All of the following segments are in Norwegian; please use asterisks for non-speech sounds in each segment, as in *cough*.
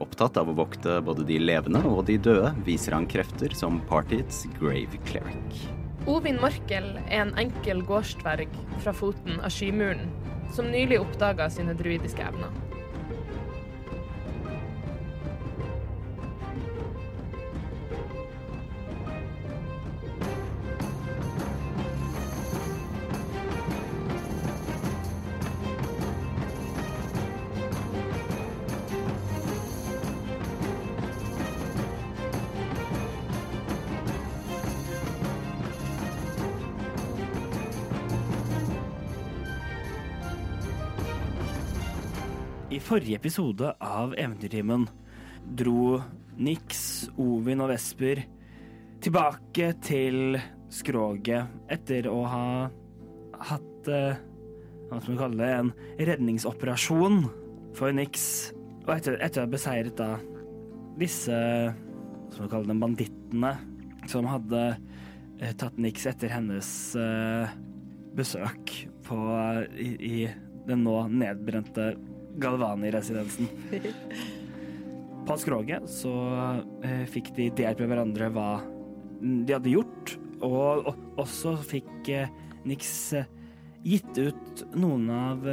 Opptatt av å vokte både de levende og de døde, viser han krefter som partiets grave cleric. Ovin Morkel er en enkel gårdsdverg fra foten av Skymuren, som nylig oppdaga sine druidiske evner. Forrige episode av Eventyrtimen dro Nix, Ovin og Vesper tilbake til skroget etter å ha hatt eh, hva skal vi kalle det, en redningsoperasjon for Nix. Og etter, etter å ha beseiret da disse skal vi kalle dem, bandittene som hadde eh, tatt Nix etter hennes eh, besøk på, i, i den nå nedbrente Galvani-residensen. *laughs* På skroget så eh, fikk de delt med hverandre hva de hadde gjort, og, og også fikk eh, Nix eh, gitt ut noen av,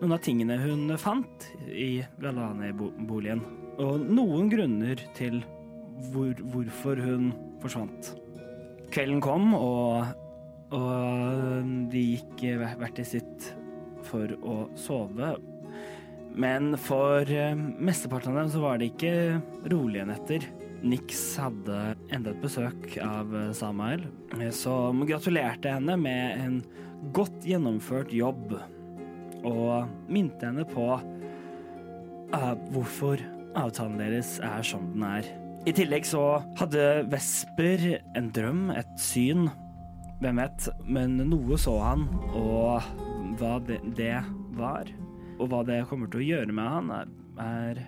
noen av tingene hun fant i Galvani-boligen. Og noen grunner til hvor, hvorfor hun forsvant. Kvelden kom, og, og de gikk hvert til sitt for å sove. Men for eh, mesteparten av dem så var det ikke rolige netter. Nix hadde enda et besøk av eh, Samael, eh, som gratulerte henne med en godt gjennomført jobb. Og minte henne på uh, hvorfor avtalen deres er som den er. I tillegg så hadde Vesper en drøm, et syn. Hvem vet, men noe så han, og hva det, det var, og hva det kommer til å gjøre med han, er, er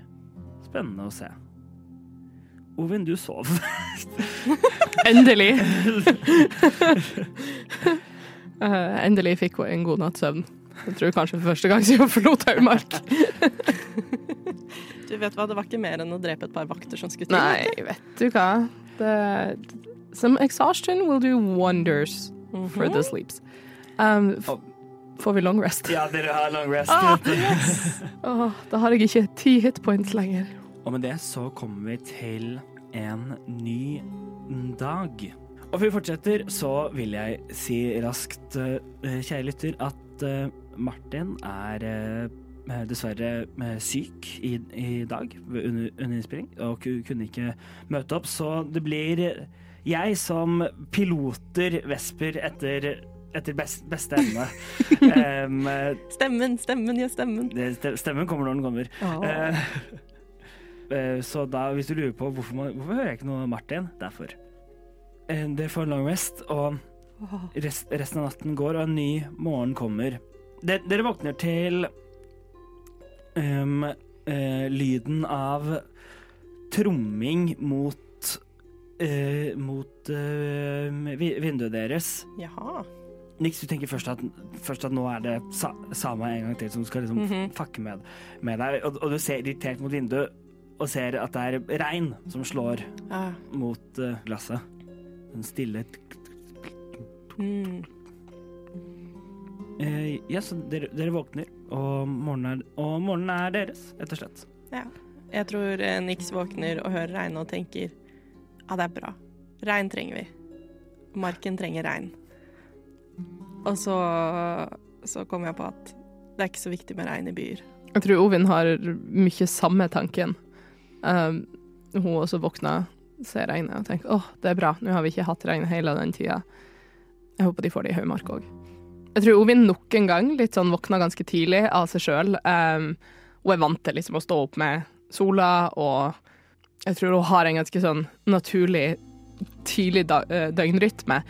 spennende å se. Ovin, du sov. *laughs* Endelig. *laughs* Eh, endelig fikk hun en god natts søvn. Jeg tror kanskje for første gang siden hun forlot Haugmark. Du vet hva, det var ikke mer enn å drepe et par vakter som skulle til. Nei, vet du hva. Det, some exhaustion will do wonders for the sleeps. Um, får vi long rest? ja, dere har long rest. Ah, Åh, da har jeg ikke ti hitpoints lenger. Og med det så kommer vi til en ny dag. Og før vi fortsetter, så vil jeg si raskt, eh, kjære lytter, at eh, Martin er eh, dessverre syk i, i dag under, under innspilling, og kunne ikke møte opp. Så det blir jeg som piloter Vesper etter, etter best, beste evne. um, Stemmen, stemmen, ja, stemmen. stemmen kommer når den kommer. Oh. Uh, *laughs* så da, hvis du lurer på hvorfor, man, hvorfor hører jeg ikke noe Martin, derfor. Eh, Dere får long rest, og rest, resten av natten går, og en ny morgen kommer. De, dere våkner til um, uh, lyden av tromming mot mot vinduet deres. Jaha. Niks, du tenker først at, først at nå er det sa, Sama en gang til som skal liksom Mhm. fucke med, med deg. Og, og du ser irritert mot vinduet og ser at det er regn som slår Ah. mot uh, glasset. En stille Mm. eh, Ja, så dere, dere våkner, og morgenen, er, og morgenen er deres, rett og slett. Ja. Jeg tror eh, Nix våkner og hører regnet og tenker ja, det er bra. Regn trenger vi. Marken trenger regn. Og så, så kom jeg på at det er ikke så viktig med regn i byer. Jeg tror Ovin har mye samme tanken. Um, hun også våkna, ser regnet og tenker åh, det er bra, nå har vi ikke hatt regn hele den tida. Jeg håper de får det i Haugmark òg. Jeg tror Ovin nok en gang litt sånn våkna ganske tidlig av seg sjøl. Um, hun er vant til liksom å stå opp med sola og Jeg tror hun har en ganske sånn naturlig tidlig eh, døgnrytme.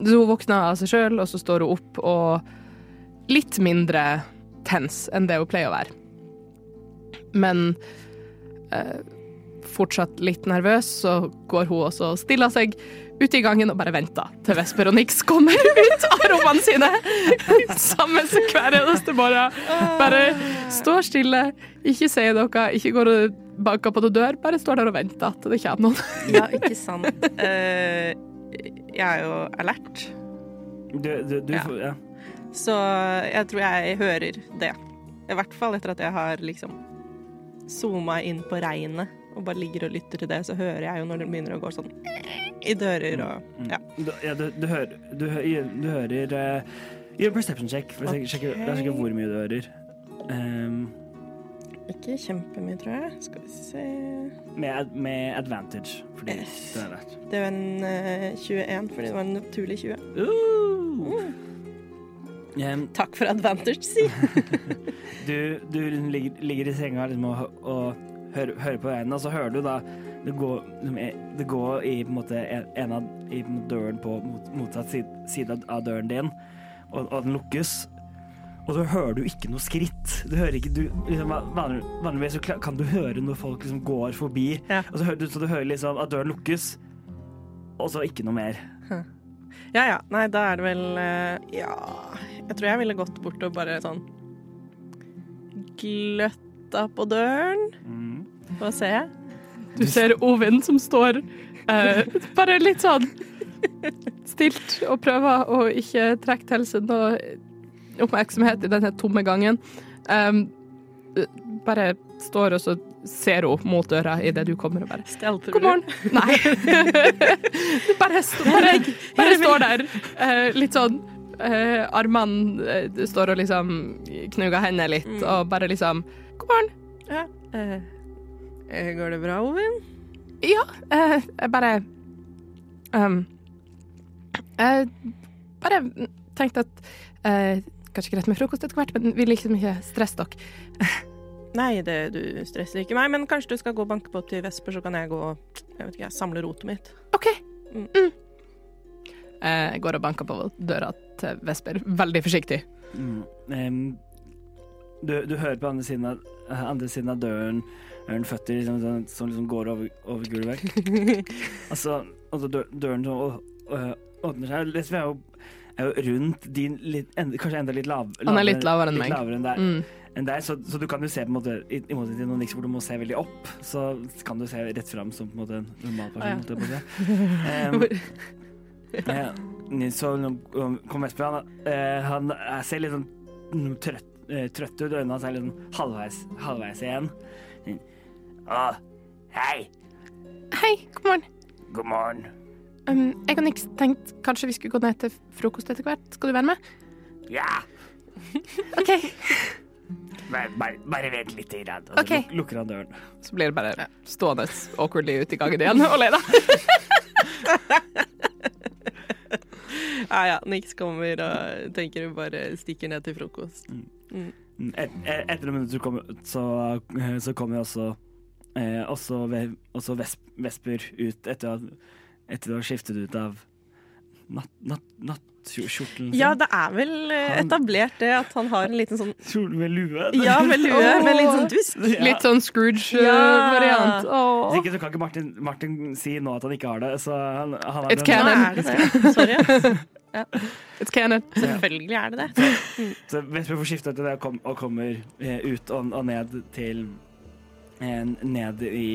Så hun våkner av seg sjøl, og så står hun opp og litt mindre tens enn det hun pleier å være. Men eh, fortsatt litt nervøs, så går hun også og stiller seg ute i gangen og bare venter til Vesper og Nix kommer ut av rommene sine. *laughs* Sammen som hver eneste morgen. Bare står stille, ikke sier noe, ikke går og banker på noen dør, bare står der og venter til det kommer noen. Ja, ikke sant. Eh, jeg er jo alert, Du, du, du Ja. ja. så jeg tror jeg hører det. I hvert fall etter at jeg har liksom zooma inn på regnet og bare ligger og lytter til det, så hører jeg jo når det begynner å gå sånn i dører og Ja. Du, ja, du, du hører Du, du hører uh, Gjør en perception check, for å sjekke, sjekke, hvor mye du hører. Ehm, Ikke kjempemye, tror jeg. Skal vi se med, med advantage, fordi Yes. du er rett. Det var en uh, 21, fordi det var en naturlig 20. Uh! Ehm, Takk for advantage, si. *laughs* du du ligger, ligger i senga liksom, og, og hører, hører på veien, og så hører du da det går, liksom, eh, det går i på en måte en av i døren på mot, motsatt side, side av døren din, og, og den lukkes. Og så hører du ikke noe skritt. Du hører ikke, du, liksom, vanlig, vanligvis så kan du høre når folk liksom går forbi, Ja. og så hører du, så du hører liksom at døren lukkes, og så ikke noe mer. Ja ja. Nei, da er det vel eh, Ja. Jeg tror jeg ville gått bort og bare sånn Gløtta på døren Mm. for å se. Du ser Ovin som står eh, bare litt sånn stilt og prøver å ikke trekke til seg noe oppmerksomhet i denne tomme gangen. Um, bare står og så ser hun mot døra idet du kommer og bare Stelter God morgen. *laughs* *laughs* Nei. Bare, stå, bare, bare står der, uh, litt sånn Uh, Armene uh, står og liksom knuger hendene litt, Mm. og bare liksom God morgen. Ja. Går det bra, Ovin? Ja, jeg bare um, Jeg bare tenkte at Kanskje greit med frokost etter hvert, men vil liksom ikke stresse dere. *laughs* Nei, det, du stresser ikke meg, men kanskje du skal gå og banke på til Vesper, så kan jeg gå og jeg vet ikke, samle rotet mitt. OK. Mm. Mm. Eh, Jeg går og banker på døra til Vesper, veldig forsiktig. Mm. Du, du hører på andre siden av, andre siden av døren døren føtter liksom, sånn- som liksom går over, over gulvet. *laughs* altså, altså døren som åpner seg liksom er er jo rundt din litt, en, Kanskje enda litt lav, Han er litt lavere enn litt meg. lavere enn deg, Mm. enn deg så, så du kan jo se på en måte I, i måte til noen niks hvor du må se veldig opp, så kan du se rett fram som på en måte en normal person. Ah, ja. å *laughs* Eh, så um, kom Vesper, han, eh, han ser litt sånn mm, trøtt, eh, trøtt ut, øynene hans er litt sånn halvveis, halvveis igjen. Å, hei, Hei, god morgen. god morgen. Um, jeg og Nix tenkte kanskje vi skulle gå ned til frokost etter hvert. Skal du være med? Ja, *laughs* OK. bare, bare, bare vent litt, grann, og så Ok. luk, lukker han døren. Så blir det bare stående awkwardly ute i gangen igjen og le, da. *laughs* Ja ja, Nix kommer og tenker hun bare stikker ned til frokost. Mm, Et, et, etter noen minutter kommer, så, eh, så kommer også, eh, også, ve, også Vesp, Vesper ut etter at etter å ha skiftet ut av natt, natt, sin. Ja, det er vel eh, Han- etablert det at han har en liten sånn Kjole med lue. Ja, med lue, med litt sånn dusk. Ja. Litt sånn Scrooge-variant. Hvis ikke så kan ikke Martin, Martin si nå at han ikke har det. Så han, han har It's canon. er det det. Sorry. It's canon. Selvfølgelig er det det. Så Vesper får skifte til det og, kommer eh, ut og, og ned til eh, Ned i,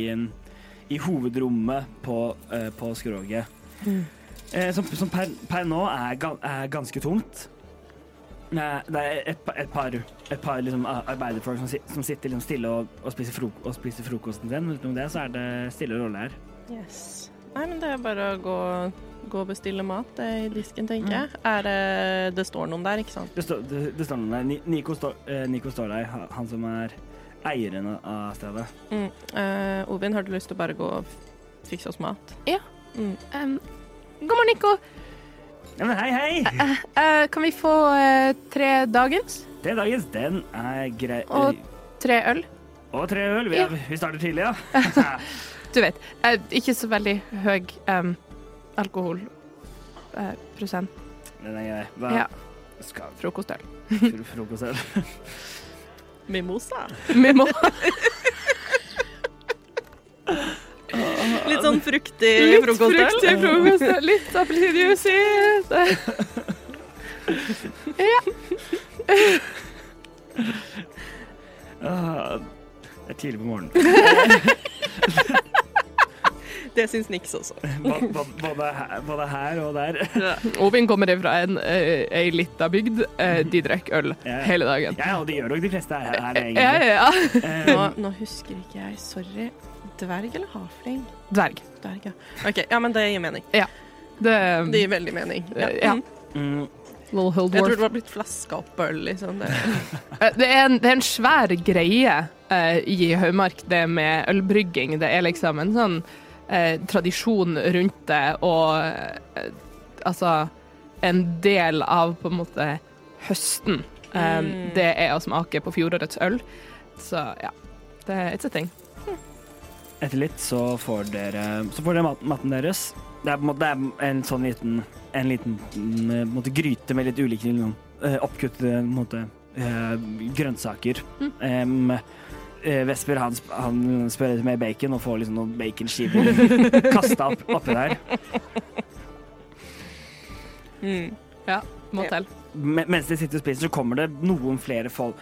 i hovedrommet på, uh, på skroget. Mm. Eh, som som per, per nå er, ga, er ganske tomt. Eh, det er et, et par, et par liksom, arbeiderfolk som, som sitter liksom stille og, og, spiser frok og spiser frokosten sin. Utenom det så er det stille rolle her. Yes. Nei, men det er bare å gå, gå og bestille mat det i disken, tenker jeg. Er det Det står noen der, ikke sant? Det, står- det, det står noen der. Nico, står- eh, Nico står der, han som er eieren av stedet. Mm. Uh, Ovin, har du lyst til å bare gå og fikse oss mat? Ja. Mm. Um, god morgen, Nico. Ja, men hei, hei! Eh, kan vi få tre dagens? Det er dagens. Den er grei. Og- Tre øl? Og tre øl. Vi, Ja. vi starter tidlig, ja. *laughs* Du vet, ikke så veldig høy um, alkoholprosent. Eh, prosent. Den er grei. Hva Ja. skal Frokostøl. fr- frokost her? *laughs* Mimosa. Mimosa. Litt sånn fruktig Litt frokost. fruktig frokost litt appelsinjuice i. Ah, det er tidlig på morgenen. *laughs* Det syns Nix også. Både her, både her og der. Ovin kommer fra en, eh, ei lita bygd. Eh, de drikker øl Ja. hele dagen. Ja, og det gjør nok de fleste her, her egentlig. Ja, ja, ja. Nå, Eh, nå husker ikke jeg. Sorry. Dverg eller havfling? Dverg. Dverg, ja. OK, ja, men det gir mening. Det, Det gir veldig mening. Ja. Ja. Mm. Jeg tror det var blitt flaska opp øl, liksom. Det. *laughs* Eh, Det er, en, det er en svær greie uh, i Høymark, det med ølbrygging. Det er liksom en sånn eh, tradisjon rundt det, og eh, altså En del av på en måte høsten. Eh, Mm. Det er å smake på fjorårets øl. Så ja. Det er it's a thing. etter litt så får dere, så får dere mat, maten deres. Det er, på en måte, en sånn liten, en liten mm, en måte, gryte med litt ulike eh, oppkutte måte, eh, grønnsaker. Mm. Eh, Vesper han, han spør etter mer bacon og får liksom noen baconskiver kasta opp, oppi der. Mm. Må til. Me- Mens de sitter og spiser, så kommer det noen flere folk,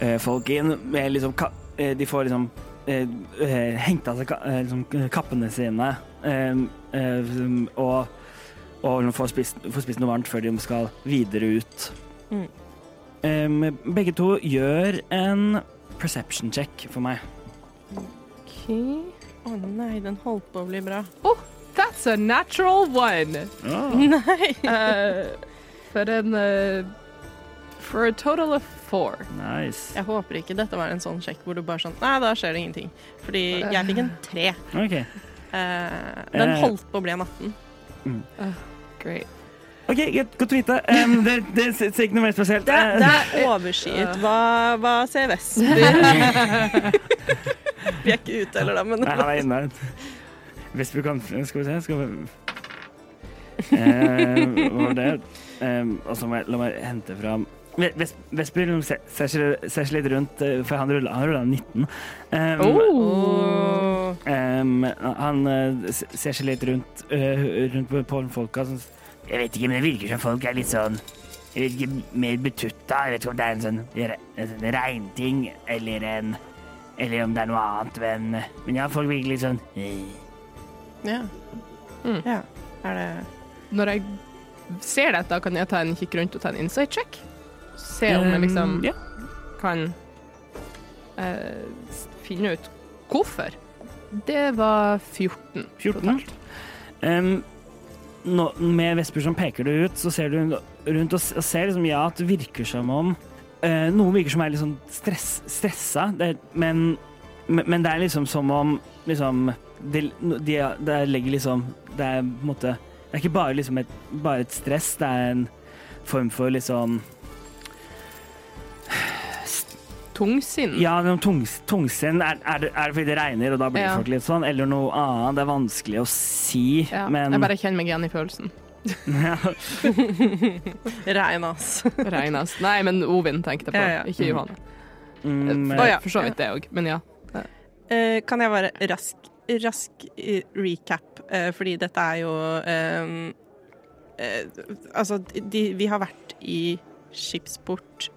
eh, folk inn med liksom ka eh, De får liksom eh, eh, hengt av seg ka eh, liksom, kappene sine eh, eh, og, og liksom får, spist, får spist noe varmt før de skal videre ut. Mm. Eh, begge to gjør en perception check for meg. OK Å nei, den holdt på å bli bra. That's a natural one. *laughs* Nei! uh, for en uh, For a total of four. Nice. Jeg håper ikke dette var en sånn sjekk hvor du bare sånn Nei, da skjer det ingenting. Fordi jeg fikk en tre. Okay. Uh, den holdt på å bli en 18. Great. Ok, Godt godt å vite. Um, det, det ser ikke noe mer spesielt. Det, Eh, det er overskyet. Hva, hva ser Vestby? *laughs* Vi er ikke ute heller, da, men Nei, han er inne. Vestby kan Skal vi se Skal vi eh, Hva var det? Eh, og så må jeg, la meg hente fram Ve- Vesper ser ser seg ser seg litt rundt, eh, for han rulla han rulla 19. Um, oh. um, han eh, ser seg litt rundt, uh, rundt på, på folka. Sånn, jeg vet ikke, men det virker som folk er litt sånn jeg vet ikke, mer betutta. Jeg vet ikke om det er en sånn, en sånn regnting eller en Eller om det er noe annet, men, men ja, folk virker litt sånn. Ja. Mm. ja. Er det Når jeg ser dette, kan jeg ta en kikk rundt og ta en insight check. Se om jeg liksom Um, ja. kan eh, finne ut hvorfor. Det var 14. 14. totalt. Um, nå, med Vesper som peker det ut, så ser du rundt og, og ser liksom, ja, at det virker som om uh, Noen virker som er litt sånn stress, stressa, det, men, men det er liksom som om liksom Det de, de legger liksom Det er på en måte Det er ikke bare liksom et, bare et stress, det er en form for liksom Tungsinn. Ja, tungs, tungsinn. Er, er, det, er det fordi det regner, og da blir Ja. folk litt sånn? Eller noe annet? Det er vanskelig å si, Ja, men Jeg bare kjenner meg igjen i følelsen. ja. *laughs* regn, ass? Nei, men Ovin tenkte jeg på, Ja, ja. ikke Mm. Johanne. Mm, ja. for så vidt det òg, men ja. Uh, kan jeg bare rask, rask eh, recap, uh, fordi dette er jo eh, uh, Altså, de, vi har vært i skipsport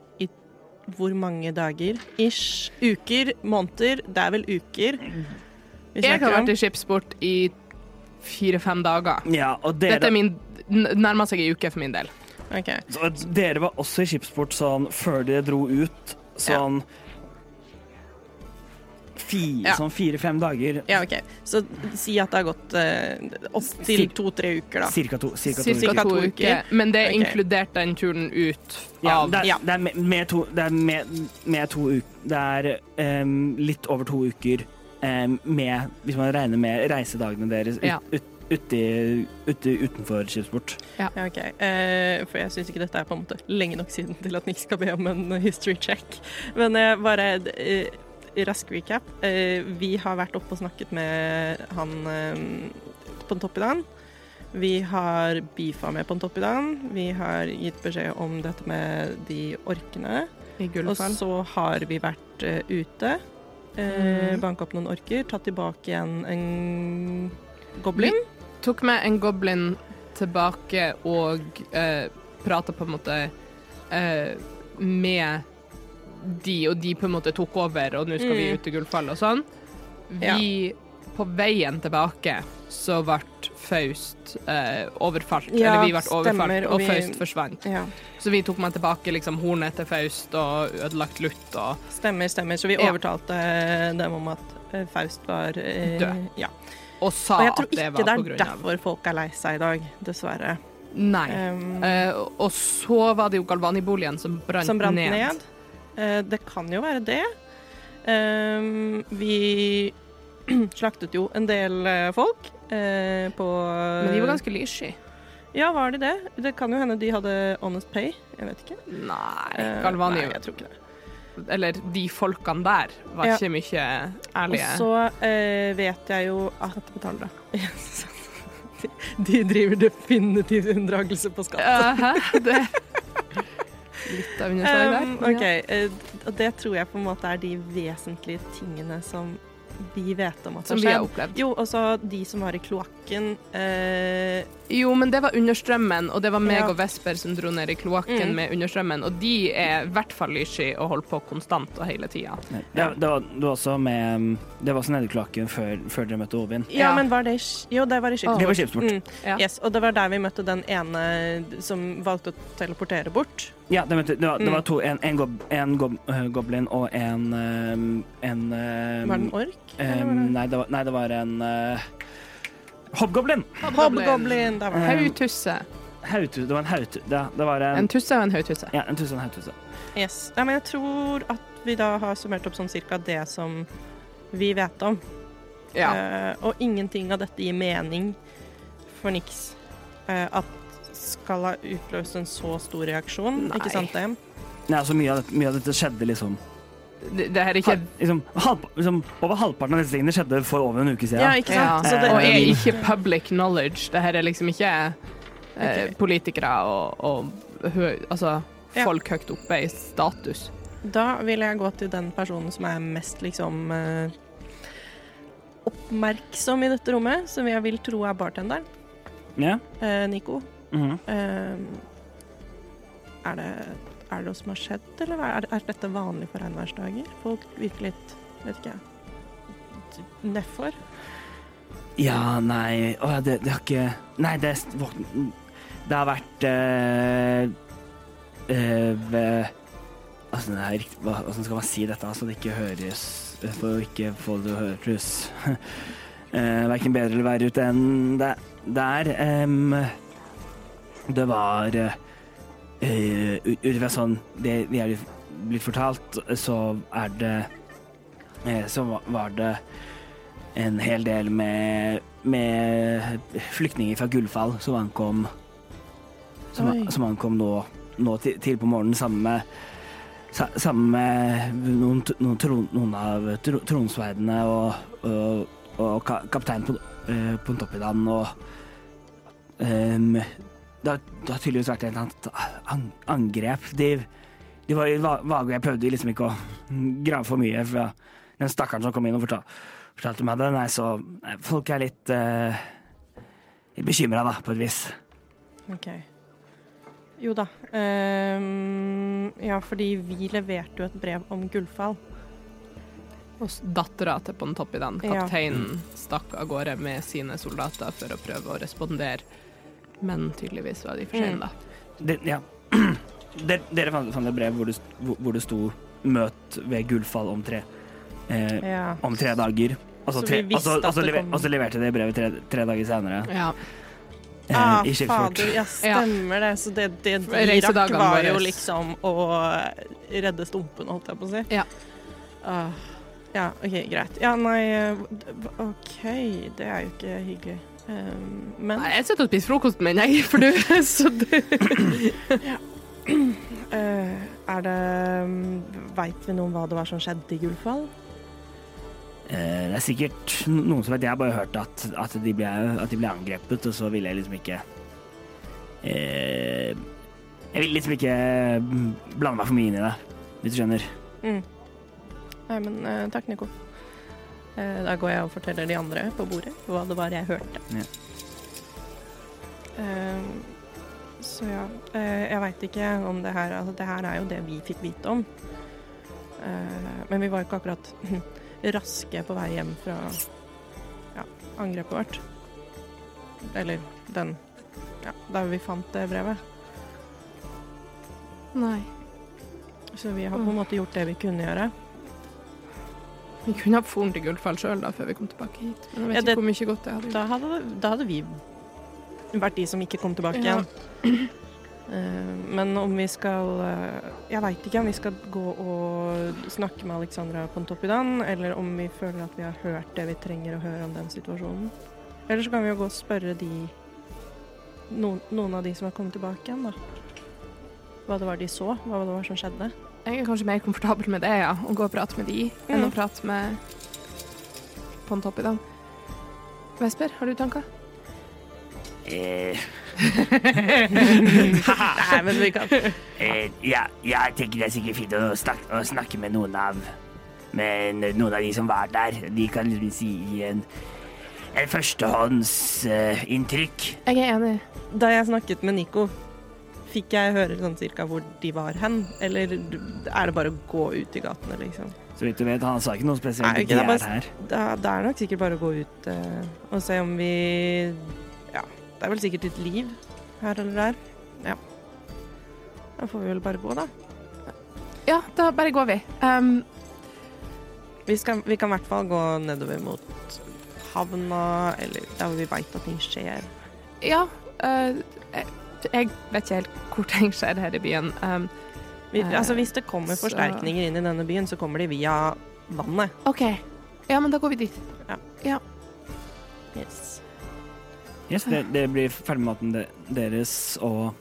hvor mange dager? Ish. Uker? Måneder? Det er vel uker? Jeg har vært i skipsport i fire-fem dager. Ja, og Dette dere, er min nærmer seg ei uke for min del. Okay. så dere var også i skipsport sånn før dere dro ut, sånn fi, Ja. sånn fire-fem dager. Ja, OK. Så si at det har gått eh, opp til to-tre uker, da. Cirka to, cirka to Cirka uker. To uker. uker. Men det er okay. inkludert den turen ut Ja, av det er, Ja. det er med, med to Det er med, med to uker Det er um, litt over to uker um, med Hvis man regner med reisedagene deres ut, Ja. ut, uti, uti, utenfor skipsport. Ja, ok. Eh, for jeg syns ikke dette er på en måte lenge nok siden til at Nick skal be om en history check. Men jeg bare eh, rask recap. Eh, vi har vært oppe og snakket med han På en topp i dag Vi har beefa med på en topp i dag Vi har gitt beskjed om dette med de orkene. Og så har vi vært eh, ute. Mhm. Banka opp noen orker. Tatt tilbake igjen en goblin. Vi Tok med en goblin tilbake og uh, prata på en måte eh, med de, og de på en måte tok over, og nå skal vi Mm. ut til Gullfall og sånn. Vi, på veien tilbake, så ble Faust eh, overfalt. Ja, Eller vi ble overfalt, og og vi- Faust forsvant. Ja, Så vi tok med tilbake liksom hornet til Faust og ødelagt lutt og stemmer, stemmer. Så vi Ja. overtalte dem om at eh, Faust var eh, Død. Ja. Og sa Og jeg tror at det ikke var det på er grunn av derfor folk er lei seg i dag, dessverre. Nei. Um, uh, og så var det jo Galvani-boligen som brant, som brant ned. ned. Eh, det kan jo være det. Um, vi *clears throat* slaktet jo en del eh, folk eh, på Men de var ganske lyssky. Ja, var de det? Det kan jo hende de hadde honest pay. Jeg vet ikke. Nei, Eh, Galvani Nei, jeg tror ikke det. Eller de folkene der var Ja. ikke mye ærlige. Og så eh, vet jeg jo at *laughs* de, de driver definitivt unndragelse på skatt. Ja, -huh. Det *laughs* Litt av underslaget der. Um, OK. eh, og det tror jeg på en måte er de vesentlige tingene som vi vet om at Som har vi har opplevd. Jo, og så de som var i kloakken. Eh, Jo, men det var understrømmen, og det var meg Ja. og Vesper som dro ned i kloakken Mm. med understrømmen, og de er i hvert fall lyssky og holder på konstant og hele tida. Det, det, var, det var også med Det var også nede i kloakken før, før dere møtte Ovin. ja, Ja. men var det Jo, det var i Det var Skipsport. skipsport. Mm, Ja. yes, og det var der vi møtte den ene som valgte å teleportere bort. Ja, det, møtte, det, var, det Mm. var to. En, en, gob, en gob, eh, goblin og en um, En um, Var det en ork? um, nei, det var, nei, det var en uh, hobgoblin. Hobgoblin! Hautusse. Hautu, det var en hautu. Det var en, En tusse og en hautusse. ja, en tusse og en hautusse. Yes. Ja, men jeg tror at vi da har summert opp sånn cirka det som vi vet om. Ja. Uh, og ingenting av dette gir mening for niks. Uh, at skal ha utløst en så stor reaksjon, Nei. ikke sant DM? Nei, altså mye av, dette, mye av dette skjedde liksom, Det, det her er ikke ha, liksom, halv, liksom Over halvparten av disse tingene skjedde for over en uke siden. Ja, ikke ja. sant? Så det, Og er ikke public knowledge. Det her er liksom ikke eh, politikere og, og hø, altså, Ja. folk høyt oppe i status. da vil jeg gå til den personen som er mest liksom eh, oppmerksom i dette rommet, som jeg vil tro er bartenderen. Ja. Eh, Nico. mhm. Eh, er det er det noe som har skjedd, eller er, er dette vanlig for regnværsdager? Folk virker litt, vet ikke jeg, nedfor. Ja, nei Å, ja, det, det har ikke Nei, det Det har vært øh, øh, Altså, det er riktig Hvordan skal man si dette så det ikke høres For å ikke få det å høres *laughs* uh, Verken bedre eller verre ut enn det, der. Um, det var eh, ut ut fra sånn det vi er blitt fortalt, så er det uh, Så var det en hel del med, med flyktninger fra Gullfall som ankom som, som ankom nå, nå til, til på morgenen sammen med Sammen med noen, noen, tron, noen av tro, tronsverdene og, og, og ka, kapteinen på, uh, Pontoppidan og ehm, det, har, det har tydeligvis vært et eller annet angrep. De, de var vage, og jeg prøvde liksom ikke å grave for mye For den stakkaren som kom inn og fortalte, fortalte meg det. Nei, så nei, folk er litt, uh, litt bekymra, da, på et vis. Ok. Jo da. Um, ja, fordi vi leverte jo et brev om Gullfall. Og dattera til Pontoppidan, Ja. kapteinen, stakk av gårde med sine soldater for å prøve å respondere. Men tydeligvis var de for sene, Mm. da. Det, ja. *clears throat* Dere, dere fant, fant et brev hvor det, hvor, det sto 'møt ved Gullfall om tre, eh, Ja. om tre dager'. Og så Så tre- vi altså, og så- at og så det lever- kom. og så leverte de brevet tre, tre dager senere. Ja. eh, Ah, I Skipsfort. *laughs* ja, stemmer det. Så det, det de rakk, var jo liksom å redde stumpen, holdt jeg på å si. Ja. Uh, ja, OK, greit. Ja, nei eh, OK, det er jo ikke hyggelig. Um, men Nei, Jeg sitter og spiser frokosten min, jeg, for du *laughs* så det *clears throat* uh, er det Veit vi noe om hva det var som skjedde i Gullfall? Uh, det er sikkert noen som vet Jeg har bare hørt at, at, de ble, at de ble angrepet, og så ville jeg liksom ikke uh, Jeg vil liksom ikke blande meg for mye inn i det, hvis du skjønner. Mm. Nei, men takk, Nico. Eh, da går jeg og forteller de andre på bordet hva det var jeg hørte. Ja. Uh, så ja, uh, jeg veit ikke om det her Altså, det her er jo det vi fikk vite om. Uh, men vi var jo ikke akkurat *laughs* raske på vei hjem fra ja, angrepet vårt. Eller den Ja, der vi fant det brevet. Nei. Så vi har på en måte gjort det vi kunne gjøre. Vi kunne ha foren til Gullfall sjøl før vi kom tilbake hit. Men jeg vet Ja, det- ikke hvor mye godt det hadde. Da hadde, da hadde vi vært de som ikke kom tilbake Ja. igjen. Eh, men om vi skal eh, Jeg veit ikke om vi skal gå og snakke med Alexandra Pontoppidan, eller om vi føler at vi har hørt det vi trenger å høre om den situasjonen. Eller så kan vi jo gå og spørre de noen, noen av de som har kommet tilbake igjen, da. Hva det var de så, hva det var som skjedde. Jeg er kanskje mer komfortabel med det, ja. Å gå og prate med de, enn Mm. å prate med på en topp i dag. Vesper, har du tanker? Eh, *laughs* Nei, men vi kan eh, ja, jeg tenker det er sikkert fint å snakke, å snakke med noen av Men noen av de som var der. De kan liksom si en, en førstehåndsinntrykk. Jeg er enig. Da jeg snakket med Nico, fikk jeg høre sånn cirka hvor de var hen? Eller er det bare å gå ut i gatene, liksom? Så vidt du vet, han sa ikke noe spesielt. Nei, okay, de det er bare- her. Da, det er nok sikkert bare å gå ut uh, og se om vi Ja, det er vel sikkert et liv her eller der. Ja. Da får vi vel bare gå, da. Ja, da bare går vi. Um, Vi, skal, vi kan i hvert fall gå nedover mot havna, eller der hvor vi veit at ting skjer. ja, eh, jeg, vet ikke helt hvor ting skjer her i byen. Um, Vi, Eh, altså Hvis det kommer så- forsterkninger inn i denne byen, så kommer de via vannet. OK. Ja, men da går vi dit. Yes. Yes, det, det blir ferdig maten deres og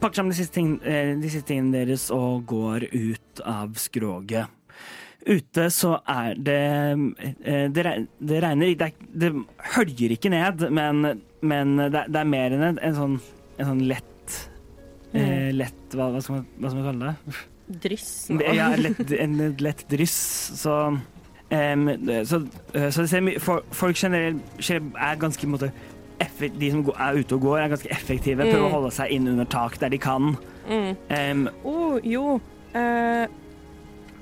pakker sammen de siste, ting, eh, de siste tingene deres og går ut av skroget. Ute så er det eh, Det, det regner Det, det høljer ikke ned, men, men det, det er mer enn en, en, sånn, en sånn lett eh, Lett hva, hva, skal man, hva skal man kalle det? Dryss. nå. Ja, lett, en lett dryss. Så, Um, så, eh, så det ser for, Folk generelt er ganske måte, De som er ute og går, er ganske effektive. Prøver å Mm. holde seg inn under tak der de kan. Mm. Um, Oh, jo. Uh,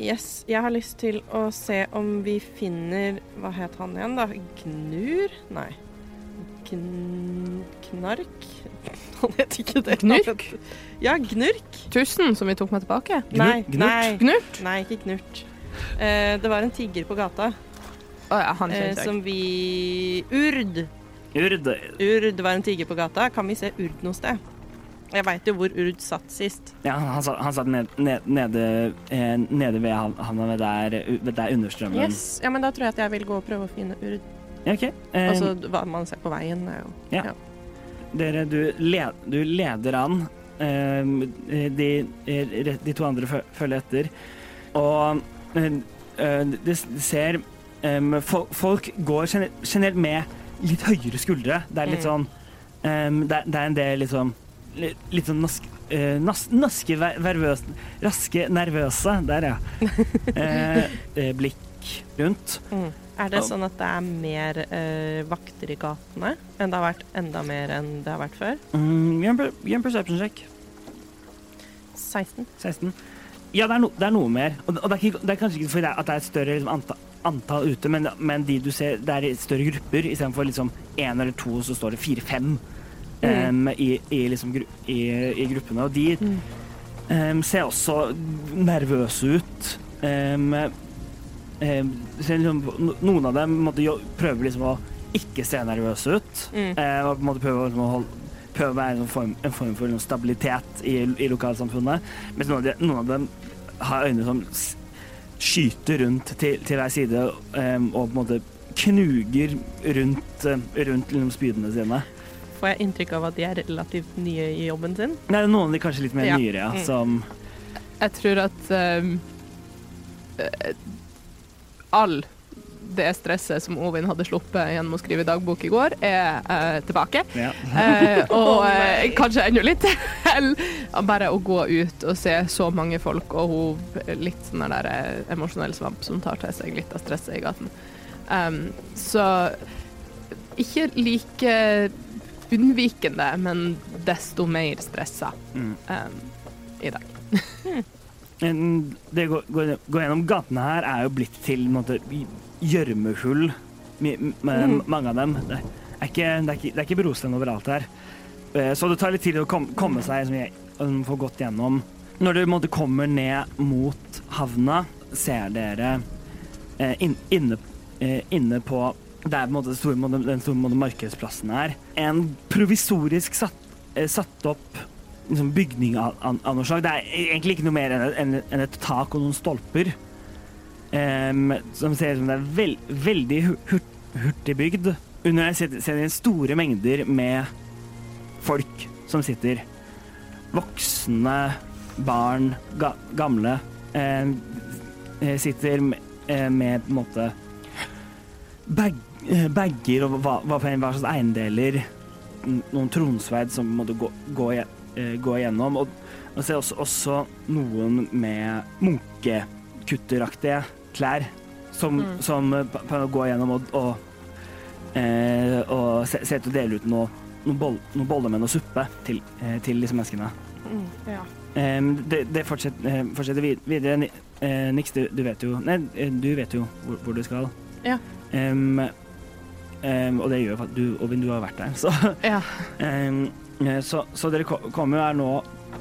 yes, jeg har lyst til å se om vi finner Hva het han igjen, da? Gnur? Nei. Gn knark? *laughs* Han het ikke det. Gnurk? Ja, Gnurk. Tusen, som vi tok med tilbake. Nei, Gnurt? nei, Gnurt? nei, ikke Knurt. Eh, det var en tigger på gata oh, ja, han eh, som vi Urd. Urd. Urd var en tigger på gata. Kan vi se Urd noe sted? Jeg veit jo hvor Urd satt sist. Ja, han, satt, han satt ned, ned, nede, eh, nede ved havna ved der, ved der understrømmen. Yes, ja, men Da tror jeg at jeg vil gå og prøve å finne Urd. Ja, okay. eh, Altså hva man ser på veien. er jo Dere, du, led, du leder an. Ehm, de, eh, de to andre fø- følger etter. Og eh, eh, ser Folk går generelt med litt høyere skuldre. Det er litt Mm. sånn det, er- en del sånn Litt, sånn nask, eh, nas, naske, ver- Raske, nervøse Der, ja. *laughs* Blikk rundt. Mm. Er det sånn at det er mer eh, vakter i gatene enn det har vært enda mer enn det har vært før? Mm, Gjør en per- gjør en perception check. 16. 16. Ja, det er, no, det er noe mer. Og, og det, er ikke, det er kanskje ikke fordi det er, at det er et større liksom, antall, antall ute, men, men de du ser, det er i større grupper. Istedenfor liksom én eller to, så står det fire-fem em, i, i, liksom, gru, i, i gruppene. Og de em, ser også nervøse ut. Em, em, liksom, noen av dem måtte jo- prøver liksom å ikke se nervøse ut. Mm. Eh, og på en måte prøve, liksom å holde, prøve å være en form, en form for liksom stabilitet i, i lokalsamfunnet. Mens noen av, de, noen av dem har øyne som skyter rundt til, til hver side eh, og på en måte knuger rundt, eh, rundt liksom, spydene sine. Får jeg inntrykk av at de er relativt nye i jobben sin? Det er noen av de kanskje litt mer Ja. nyere, ja, Mm. som Jeg tror at um, eh, all det stresset som Ovin hadde sluppet gjennom å skrive dagbok i går, er eh, tilbake. Ja. Eh, og Å, *laughs* eh, kanskje enda litt til. Bare å gå ut og se så mange folk, og hun litt sånn der eh, emosjonell svamp som tar til seg litt av stresset i gaten. Um, så ikke like unnvikende, men desto mer stressa Mm. um, i dag. Det gå, gå, gå gjennom gatene her er jo blitt til gjørmehull, Mm. mange av dem. Det er ikke, det er ikke, det er ikke brostein overalt her. Eh, Så det tar litt tid å kom, komme seg som jeg, um, få gått gjennom. Når du kommer ned mot havna, ser dere eh, inn, inne, eh, inne på der måte, store, den store markedsplassen er, en provisorisk satt, satt opp liksom, bygning av, av, noe slag. Det er egentlig ikke noe mer enn, enn, et tak og noen stolper. Um, som ser ut som det er veld, veldig hurt, hurtig bygd. Under der ser ser dere store mengder med folk som sitter. Voksne, barn, ga, gamle. eh, sitter med, eh, med på en måte bag, eh, bager og hva, hva, hva slags eiendeler. Noen tronsverd som måtte gå, gå, gå igjennom. Og, og ser også, også noen med munkekutteraktige klær som, Mm. som eh, p- prøver å gå igjennom og, og, eh, og se, ut til å dele ut noe, noen, boll, noen boller med noe suppe til, eh, til disse menneskene. Mm. Ja. Em, det, det fortsetter, eh, fortsetter videre. Ni- eh, Nix, du, du vet jo Nei, eh, du vet jo hvor, hvor du skal. Ja. Um, um, og det gjør du, Ovin, du har vært der, så ja. *laughs* Eh, så, så dere kommer jo her nå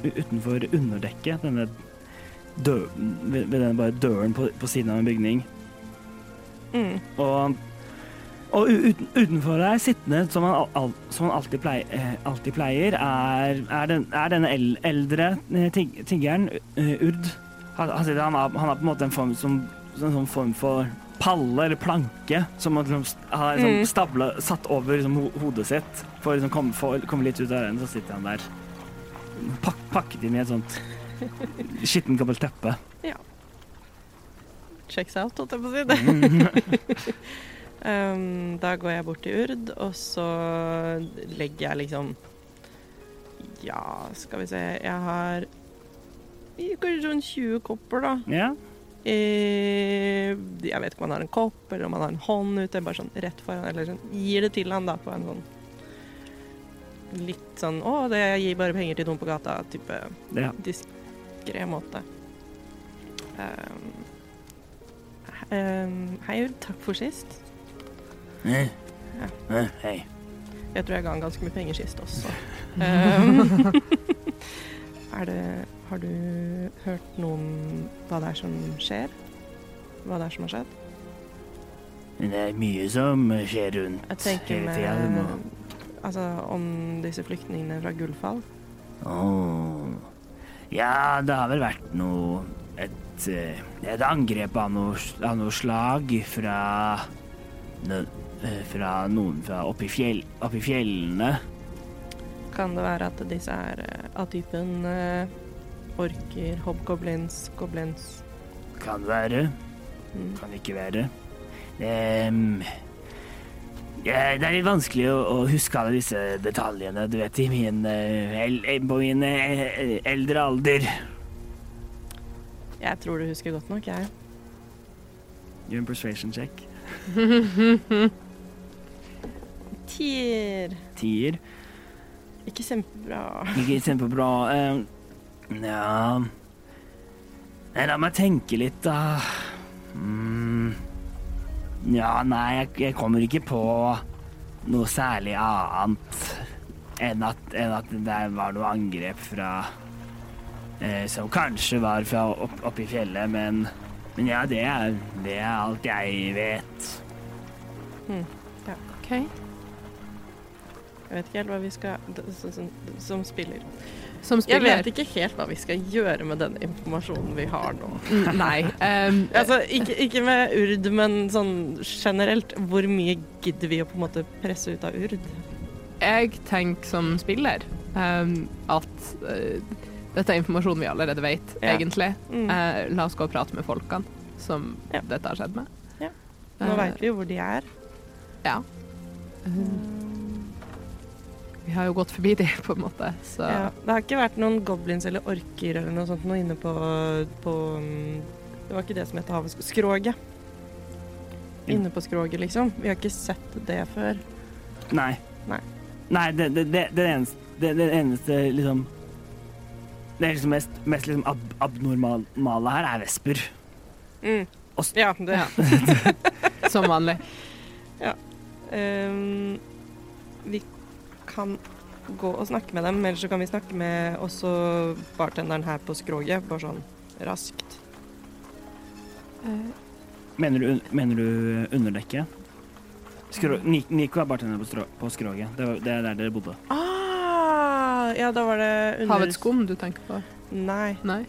utenfor underdekket, denne dø, ved, ved denne bare døren på, på siden av en bygning. Mm. Og, og uten, utenfor her, sittende som han, al, som han alltid, pleier, eh, alltid pleier, er, er, den, er denne el, eldre eh, tig, tiggeren, eh, Urd. Han, han, han, har, han har på en måte en form, som, en sånn form for palle eller planke som man liksom, har liksom Mm. stablet, satt over liksom, ho, hodet sitt for å liksom, komme, for, komme litt ut av den. Så sitter han der pak, pakket inn i et sånt skittent, gammelt teppe. Checks out, holdt jeg på å si. det. *laughs* um, da går jeg bort til Urd, og så legger jeg liksom Ja, skal vi se Jeg har sånn 20 kopper, da. Ja. Eh, jeg vet ikke om han har en kopp, eller om han har en hånd ute, bare sånn rett foran, eller sånn, gir det til han da på en sånn litt sånn Å, det gir bare penger til noen på gata, type ja. diskré måte. Um, um, hei, Ulv. Takk for sist. Hei. Ja. eh, Hei. Jeg tror jeg ga han ganske mye penger sist også. Um, *laughs* *laughs* er det Har du hørt noe om hva det er som skjer? Hva det er som har skjedd? Det er mye som skjer rundt hele tida. Med Altså om disse flyktningene fra Gullfall. Oh. Ja, det har vel vært noe Et, eh, et angrep av noe, av noe slag fra eh, Fra noen fra oppi, fjell, oppi fjellene. Kan det være at disse er eh, av typen orker, hobgoblins, goblins? Kan være. Mm. Kan ikke være. Um, ja, det er litt vanskelig å, å huske alle disse detaljene, du vet, i min, eh, el, på min eh, eldre alder. Jeg tror du husker godt nok, jeg. Gjør en persuasion check. *laughs* Tier. Tier. Ikke kjempebra. Ikke kjempebra. Eh, ja Nei, La meg tenke litt, da. Mm. Ja, nei, jeg, jeg kommer ikke på noe særlig annet enn at, enn at det var noe angrep fra eh, Som kanskje var fra opp, i fjellet, men, men ja, det er, det er alt jeg vet. Ja, OK. Jeg vet ikke helt hva vi skal Som s- Som, spiller. Jeg vet ikke helt hva vi skal gjøre med den informasjonen vi har nå. Nei. um, *laughs* Altså, ikke, ikke med urd, men sånn generelt. Hvor mye gidder vi å på en måte presse ut av urd? jeg tenker som spiller um, at uh, dette er informasjon vi allerede vet, Ja. egentlig. Mm. Uh, la oss gå og prate med folkene som Ja. dette har skjedd med. Nå uh, veit vi jo hvor de er. Ja. Eh, vi har jo gått forbi de, på en måte, så Ja, det har ikke vært noen goblins eller orker eller noe sånt noe inne på, på mm, Det var ikke det som het havet. Skroget. Inne på skroget, liksom. Vi har ikke sett det før. Nei. Nei. Nei, det, det, det, det, eneste, det, det eneste liksom Det er liksom mest, mest liksom ab abnormale her er vesper. Mm. Ja, det. Ja. *laughs* som vanlig. Ehm, vi kan gå og snakke med dem, eller så kan vi snakke med også bartenderen her på skroget, bare sånn raskt. Eh, Mener du, mener du underdekket? Skro, Nico er bartender på, strå, på skroget. Det, var, det er der dere bodde. Ah, ja, da var det under... Havets skum du tenker på? Nei. Nei.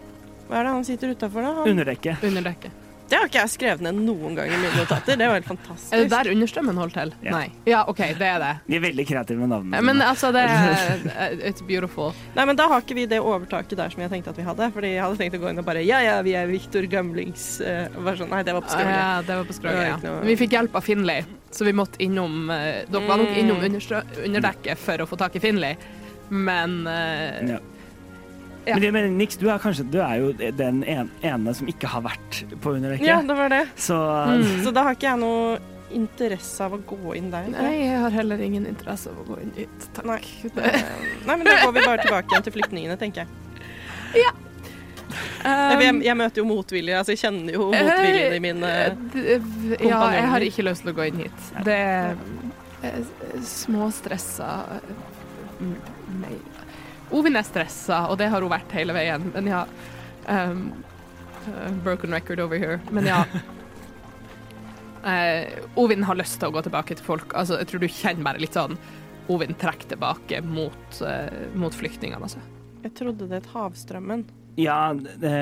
Hva er det han sitter utafor, da? Han... Underdekket. Under dekket. Det har ikke jeg skrevet ned noen gang i mine notater. Det var helt fantastisk. Er det der understrømmen holder til? Ja. Nei. Ja, OK, det er det. De er veldig kreative med navnene. Men altså, det *laughs* er It's beautiful. Nei, men da har ikke vi det overtaket der som jeg tenkte at vi hadde. Fordi jeg hadde tenkt å gå inn og bare Ja, ja, vi er Victor Gamlings uh, sånn Nei, det var på Ah. Ja, det var på Det ja. noe- Vi fikk hjelp av Finlay, så vi måtte innom eh, Dere var nok Mm. innom understrø underdekket for å få tak i Finlay, men uh, ja. Ja. Men, men Nix, du er kanskje Du er jo den ene som ikke har vært på underdekket. Ja, det var det. Så mm. Så da har ikke jeg noe interesse av å gå inn der. Nei, jeg har heller ingen interesse av å gå inn dit. Takk. Nei. Eh, Nei, men da går vi bare tilbake igjen til flyktningene, tenker jeg. Um, jeg, jeg møter jo motvilje, altså jeg kjenner jo motviljen i mine kompanjonger. Ja, jeg har ikke lyst til å gå inn hit. Det er små småstressa meg. Nei. Ovin er stressa, og det har hun vært hele veien, men ja um, uh, Broken record over here. Men ja. uh, *laughs* Ovin har lyst til å gå tilbake til folk. Altså, jeg tror du kjenner bare litt sånn Ovin trekker tilbake mot, uh, mot flyktningene, altså. Jeg trodde det het Havstrømmen. Ja, det,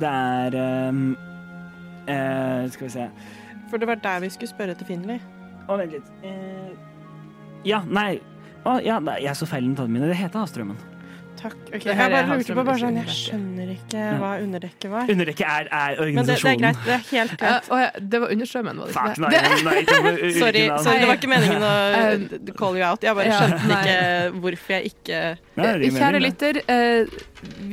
det er um, uh, Skal vi se For det var der vi skulle spørre til Finley. Å, vent litt. Uh, ja, nei. Å, ja, jeg så feil i notatene mine. Det heter Havstrømmen. Takk. Okay, Jeg bare lurte på bare sånn Jeg skjønner ikke hva underdekket var. Underdekket er, er Men det, det er organisasjonen. greit. Det er helt greit. Uh, ja, det var understrømmen, var det Fuck, ikke nei, det? nei, *laughs* Sorry, sorry, det var ikke meningen å Eh, *laughs* call you out. Jeg bare skjønte ja, ikke hvorfor jeg ikke Nei, Kjære lytter, uh,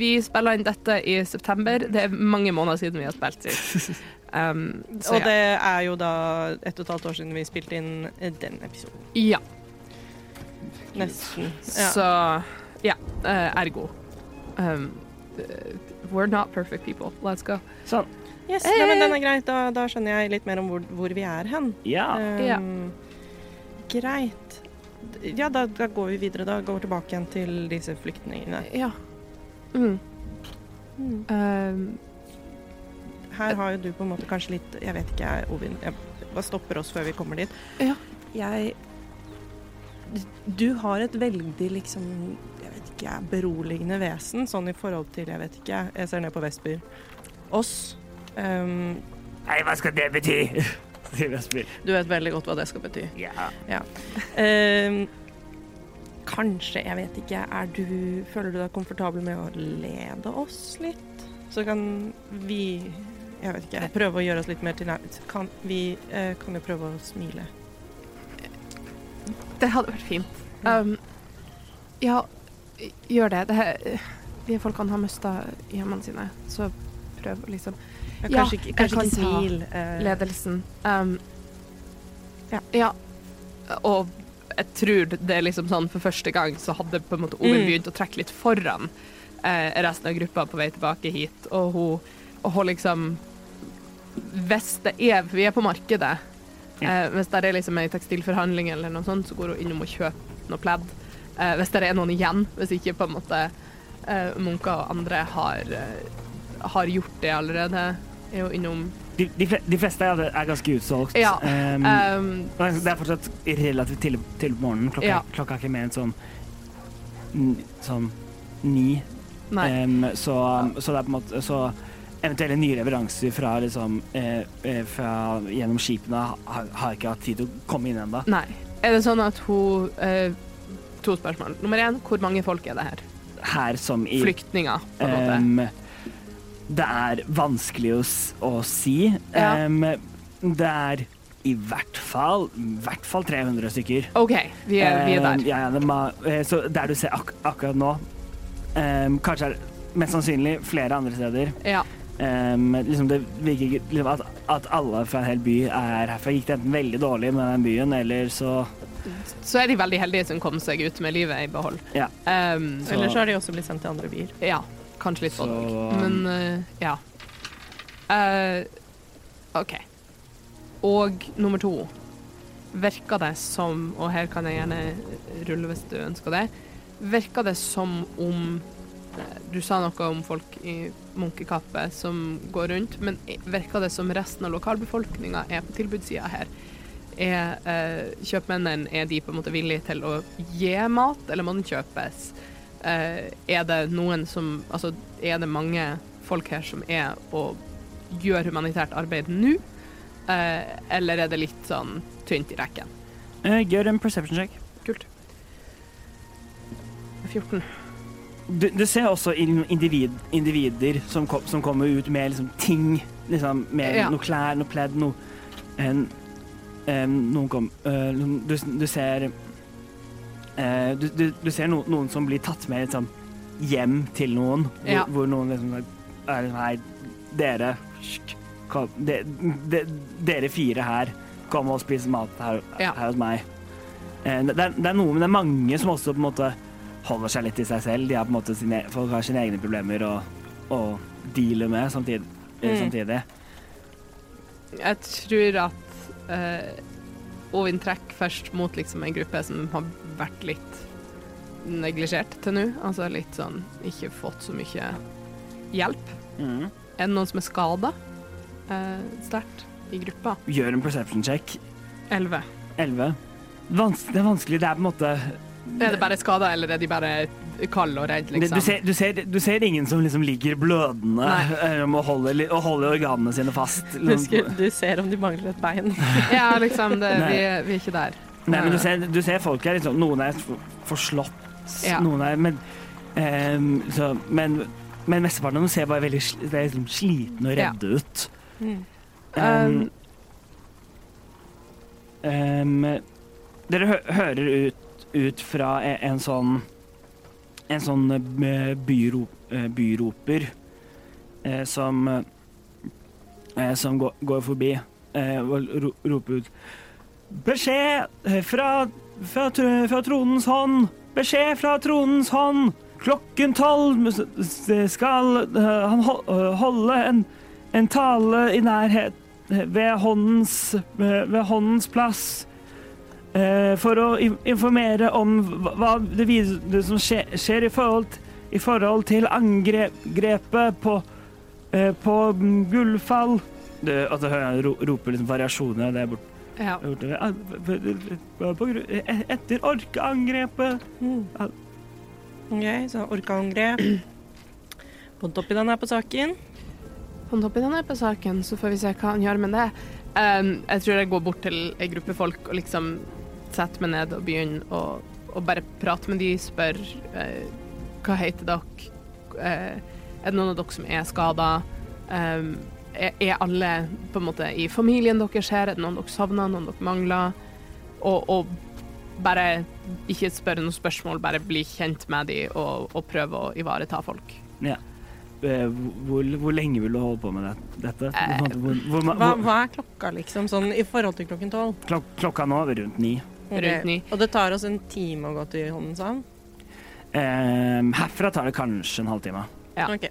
vi spiller inn dette i september. Det er mange måneder siden vi har spilt sist. *laughs* Um, så Og ja. det er jo da ett og et halvt år siden vi spilte inn eh, den episoden. ja. Nesten. Ja. Så ja, uh, ergo. Um, eh, we're not perfect people. Let's go. Sånn. Yes, nei, men den er greit. Da, da skjønner jeg litt mer om hvor, hvor vi er hen. Ja. Ja. Um, Greit. Ja, da, da går vi videre. Da går vi tilbake igjen til disse flyktningene. Ja. Mm. Mm. Um, Her har jo du på en måte kanskje litt Jeg vet ikke, jeg, Ovin. Jeg, hva stopper oss før vi kommer dit? Ja. Jeg Du har et veldig liksom Jeg vet ikke, beroligende vesen, sånn i forhold til Jeg vet ikke, jeg ser ned på Vestbyr. Oss. Um, Hei, hva skal det bety? *laughs* Sier Vestbyr. du vet veldig godt hva det skal bety. Ja. Um, kanskje, jeg vet ikke, er du Føler du deg komfortabel med å lede oss litt? Så kan vi Jeg vet ikke, prøve å gjøre oss litt mer til kan, Vi uh, kan jo prøve å smile. Det hadde vært fint. Um, ja, gjør det. det her, de folkene har mista hjemmene sine, så prøv liksom Ja, kanskje ikke, kanskje kan ikke smil. eh, ledelsen. Um, Ja. ja. Og jeg tror det er liksom sånn for første gang så hadde på en måte Ovin Mm. begynt å trekke litt foran eh, resten av gruppa på vei tilbake hit, og hun, og hun liksom Hvis det er Vi er på markedet. Eh, hvis det er liksom ei tekstilforhandling eller noe sånt, så går hun innom og kjøper noe pledd. Eh, hvis det er noen igjen, hvis ikke på en måte eh, munker og andre har, eh, har gjort det allerede, er hun innom De, de, de fleste er, er ganske utsolgt. Ja. Um, um, det er fortsatt relativt tidlig, tidlig på morgenen. Klokka, Ja. klokka er ikke mer enn sånn sånn ni. Um, så, så det er på en måte Så eventuelle nye leveranser fra liksom eh, eh, fra, gjennom skipene har, har ikke hatt tid til å komme inn ennå. Nei. Er det sånn at hun eh, To spørsmål. Nummer én, hvor mange folk er det her? Her som i Flyktninger, på en måte. Um, det er vanskelig å, å si. Ja. Um, det er i hvert fall, i hvert fall 300 stykker. OK, vi er, vi er Eh, der. ja, ja, det må, eh, så der du ser ak akkurat nå Kanskje er det mest sannsynlig flere andre steder. Ja. Men liksom det virker liksom at, at alle fra en hel by er herfra. Gikk det enten veldig dårlig med den byen, eller så Så er de veldig heldige som kom seg ut med livet i behold. Ja. Um, Så- Eller så har de også blitt sendt til andre byer. ja, kanskje litt folk. Men uh, ja. Uh, OK. Og nummer to. Virker det som, og her kan jeg gjerne rulle hvis du ønsker det, virker det som om Du sa noe om folk i munkekappe som går rundt, men virker det som resten av lokalbefolkninga er på tilbudssida her? Er eh, kjøpmennene er de på en måte villige til å gi mat, eller må den kjøpes? Eh, er det noen som Altså, er det mange folk her som er og gjør humanitært arbeid nå? Eh, eller er det litt sånn tynt i rekken? eh, Gjør en perception check. Kult. 14. Du, du ser også individ, individer som, kom, som kommer ut med liksom, ting. Liksom, med Ja. noe klær, noe pledd, noe en, em, Noen kom uh, du, du ser uh, Du, du, ser no, noen som blir tatt med liksom, hjem til noen, hvor, Ja. hvor noen liksom er Nei, dere kom, de, de, Dere fire her, kom og spis mat her, Ja. her hos meg. Uh, det, det er noe, men det er mange som også på en måte holder seg litt i seg selv. De har på en måte sine, folk har sine egne problemer å, å deale med samtidig. eh, Mm. samtidig. Jeg tror at uh, Ovin trekker først mot liksom en gruppe som har vært litt neglisjert til nå. Altså litt sånn ikke fått så mye hjelp. Mm. Er det noen som er skada uh, sterkt i gruppa? Gjør en perception check. 11. 11. Det er vanskelig. Det er på en måte Er det bare skader, eller er de bare kalde og redde, liksom? du, ser, du, ser, du ser ingen som liksom ligger blødende *laughs* eh, og holder, og holder organene sine fast. Du, skal, du ser om de mangler et bein. *laughs* Ja, liksom. Det, vi, vi er ikke der. Nei, men du ser, du ser folk her, liksom, noen er forslått, Ja. noen er Men, um, så, men, men mesteparten av dem ser bare veldig er liksom slitne og Ja. redde ut. Mm. Um, Um, um, dere hø hører ut, ut fra en, en sånn En sånn byro, eh, byroper eh, som eh, Som går, går forbi eh, og roper ut Beskjed eh, fra, fra, fra tronens hånd! Beskjed fra tronens hånd! Klokken tolv skal eh, han eh, holde en, en tale i nærhet ved håndens, ved håndens plass eh, for å informere om hva- det, det som skjer, skjer i, forhold, i forhold til angrepet på, eh, på Gullfall. Det, at du hører jeg ro, roper liksom variasjoner der borte. ja. Etter orkeangrepet. Mm. OK, så orkeangrep. *clears throat* Pontoppidan er på saken. Den her på saken, så får vi se hva han gjør med det. Um, jeg tror jeg går bort til ei gruppe folk og liksom setter meg ned og begynne å, å bare prate med de, spør eh, hva heter dere, Eh, er det noen av dere som er skada? Um, er, alle på en måte i familien deres her? Er det noen dere savner, noen dere mangler? Og, og bare ikke spørre noen spørsmål, bare bli kjent med de og, og prøve å ivareta folk. Ja. Hvor, hvor lenge vil du holde på med det, dette? Eh, Hvor, hvor, hvor, Hva, hva er klokka, liksom, sånn i forhold til klokken tolv? klok klokka nå er rundt ni. Rundt ni. Og det tar oss en time å gå til Håndens Um, Eh, herfra tar det kanskje en halvtime. Ja. Okay.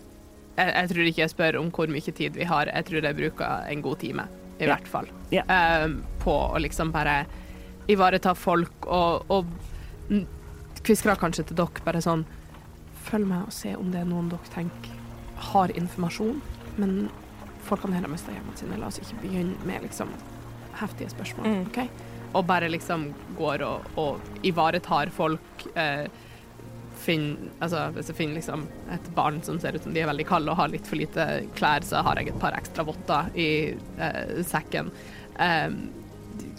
Jeg, jeg tror ikke jeg spør om hvor mye tid vi har, jeg tror jeg bruker en god time, i Ja. hvert fall. Ja. Um, på å liksom bare ivareta folk og, og mm, kanskje til dere bare sånn Følg med og se om det er noen dere tenker har informasjon, men folk kan har miste hjemmene sine. La oss ikke begynne med liksom heftige spørsmål, Mm. OK? Og bare liksom går og, og ivaretar folk. Eh, finner, altså, hvis jeg finner liksom et barn som ser ut som de er veldig kalde og har litt for lite klær, så har jeg et par ekstra votter i eh, sekken. Eh,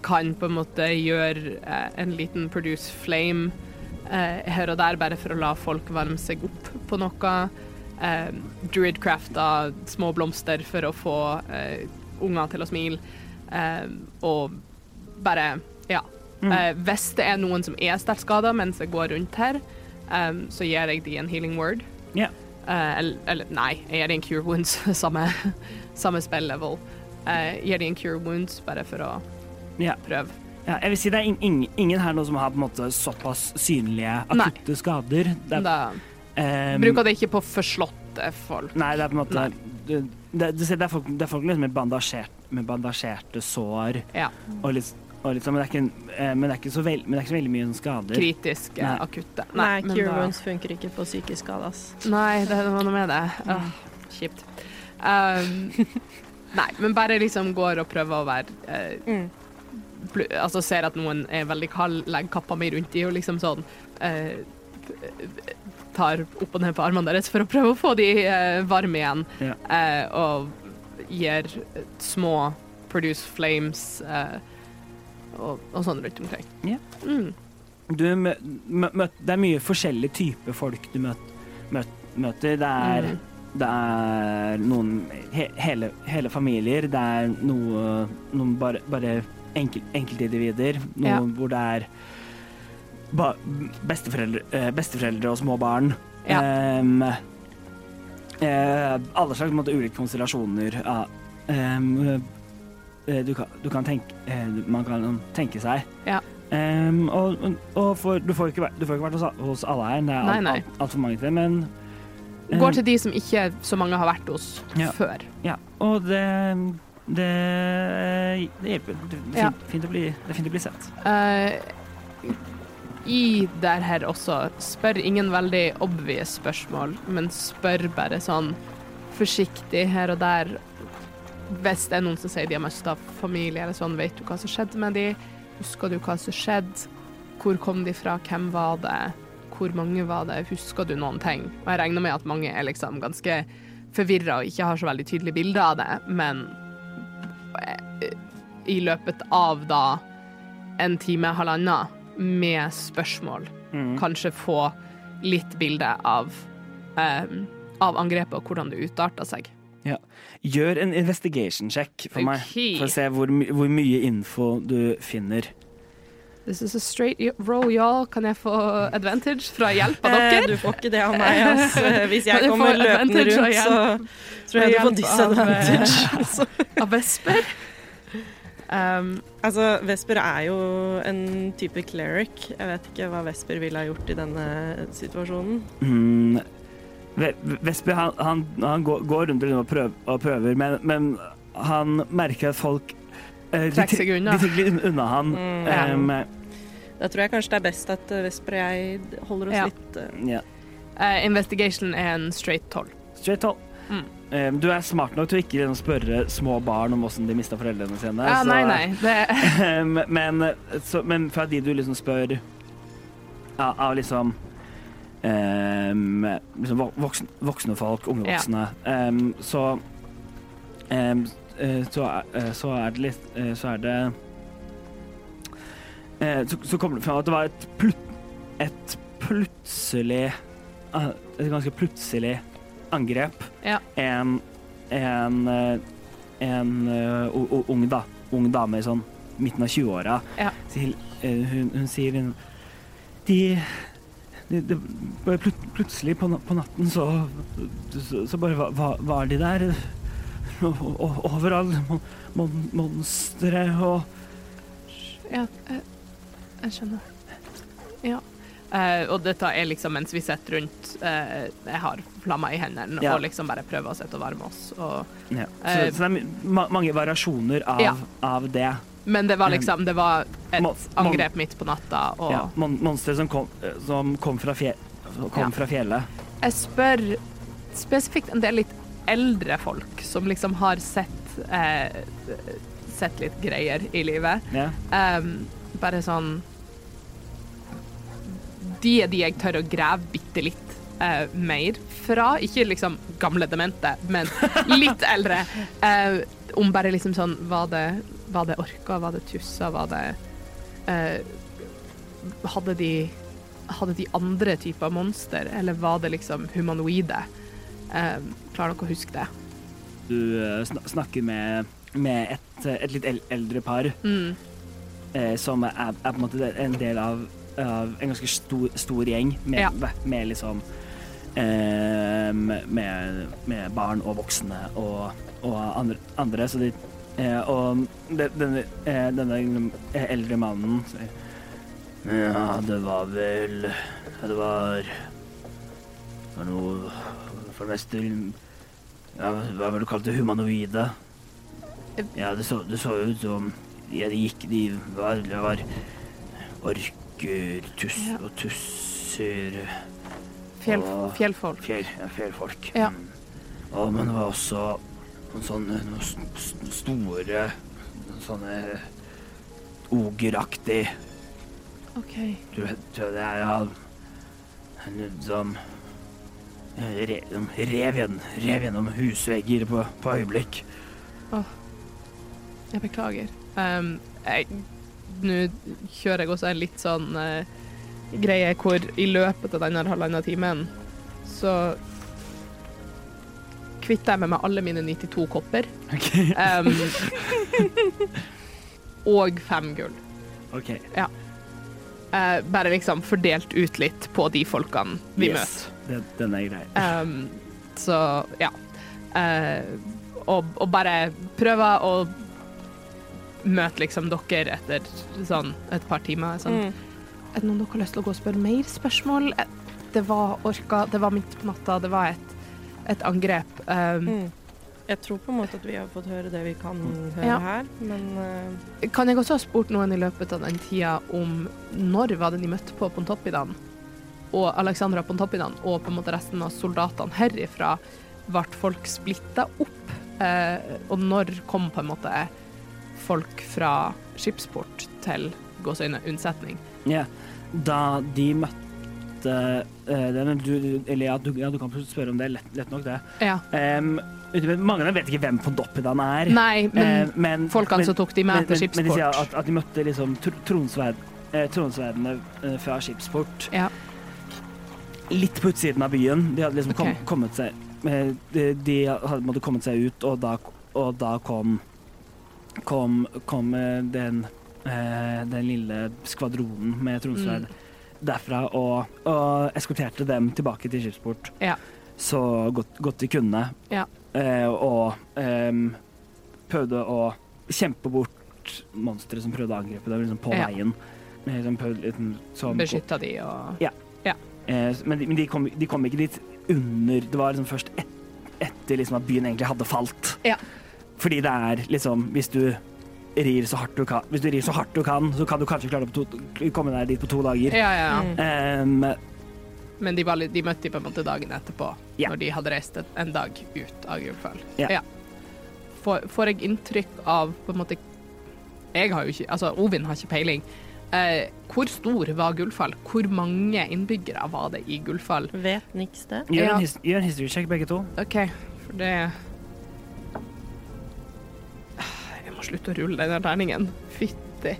kan på en måte gjøre eh, en liten produce flame eh, her og der, bare for å la folk varme seg opp på noe. Eh, Druidcrafta små blomster for å få eh, unger til å smile. Eh, og bare Ja. Mm. Eh, hvis det er noen som er sterkt skada mens jeg går rundt her, um, så gir jeg de en healing word. Yeah. Eh, eller, eller nei, jeg gir de en cure wounds, *laughs* samme, samme spill level. Eh, gir de en cure wounds bare for å yeah. prøve. Ja, jeg vil si det er ing- ing- ingen her nå som har på en måte såpass synlige Nei. akutte skader. Det er, Da um, bruker det ikke på forslåtte folk. Nei, det er på en måte det, det, det, er folk, det er folk liksom med, bandasjert, med bandasjerte sår Ja. og litt, og litt sånn, men, det er ikke, eh, men, det er ikke så veld, men det er ikke så veldig mye sånn skader. Kritiske, Nei. akutte. Nei, Nei cure wounds funker ikke på psykisk skade, ass. Nei, det var noe med det. Åh, kjipt. Um, *laughs* nei, men bare liksom går og prøver å være uh, Mm. blu, Altså ser at noen er veldig kald, legger kappa mi rundt i og liksom sånn uh, tar opp og ned på armene deres for å prøve å få de uh, varme igjen. Ja. Eh, og gir små produce flames eh, og, og sånn rundt omkring. Ja. Mm. Du mø, mø, det er mye forskjellige typer folk du møt, mø, møter. Det er, Mm. det er noen he, hele, hele familier. Det er noe, noen bare, bare enkel, enkeltindivider. Noe Ja. hvor det er ba, besteforeldre, eh, besteforeldre og små barn. Ja. Um, eh, alle slags måte, ulike konstellasjoner av Um, eh, du, kan, du kan tenke eh, Man kan tenke seg. Ja. Um, og og, for, du får ikke du får ikke vært hos, alle her, det er altfor alt- alt- altfor mange til, men um, Går til de som ikke så mange har vært hos Ja. før. Ja, og det det, det hjelper. Det er Ja. fint, fint, bli, det er fint å bli sett. Uh, I der her også, spør ingen veldig obvious spørsmål, men spør bare sånn forsiktig her og der. Hvis det er noen som sier de har mista familie eller sånn, vet du hva som skjedde med de? Husker du hva som skjedde? Hvor kom de fra? Hvem var det? Hvor mange var det? Husker du noen ting? Og jeg regner med at mange er liksom ganske forvirra og ikke har så veldig tydelig bilde av det, men eh, i løpet av da en time, halvannen, med spørsmål, Mm. kanskje få litt bilde av, um, av angrepet og hvordan det utarta seg. Gjør en investigation check for meg, for å se hvor, my hvor mye info du finner. This is a straight row, y'all. Kan jeg få advantage fra hjelp av Eh, dere? du får ikke det av meg. Eh, Hvis jeg kommer løpende rundt, så tror jeg du får hjelp av, disadvantage. Av vesper? Um, altså, Vesper er jo en type cleric. Jeg vet ikke hva Vesper ville ha gjort i denne situasjonen. Mm. Ve- Vesper han, han, han går, går rundt og prøver, og prøver men, men han merker at folk eh, Trekker seg unna. De trekker litt unna han. Mm. Ja. Um, Da tror jeg kanskje det er best at eh, Vesper og jeg holder oss Ja. litt uh, ja. uh, investigation er en straight toll. Straight toll. Mm. Um, du er smart nok til å ikke liksom spørre små barn om hvordan de mista foreldrene sine. Ja, så- nei, nei. Det, *laughs* Um, men, så, men fra de du liksom spør av, av liksom um, liksom voksen, voksne, folk, unge Ja. voksne, um, så um, så, eh, så er det litt Så er det så, så kommer det fram at det var et, plut, et plutselig Et ganske plutselig angrep. Ja. En en, en o- ung, da, ung dame i sånn midten av 20-åra Ja. eh, hun, hun sier hun, de plut, plutselig på, på natten så, så, så bare var, var- de der. Overalt. Mon, mon, monstre og ja, jeg, jeg skjønner. Ja. Eh, og dette er liksom mens vi sitter rundt eh, Jeg har flammer i hendene Ja. og liksom bare prøver å sitte og varme oss. Og, ja. så, Eh, så det er ma mange variasjoner av, Ja. av det. Men det var liksom Det var et Mon- angrep midt på natta, og Ja, mon monstre som kom, eh, som kom, fra, fje kom Ja. fra fjellet. Jeg spør spesifikt en del litt eldre folk som liksom har sett eh, Sett litt greier i livet. Ja. Um, bare sånn De er de jeg tør å grave bitte litt uh, mer fra. Ikke liksom gamle demente, men litt eldre. Uh, *laughs* om bare liksom sånn Var det, var det orker? Var det tusser? Var det eh, Hadde de hadde de andre typer monster, eller var det liksom humanoide? Eh, klarer dere å huske det? Du eh, sn snakker med med et, et litt eldre par Mm. eh, som er, er på en måte en del av, av en ganske stor, stor gjeng med, Ja. med liksom eh, med, med barn og voksne og, og andre, andre. Så de Og de, denne, eh, denne eh, eldre mannen sier Ja, det var vel Det var Det var noe For det meste ja, Hva var det du kalte humanoide? Ja, det så, det så ut som ja, de gikk De var, det var orker, tuss og tusser Fjell, Og- fjellfolk. Fjell, ja, fjellfolk. Ja. Mm. Og, men det var også noen sånne noen store noen Sånne ogeraktig OK. Du tror det er en som rev, rev, rev gjennom husvegger på, på øyeblikk. Jeg beklager. Um, Nå kjører jeg også en litt sånn uh, greie hvor i løpet av denne halvannen timen så kvitter jeg meg med alle mine 92 kopper. Um, og fem gull. OK. Eh, bare liksom fordelt ut litt på de folkene vi Yes. Den, den er grei. Um, så ja. Uh, og, og bare prøve å møte liksom dere etter sånn et par timer. Sånn. Mm. Er det noen dere har lyst til å gå og spørre mer spørsmål? Eh, Det var orka, det var midt på natta, det var et, et angrep. Um, Mm. Jeg tror på en måte at vi har fått høre det vi kan høre Ja. her, men uh... Kan jeg også ha spurt noen i løpet av den tida om når var det de møtte på Pontoppidan? Og Alexandra Pontoppidan og på en måte resten av soldatene herifra ble folk splitta opp? Uh, og når kom på en måte folk fra skipsport til Gåsøyne unnsetning? Ja. Da de møtte du, Eller ja du, ja, du kan spørre om det. Lett, lett nok, det. Ja. Um, mange av dem vet ikke hvem Pontoppidan er. Nei, men uh, men folkene som tok de med til Skipsport. men de sier at, at de møtte liksom tr tronsverd, eh, tronsverdene eh, fra skipsport Ja. litt på utsiden av byen. De hadde liksom kom, kommet seg eh, de, de hadde måtte kommet seg ut, og da, og da kom kom, kom eh, den, eh, den lille skvadronen med tronsverd Mm. Derfra og, og eskorterte dem tilbake til skipsport Ja. så godt, godt de kunne. Ja. Eh, og eh, prøvde å kjempe bort monstre som prøvde å angripe dem liksom på Ja. veien. Liksom, liksom, Beskytta de og eh, men de, men de, kom, de kom ikke dit under Det var liksom først et, etter liksom at byen egentlig hadde falt. Ja. Fordi det er liksom Hvis du rir så hardt du kan, hvis du rir så hardt du kan, så kan du kanskje klare å komme deg dit på to dager. Ja, ja. ja. mm. Um, Men de, var, litt- de møtte de på en måte dagen etterpå, Ja. når de hadde reist en dag ut av Gullfall. Ja. Får, får jeg inntrykk av på en måte Jeg har jo ikke Altså, Ovin har ikke peiling. Eh, hvor stor var Gullfall? Hvor mange innbyggere var det i Gullfall? vet niks det? gjør, en his, gjør en history check, begge to. OK, for det må slutte å rulle den der terningen. Fytti.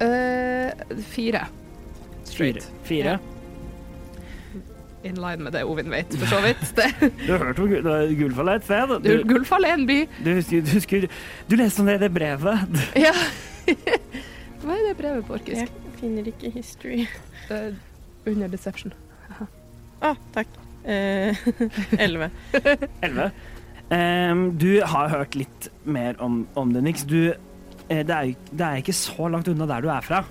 Uh, fire. Fire. Straight. Fire. In line med det Ovin vet, for så vidt. *laughs* Det, Du har hørt om Gu- Gullfall er et sted? du, Gullfall er en by. du, husker, du, husker, du leste om det i det brevet. *laughs* Ja. Hva er det brevet på orkisk? Jeg finner ikke history. Uh, under deception. Å, takk. Eh, *laughs* Elleve. Elleve. Em, du har hørt litt mer om, om det, Nix. Du, eh, det, er, det er ikke så langt unna der du er fra.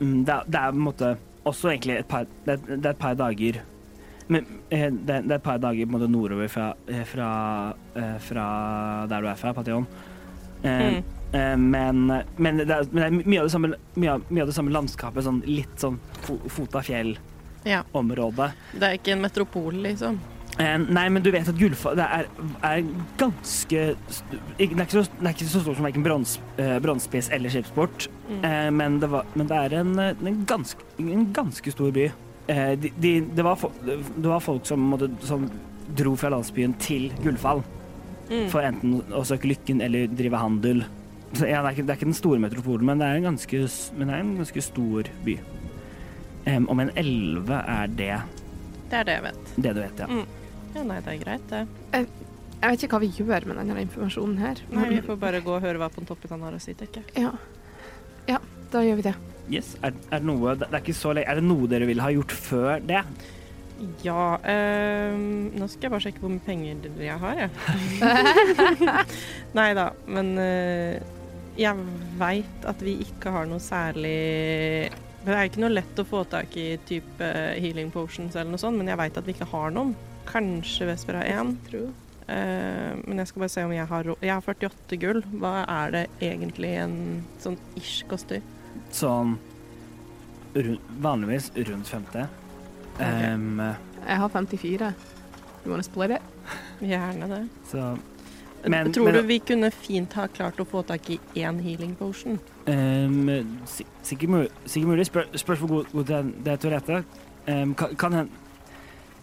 Mm, det, er- det er på en måte også egentlig et par, det, er- det er et par dager men, eh, det, er- et par dager på en måte nordover fra, eh, fra, fra der du er fra, Pation. Eh, Mm. men, men, det er, men det er mye av det samme, av, av det samme landskapet, sånn litt sånn fo, fot av fjell-område. Det er ikke en metropol, liksom. Eh, nei, men du vet at Gullfall det er, er ganske Det er ikke så, det stort som verken brons, eh, eller Skipsport, Mm. eh, men, det var, men det er en, en, ganske, en ganske stor by. De, de, det, var det var folk som, som dro fra landsbyen til Gullfall Mm. for enten å søke lykken eller drive handel. Så, ja, det, er ikke, det er ikke den store metropolen, men det er en ganske, er en ganske stor by. Em, om en elleve er det Det er det jeg vet. det du vet, ja. Mm. Ja, nei, det er greit, det. Jeg vet ikke hva vi gjør med denne informasjonen her. Nei, vi får bare gå og høre hva Pontoppidan har å si, tenker jeg. ja. ja, da gjør vi det. Yes. Er, er, noe, det er, ikke så lenge, er det noe dere ville ha gjort før det? Ja øh, Nå skal jeg bare sjekke hvor mye penger jeg har, jeg. *laughs* Nei da, men øh, jeg veit at vi ikke har noe særlig Det er ikke noe lett å få tak i type healing potions eller noe sånt, men jeg veit at vi ikke har noen. Kanskje Vesper har én. uh, men jeg skal bare se om jeg har. Jeg har 48 gull. Hva er det egentlig en sånn ish koster? Sånn rund, vanligvis rundt 50. Em, Jeg har 54. You wanna split it? Gjerne det. så Men- Tror men- du vi kunne fint ha klart å få tak i én healing potion? Um, sikkert, sikkert mulig. Spør, spørs hvor god, god det, det er til å rette. Um, kan, kan, hen-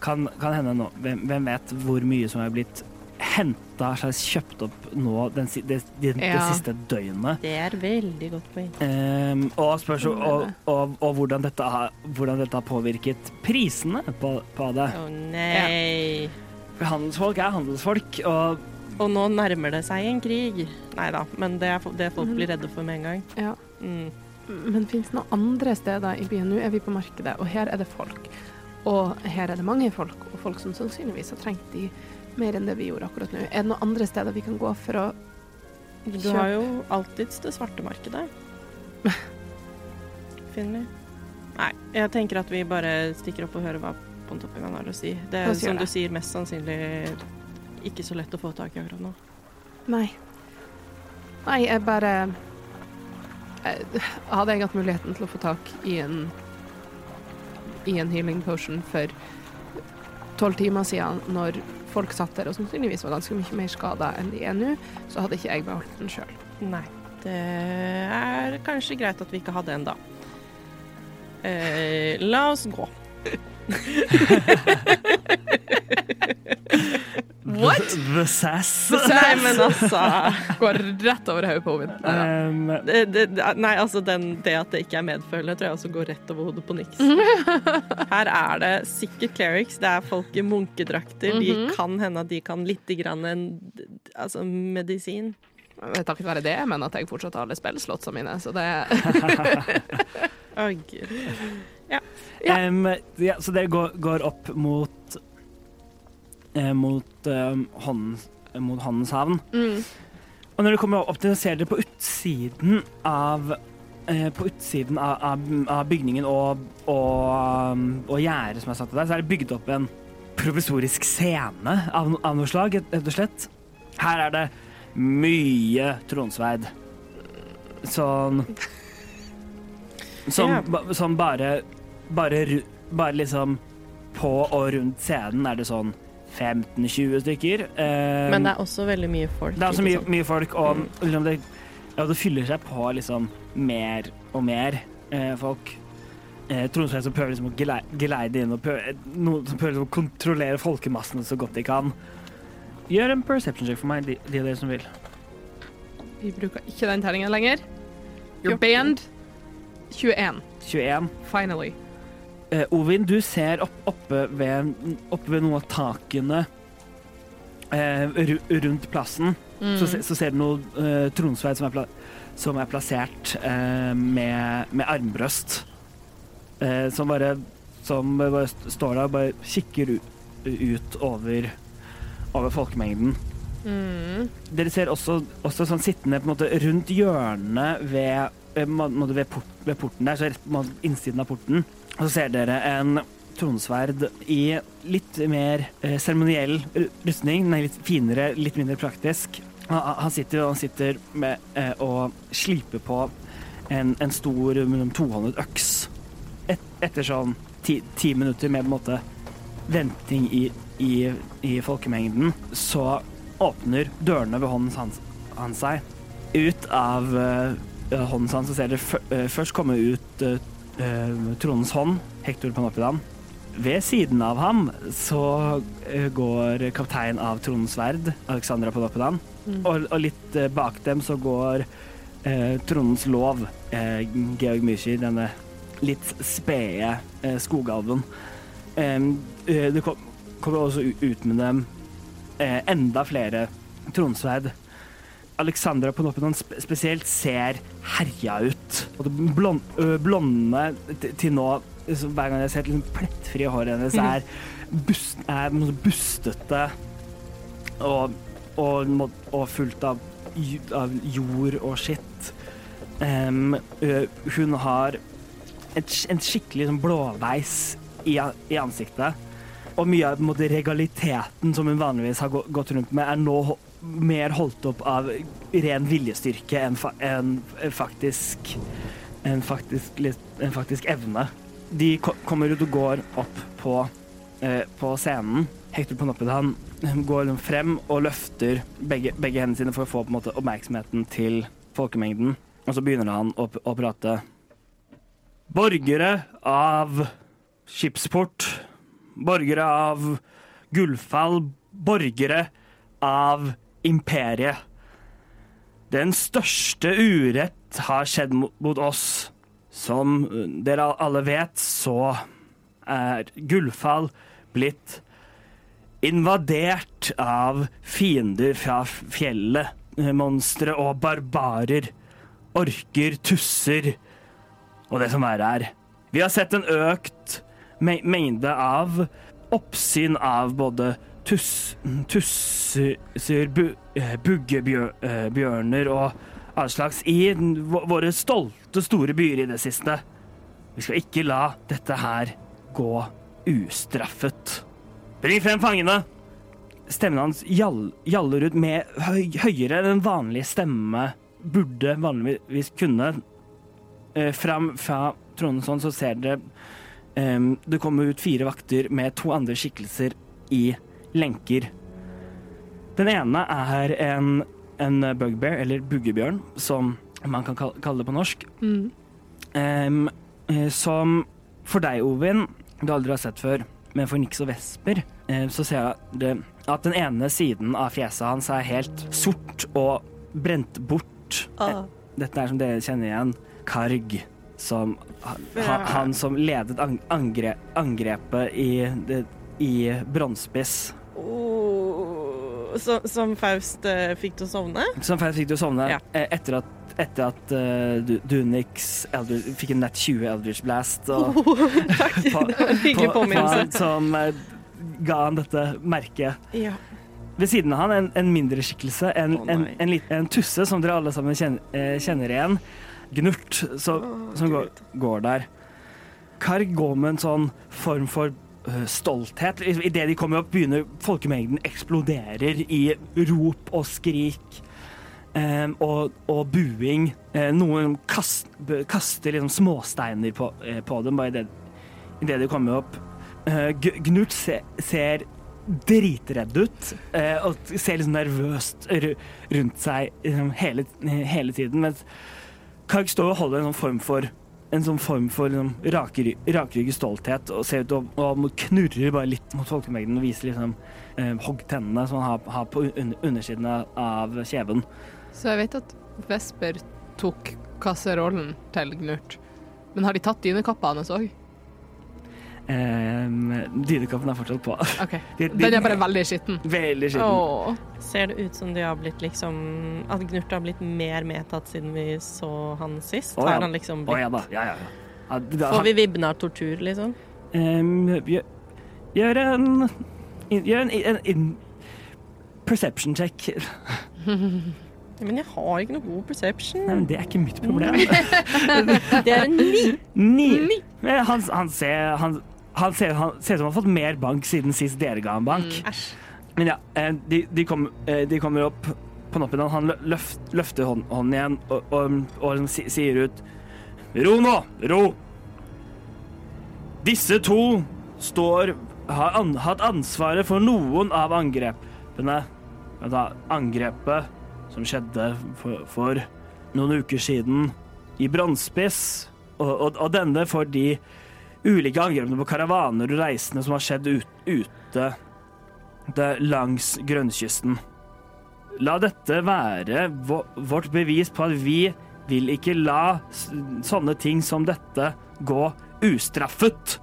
kan, kan hende nå hvem, hvem vet hvor mye som er blitt henta, slags kjøpt opp nå den, det, det, det Ja. siste døgnet. Det er veldig godt poeng. Um, og, spørs, og, og, og hvordan, dette har, hvordan dette har påvirket prisene på, på det. Å nei. For handelsfolk er handelsfolk, og Og nå nærmer det seg en krig. Nei da, men det er det folk blir redde for med en gang. Ja. Mm. Men fins det noen andre steder i byen? Nå er vi på markedet, og her er det folk. Og her er det mange folk, og folk som sannsynligvis har trengt de mer enn det vi gjorde akkurat nå. Er det noen andre steder vi kan gå for å kjøpe? Du har jo alltids det svarte markedet. *laughs* Finner. Nei, jeg tenker at vi bare stikker opp og hører hva Pontoppidan har å si. Det er som det. som du sier, mest sannsynlig ikke så lett å få tak i akkurat nå. Nei. Nei, jeg bare jeg, Hadde jeg hatt muligheten til å få tak i en i en healing potion for tolv timer siden, når folk satt der og sannsynligvis var ganske mye mer skada enn de er nå, så hadde ikke jeg beholdt den sjøl. Nei. Det er kanskje greit at vi ikke hadde en da. Eh, la oss gå. What? The, the sass. Nei, men altså Går rett over hodet på Ovin. Em, det, det, det- Nei, altså den, det at det ikke er medfølende, tror jeg også går rett over hodet på niks. *laughs* Her er det sikkert clerics, det er folk i munkedrakter. De Mhm. kan hende at de kan litt grann en, altså medisin. Takket være det, men at jeg fortsatt har alle spillslotsene mine, så det Å, gud. Ja. em, ja, så dere går, går opp mot eh, mot, um, håndens, mot Håndens havn. mm. Og når dere kommer opp til, ser dere på utsiden av eh, på utsiden av, av, av bygningen og, og, um, og gjerdet som er satt der, så er det bygd opp en provisorisk scene av, av noe slag, rett og slett. Her er det mye tronsverd. Sånn *laughs* Som, yeah. ba, som bare, bare Bare liksom på og rundt scenen er det sånn 15-20 stykker. Um, Men det er også veldig mye folk. det er også mye, mye folk, og liksom det, ja, det fyller seg på liksom mer og mer eh, folk. Eh, Tromsø som prøver liksom å geleide inn og prøver, noen som prøver liksom å kontrollere folkemassene så godt de kan. Gjør en perception check for meg, de, de av dere som vil. Vi bruker ikke den terningen lenger. You're banned. 21. 21. Finally. Eh, Ovin, du ser opp, oppe, ved, oppe ved noen av takene eh, rundt plassen. Mm. Så, så ser du noe uh, tronsverd som er, som er plassert eh, med, med armbrøst. Eh, som bare Som bare står der og bare kikker ut, ut over, over folkemengden. Mm. Dere ser også, også sånn sittende måte rundt hjørnet ved, ved, ved porten der, så rett på innsiden av porten. Så ser dere en tronsverd i litt mer eh, seremoniell eh, rustning. Nei, litt finere, litt mindre praktisk. Han, sitter, han sitter med, eh, og sliper på en, en stor tohåndet øks. Et, etter sånn ti, ti minutter med på en måte venting i, i, i folkemengden, så åpner dørene ved hånden hans, han seg. Ut av eh, hånden hans så ser dere eh, først komme ut uh, Trondens hånd, Hector Panopidan. Ved siden av ham så eh, går kaptein av Trondens sverd, Alexandra Panopidan. Mm. Og, og litt eh, bak dem så går uh, Trondens lov, eh, Georg Myski, denne litt spede eh, skogalven. Eh, det kom, kommer også ut med dem eh, enda flere tronsverd. Alexandra på sp spesielt ser herja ut. Og det blond, blonde til nå, hver gang jeg ser liksom plettfrie håret hennes, er, bust, er bustete og, og, og fullt av, av jord og skitt. Um, hun har et, en skikkelig sånn blåveis i, i ansiktet. Og mye av måte, regaliteten som hun vanligvis har gått rundt med, er nå mer holdt opp av ren viljestyrke enn fa en faktisk, en faktisk, en faktisk evne. De ko kommer ut og går opp på, eh, på scenen. Hector Ponopidan går liksom frem og løfter begge, begge hendene sine for å få måte, oppmerksomheten til folkemengden. Og så begynner han å, å prate. Borgere av Skipsport, borgere av Gullfall, borgere av imperiet. Den største urett har skjedd mot, oss. Som uh, dere alle vet, så er Gullfall blitt invadert av fiender fra fjellet. Eh, Monstre og barbarer. Orker, tusser og det som verre er. Vi har sett en økt mengde av oppsyn av både tuss, tusser, bu, eh, buggebjørner og all slags i våre stolte, store byer i det siste. Vi skal ikke la dette her gå ustraffet. Bring frem fangene! Stemmen hans gjall, gjaller ut med høy, høyere enn en vanlig stemme burde vanligvis kunne. Eh, fram fra tronen sånn, så ser dere em, det kommer ut fire vakter med to andre skikkelser i lenker. Den ene er en, en bugbear, eller buggebjørn, som man kan kalle det på norsk. Mm. Eh, som for deg, Ovin, du aldri har sett før, men for Nix og Vesper, eh, så ser jeg det, at den ene siden av fjeset hans er helt sort og brent bort. Ah. Dette er som dere kjenner igjen, Karg, som ha, han som ledet angre, angrepet i, i Bronsspiss. Oh, så, som Faust eh, fikk til å sovne? Som Faust fikk til å sovne Ja. eh, etter at, etter at uh, du- Dunix Eldr fikk en nett 20 Eldridge Blast. Og, *laughs* Takk, *laughs* På- det var en hyggelig påminnelse. på- som uh, ga han dette merket. Ja. Ved siden av han en, en mindre skikkelse, en, oh, en, en, en tusse som dere alle sammen kjenner, eh, kjenner igjen. Gnurt, så, oh, som går, går der. Karg går med en sånn form for stolthet. Idet de kommer opp, begynner folkemengden eksploderer i rop og skrik. em, og, og buing. Eh, noen kast, kaster liksom småsteiner på, eh, på dem bare idet de kommer opp. Eh, Gnurt se, ser dritredd ut eh, og ser liksom nervøst rundt seg liksom, hele, hele tiden. Mens Karg står og holder en sånn form for en sånn form for liksom, rakry, rakrygget stolthet og ser ut og, og knurrer bare litt mot folkemengden og viser liksom eh, hoggtennene som han har, har på un undersiden av kjeven. Så jeg vet at Vesper tok kasserollen til Gnurt. Men har de tatt dynekappa hans òg? Eh, Dynekampen er fortsatt på. Okay. *laughs* De, de, Den er bare veldig skitten. veldig skitten. Åh. Ser det ut som de har blitt liksom At Gnurt har blitt mer medtatt siden vi så han sist? Åh, ja. Har han liksom blitt blitt ja da. Ja, ja, ja. ja da Får vi vibbene av tortur, liksom? Ehm, gjør, gjør en Gjør en, en, en perception check. Men jeg har ikke noe god perception. Nei, men det er ikke mitt problem. *laughs* Det er en ni. Ni. ni. Han, han, ser, han, han, ser, han ser ut som han har fått mer bank siden sist dere ga han bank. Mm, Men ja, eh, de, de, kom, eh, de kommer opp på noppen. Han løft, løfter hånd, hånden igjen og, og, og liksom sier ut Ro nå! Ro! Disse to står har an, hatt ansvaret for noen av angrepene. Angrepet som skjedde for, for noen uker siden i Brannspiss, og, og, og denne fordi de ulike angrepene på karavaner og reisende som har skjedd ut, ute langs grønnkysten. La dette være vårt bevis på at vi vil ikke la sånne ting som dette gå ustraffet.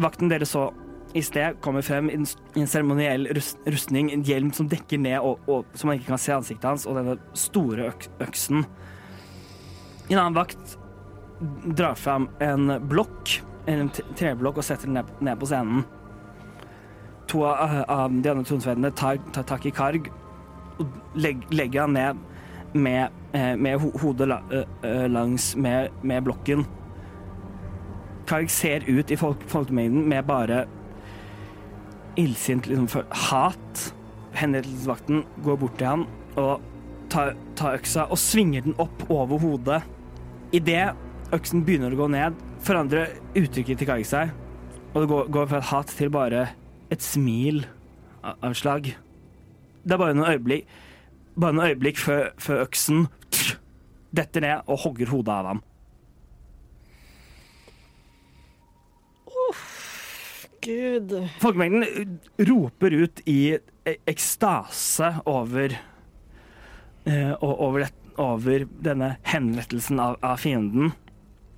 Vakten dere så i sted kommer frem i en, seremoniell rustning, en hjelm som dekker ned, og, og, så man ikke kan se ansiktet hans, og denne store øk, øksen. En annen vakt drar fram en blokk, en treblokk, og setter den ned, ned på scenen. To av, av de andre tronsverdene tar, tar tak i Karg og legg, legger han ned med, eh, med ho hodet langs med, med blokken. Karg ser ut i folk, folkemengden med bare illsint liksom, hat. Henrettelsesvakten går bort til han og tar, tar øksa og svinger den opp over hodet. Idet øksen begynner å gå ned, forandrer uttrykket til Karg seg, og det går, går fra et hat til bare et smil av slag. Det er bare noen øyeblikk, bare noen øyeblikk før, før øksen detter ned og hogger hodet av ham. Gud. Folkemengden roper ut i e- ekstase over uh, over, det, over denne henrettelsen av, av fienden.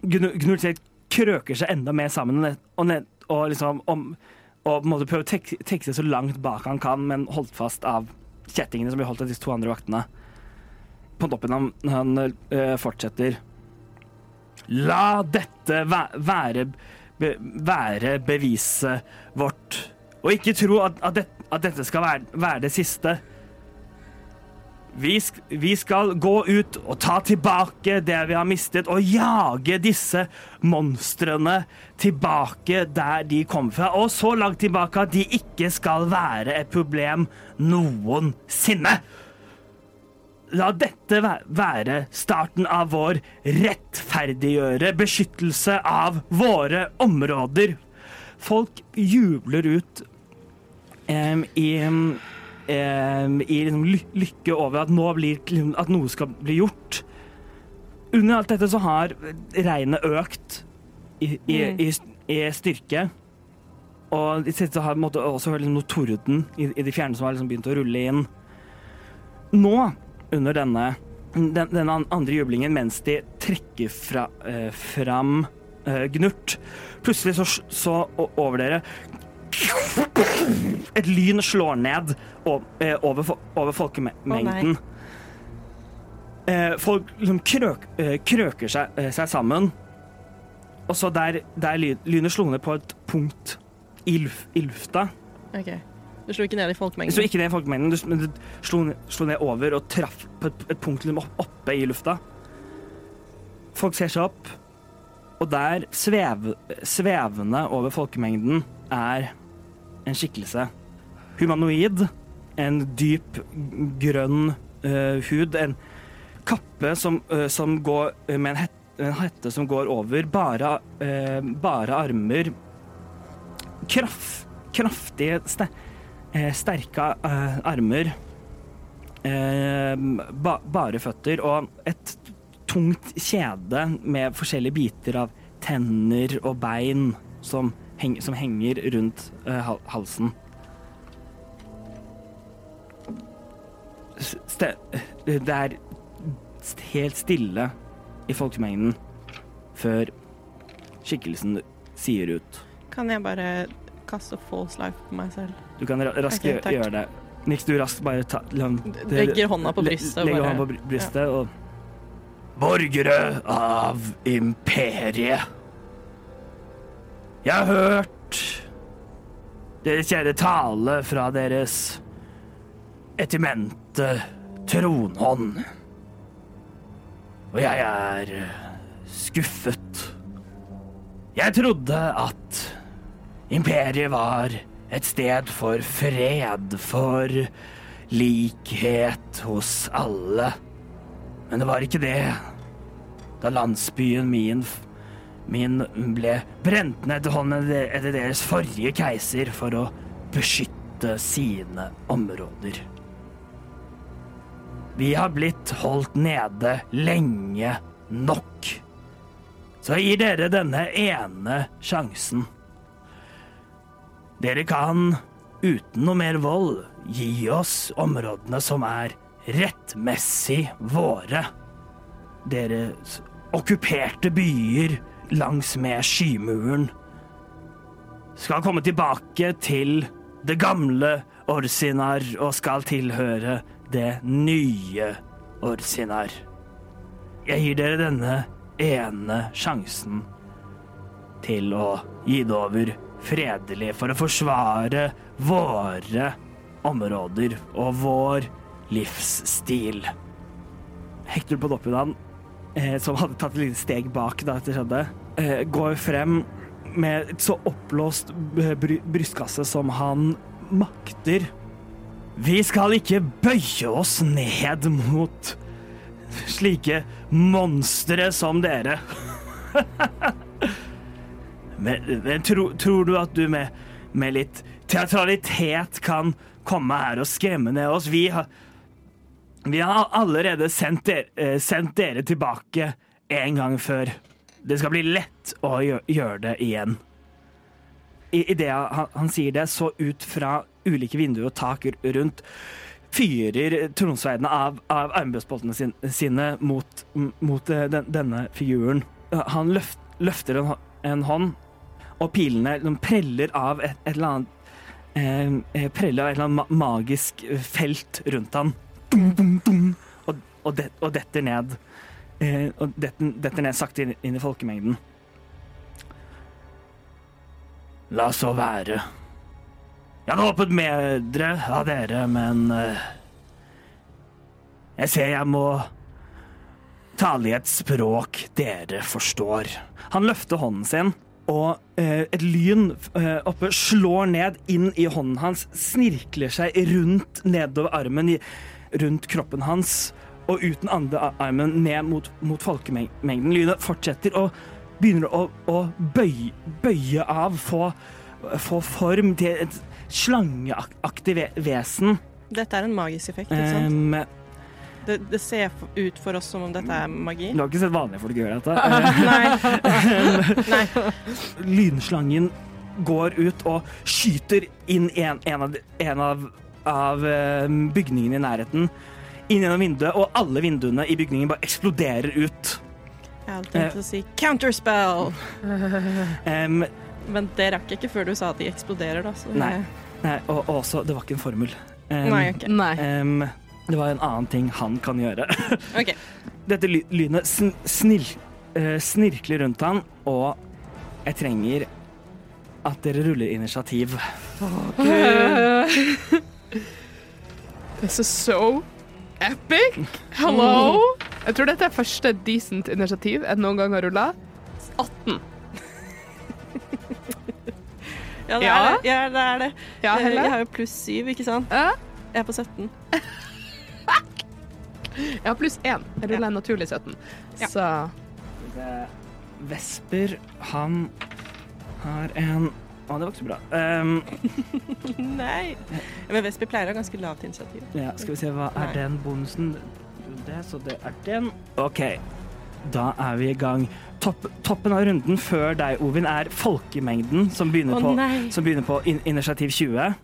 Gnur Gnurtvedt krøker seg enda mer sammen og, og, liksom om, og på en måte prøver å tek- trekke seg så langt bak han kan, men holdt fast av kjettingene som blir holdt av disse to andre vaktene. På toppen han, han øh, fortsetter. La dette være, be, være beviset vårt. Og ikke tro at, at, det, at dette skal være, være det siste. Vi, vi skal gå ut og ta tilbake det vi har mistet, og jage disse monstrene tilbake der de kom fra. Og så langt tilbake at de ikke skal være et problem noensinne. La dette være starten av vår rettferdiggjøre beskyttelse av våre områder. Folk jubler ut em, i, i liksom ly lykke over at, blir, at noe skal bli gjort. Under alt dette så har regnet økt i, i, Mm. i, i styrke. Og i siste har på også hørt liksom noe torden i, i de fjerne som har liksom begynt å rulle inn. Nå, under denne, den, denne andre jublingen, mens de trekker fra, eh, fram eh, Gnurt, plutselig så, så over dere Et lyn slår ned eh, over, over folkemengden. Eh, folk liksom krøk, eh, krøker seg, seg sammen. Og så der, der lynet slo ned på et punkt i, luf, i lufta OK. Du slo ikke ned i folkemengden? Du folkemengden? ikke ned i folkemengden, du- men du slo, slo ned over og traff på et, et punkt liksom oppe i lufta. Folk ser seg opp, og der, svev, svevende over folkemengden, er en skikkelse. Humanoid. En dyp grønn uh, hud. En kappe som, uh, som går eh, med en, hette, en hette som går over. Bare, eh, bare armer. Kraft, kraftige ste, sterke armer. Ba, bare føtter og et tungt kjede med forskjellige biter av tenner og bein som, heng, som henger rundt uh, halsen. Ste, det er helt stille i folkemengden før skikkelsen sier ut. Kan jeg bare kaste false life på meg selv? Du kan ra raskt okay, gjøre det. Niks, du raskt bare ta, Legger hånda på brystet Legger hånda på brystet brystet og Borgere av imperiet. Jeg har hørt deres kjære tale fra deres etimente tronhånd. Og jeg er skuffet. Jeg trodde at imperiet var et sted for fred, for likhet hos alle. Men det var ikke det. Da landsbyen min, min ble brent ned til hånden etter deres forrige keiser for å beskytte sine områder. Vi har blitt holdt nede lenge nok. Så jeg gir dere denne ene sjansen. Dere kan, uten noe mer vold, gi oss områdene som er rettmessig våre. Deres okkuperte byer langs med skymuren. skal komme tilbake til det gamle Orsinar og skal tilhøre det nye Orsinar. Jeg gir dere denne ene sjansen til å gi det over fredelig for å forsvare våre områder og vår livsstil. Hector på eh, som hadde tatt et lite steg bak da dette skjedde, går frem med så oppblåst eh, bry brystkasse som han makter. Vi skal ikke bøye oss ned mot slike monstre som dere. *laughs* men, men tro, tror du at du med, med litt teatralitet kan komme her og skremme ned oss? Vi har, vi har allerede sendt dere, eh, sendt dere tilbake en gang før. Det skal bli lett å gjøre det igjen. I, i det han, han sier det, så ut fra ulike vinduer og tak rundt fyrer tronsverdene av, av armbøsboltene sin, sine mot, mot eh, den, denne figuren. Han løft, løfter en, en hånd, og pilene preller av et, et eller annet eh, eh, Preller av et eller annet magisk felt rundt han. Dum, dum, dum, og, og, det, og detter ned. Eh, og detter, detter ned sakte inn, inn i folkemengden. La så være. Jeg hadde håpet bedre av dere, men eh, Jeg ser jeg må tale i et språk dere forstår. Han løfter hånden sin, og eh, et lyn oppe slår ned inn i hånden hans, snirkler seg rundt nedover armen, rundt kroppen hans, og uten andre armen ned mot, mot folkemengden. Lynet fortsetter og begynner å, å bøye, bøye av, få, få form til et slangeaktig vesen. Dette er en magisk effekt, ikke sant? Um, Det, det ser ut for oss som om dette er magi. du har ikke sett vanlige folk gjøre dette. *laughs* Nei. Lynslangen går ut og skyter inn en, en av, en av, av bygningene i nærheten. Inn gjennom vinduet, og alle vinduene i bygningen bare eksploderer ut. Jeg hadde tenkt å si counterspell, *laughs* Um, men det rakk jeg ikke før du sa at de eksploderer, da. Så Nei. nei, og, og også, det var ikke en formel. Um, Nei, ok. Nei. Um, det var en annen ting han kan gjøre. *laughs* OK. Dette ly lynet sn snil uh, snirkler rundt han, og jeg trenger at dere ruller initiativ. *laughs* This is so epic. Hello. Jeg tror dette er første decent initiativ jeg noen gang har rulla. 18. *laughs* Ja, det Ja. er det. Ja, det, er det. Ja, Jeg, har jo pluss 7, ikke sant? Ja. Jeg er på 17. Jeg har pluss 1. Jeg ruller en naturlig 17. Ja. Så Vesper, han har en Å, det var ikke så bra. Um, *laughs* Nei. Men Vesper pleier å ha ganske lavt initiativ. ja, skal vi se, hva er den bonusen? Det, så det er den. OK, da er vi i gang. Topp, toppen av runden før deg, Ovin, er folkemengden, som begynner på, som begynner på in initiativ 20.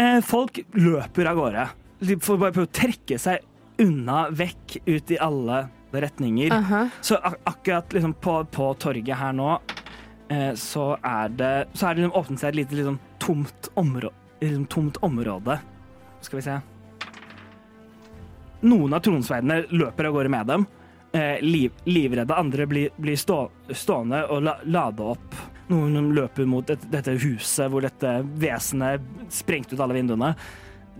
Eh, folk løper av gårde. De får bare prøve å trekke seg unna, vekk, ut i alle retninger. Aha. Så ak akkurat liksom på, på torget her nå, så er det Så er det liksom åpnet seg et lite liksom, tomt, områ liksom, tomt område. Skal vi se Noen av tronsverdene løper av gårde med dem. Eh, liv, livredde. Andre blir, blir stå, stående og la, lade opp. Noen løper mot et, dette huset hvor dette vesenet sprengte ut alle vinduene.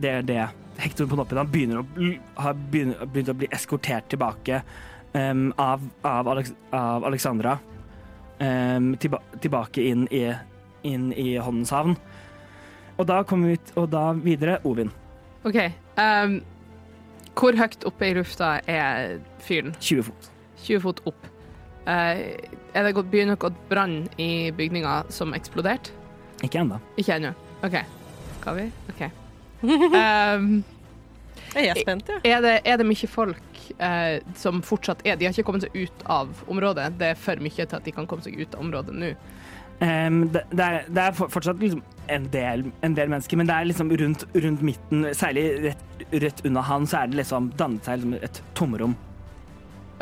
Det er det. Hector Ponoppidan begynner å, har begynt å bli eskortert tilbake um, av, av, Alex, av Alexandra. Em, tilba, tilbake inn i, inn i Håndens havn. Og da kommer vi ut, og da videre Ovin. OK. Um, hvor høyt oppe i lufta er fyren? 20 fot. 20 fot opp. Uh, er det gått, begynner gått brann i bygninga som eksploderte? Ikke ennå. Ikke ennå. OK. Skal vi? OK. Um, *laughs* Jeg er spent, ja. er, det, er det mye folk eh, som fortsatt er De har ikke kommet seg ut av området. Det er for mye til at de kan komme seg ut av området nå. Um, det, det, er, det er fortsatt liksom en, del, en del mennesker, men det er liksom rundt, rundt midten, særlig rett, rett unna han, så er det liksom dannet seg liksom et tomrom.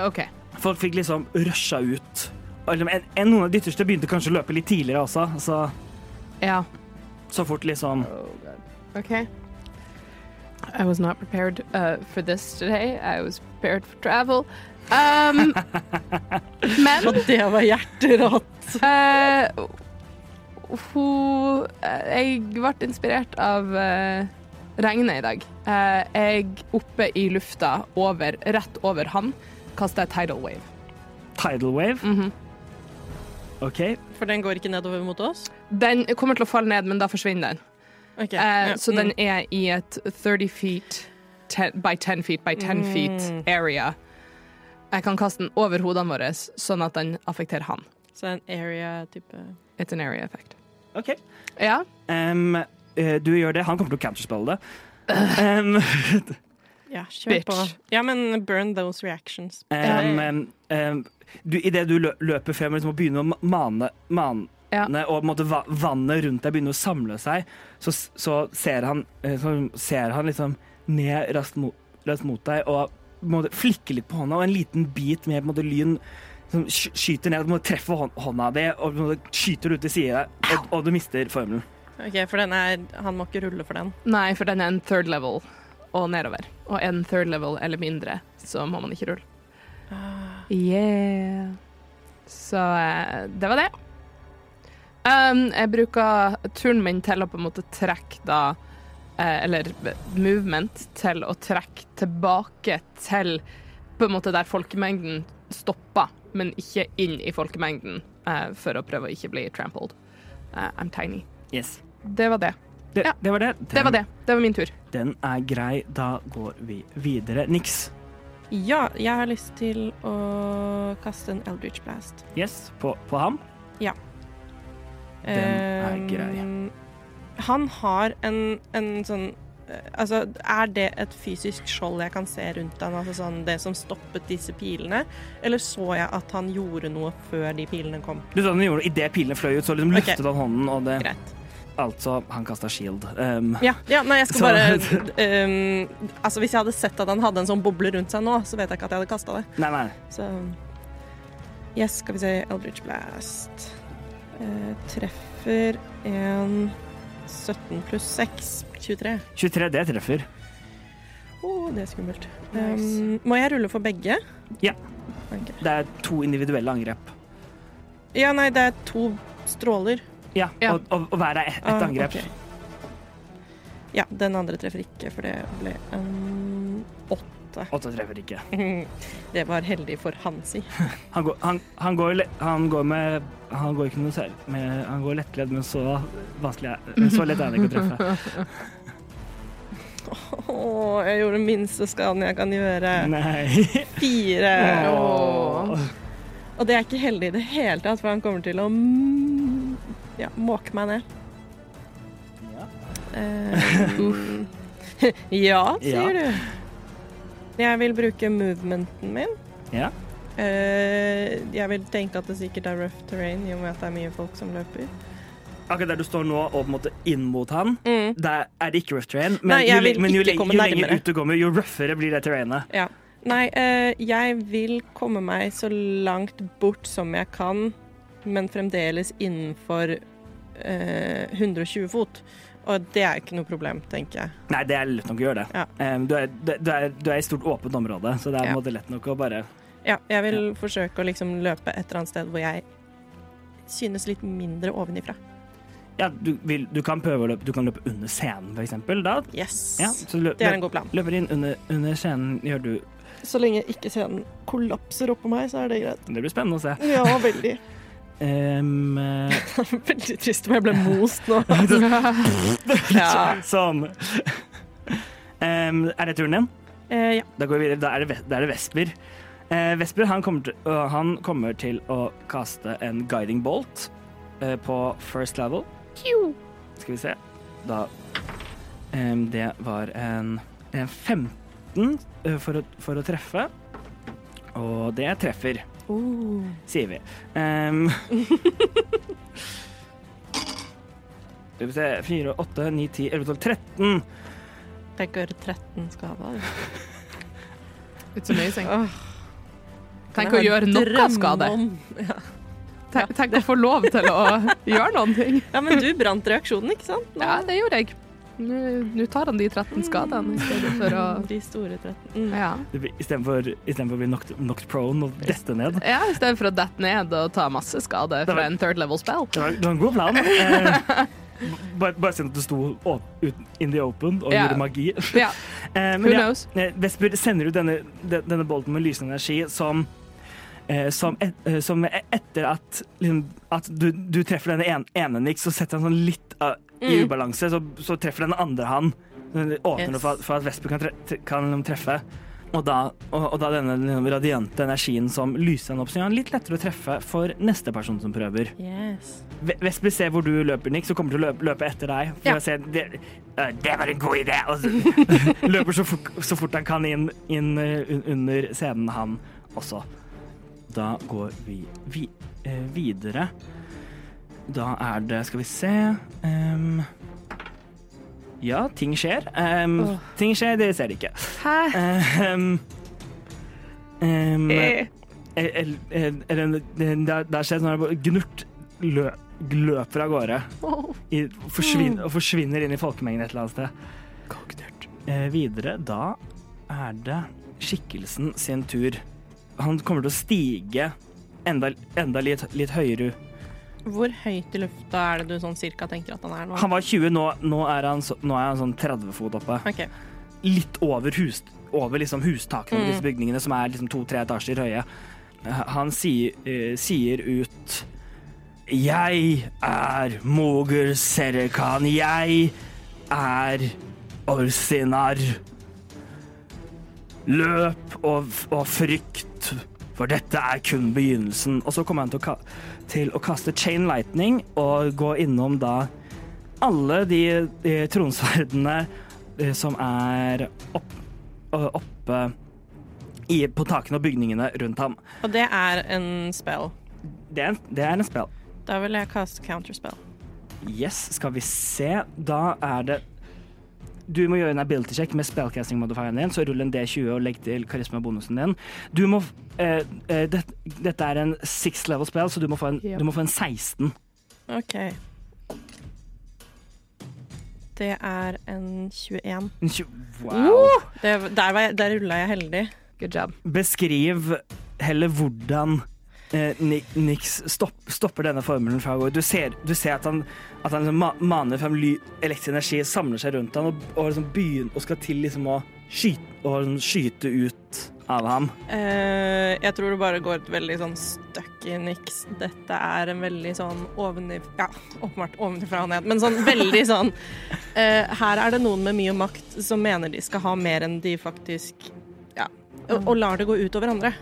Okay. Folk fikk liksom rusha ut. Liksom en, en, noen av de ytterste begynte kanskje å løpe litt tidligere også, så Ja. Så fort liksom Okay. I was not prepared uh, for this today. I was prepared for travel. Um, *laughs* men Og det var hjerterått. Uh, hun uh, Jeg ble inspirert av eh, regnet i dag. Eh, jeg oppe i lufta over, rett over han, kasta et tidal wave. tidal wave. Mhm. OK. For den går ikke nedover mot oss? Den kommer til å falle ned, men da forsvinner den. Ok, Eh, ja, så mm. den er i et 30 feet ten, by 10 feet by 10 feet Mm. area. Jeg kan kaste den over hodene våre, sånn at den affekterer han. Så en area-type It's an area effect. ok. Ja. Eh, du gjør det. Han kommer til å counterspille det. Um, *laughs* Ja, kjør Bitch. på. Ja, men burn those reactions. Um, um, Idet du løper frem liksom, og begynner å mane, mane Ja. og på måte, vannet rundt deg begynner å samle seg, så, så, ser, han, eh, så ser han liksom ned raskt mot, raskt mot deg og på måte, flikker litt på hånda, og en liten bit med måte, lyn som skyter ned, måte, treffer hånda di og skyter ut til sida, og, og du mister formelen. Ok, for den er Han må ikke rulle for den. Nei, for den er en third level og nedover. Og en third level eller mindre, så må man ikke rulle. Yeah. Så eh, det var det. Um, jeg bruker turen min til å på en måte trekke da eh, Eller movement til å trekke tilbake til på en måte der folkemengden stopper, men ikke inn i folkemengden eh, for å prøve å ikke bli trampled. Uh, I'm tiny. Yes. Det var det. Det, Ja. det var det. Det var det. Det var min tur. Den er grei. Da går vi videre. Niks. Ja, jeg har lyst til å kaste en Eldritch Blast. Yes, på, på ham. Den er grei. Ehm, Han har en, en sånn eh, Altså, er det et fysisk skjold jeg kan se rundt han? Altså sånn det som stoppet disse pilene? Eller så jeg at han gjorde noe før de pilene kom? Du så han gjorde Idet pilene fløy ut, så liksom løftet løftet han hånden, og det Greit. Altså, han kasta shield. Um, Ja, ja nei, jeg skal *laughs* Så- bare um, Altså, hvis jeg hadde sett at han hadde en sånn boble rundt seg nå, så vet jeg ikke at jeg hadde kasta det. Nei, nei. Så Yes, skal vi se. Eldritch Blast. Eh, treffer en 17 pluss 6. 23. 23, det treffer. Å, det er skummelt. Nice. Um, må jeg rulle for begge? Ja. Okay. Det er to individuelle angrep. Ja, nei, det er to stråler. Ja, Ja. Og, og, og hver er ett et Ah, angrep. Ja, den andre treffer ikke, for det ble en åtte. Åtte treffer ikke. *laughs* Det var heldig for han, si. *laughs* Han går, han, han går, han går med Han går ikke noe særlig med, Han går lettledd, men så vanskelig men Så lett er det ikke å treffe. *laughs* Åh, jeg gjorde den minste skaden jeg kan gjøre. Nei. Fire. Åh. Og det er ikke heldig i det hele tatt, for han kommer til å ja, måke meg ned. Eh, ja, sier du. Jeg vil bruke movementen min. Ja. Eh, jeg vil tenke at det sikkert er rough terrain, i og med at det er mye folk som løper. Akkurat der du står nå, og på en måte inn mot han, Mm. der er det ikke rough terrain. Men, Nei, jo, le- men jo, le- jo lenger ut du kommer, jo røffere blir det terrainet. Ja. Nei, eh, jeg vil komme meg så langt bort som jeg kan, men fremdeles innenfor eh, 120 fot. Og det er ikke noe problem, tenker jeg. Nei, det er lett nok å gjøre det. Ja. Um, du, er, du, du er, du er i stort åpent område, så det er Ja. måte lett nok å bare Ja, jeg vil forsøke å liksom løpe et eller annet sted hvor jeg synes litt mindre ovenifra. Ja, du, vil, du kan prøve å løpe, du kan løpe under scenen, for eksempel. Da. Yes. Ja, så lø, Det er en god plan. løper inn under, under scenen, gjør du Så lenge ikke scenen kollapser oppå meg, så er det greit. Det blir spennende å se. Ja, veldig. *laughs* Um, *laughs* veldig trist om jeg ble most nå. *laughs* ja. sånn. Um, er det turen din? Uh, ja. Da går vi videre. Da er det, da er det Vesper. Uh, Vesper han kommer, til, uh, han kommer til å kaste en guiding bolt på first level. Skal vi se. Da um, Det var en, en 15 eh, for, å, for å treffe. Og det treffer, Uh. sier vi. Um, *laughs* Skal vi se 4, 8, 9, 10, 11, 12, 13. Tenker gjør 13 skader. It's amazing. Oh. Tenk å gjøre noe skade. om. Ja. Tenk, tenk å få lov til å *laughs* gjøre noen ting. Ja, men du brant reaksjonen, ikke sant? Nå- Ja, det gjorde jeg. Nå tar han de 13 skadene i stedet for å *laughs* De store 13. Mm. Ja. Istedenfor istedenfor å bli knocked, knocked prone og dette ned. ja, i stedet for å dette ned og ta masse skade fra en third level spell. Det var, det var en god plan. *laughs* Eh, bare, bare si at du sto in the open og Ja. gjorde magi. Ja, *laughs* Eh, men who ja, knows? eh, Vesper sender ut denne, denne bolten med lysende energi som eh, som, et, eh, som e- etter at, liksom, at du, du treffer denne ene, ene Nick, så setter han sånn litt uh, i Mm. ubalanse, så, så treffer den andre han. Åpner Yes. for, for at Vesper kan, tre, kan treffe. Og da, og, og da denne radiante energien som lyser han opp, så gjør han litt lettere å treffe for neste person som prøver. Yes. Vesper ser hvor du løper, Nick, så kommer til å løpe, løpe etter deg. For Ja. å se, det, det var en god idé! Og så *laughs* løper så fort, så fort han kan inn, inn under scenen, han også. Da går vi, vi eh, videre. Da er det Skal vi se um, Ja, ting skjer. Um, oh. Ting skjer, det ser de ikke. Hæ? Um, Eh. eller det har- det har skjedd sånn Gnurt lø, løper av gårde i, forsvin, og forsvinner inn i folkemengden et eller annet sted. Eh, videre, da er det skikkelsen sin tur. Han kommer til å stige enda, enda litt, litt høyere. Hvor høyt i lufta er det du sånn cirka tenker at han er nå? Han var 20, nå, nå, er, han så, nå er han sånn 30 fot oppe. Okay. Litt over, hus, over liksom hustakene på Mm. disse bygningene, som er liksom to-tre etasjer høye. Han sier, uh, sier ut Jeg er Moger Serekan. Jeg er Orsinar. Løp og, og frykt, for dette er kun begynnelsen. Og så kommer han til å, ka til å kaste chain lightning og gå innom da alle de, de tronsverdene eh, som er opp, eh, oppe i, på takene og bygningene rundt ham. Og det er en spell. Det er, det er en spell. Da vil jeg kaste counterspell. Yes, skal vi se. Da er det Du må gjøre en ability check med spellcasting-modifieren din, så rull en D20 og legg til karisma-bonusen din. Du må eh, eh, det, Dette er en six level spell, så du må få en, yep. du må få en 16. OK. Det er en 21. En tjue- Wow. Det, der var jeg- der rulla jeg heldig. Good job. Beskriv heller hvordan Nix stopp, stopper denne formelen fra å gå. Du ser, du ser at han, at han liksom maner frem ly, elektrisk energi, samler seg rundt ham og, og, liksom begynner, og skal til liksom å skyte, og liksom skyte ut av ham. Eh, jeg tror det bare går et veldig sånn støkk i Nix. Dette er en veldig sånn ovenifra Ja, åpenbart ovenfra og ned, men sånn veldig sånn eh, Her er det noen med mye makt som mener de skal ha mer enn de faktisk Ja. Og, og lar det gå ut over andre.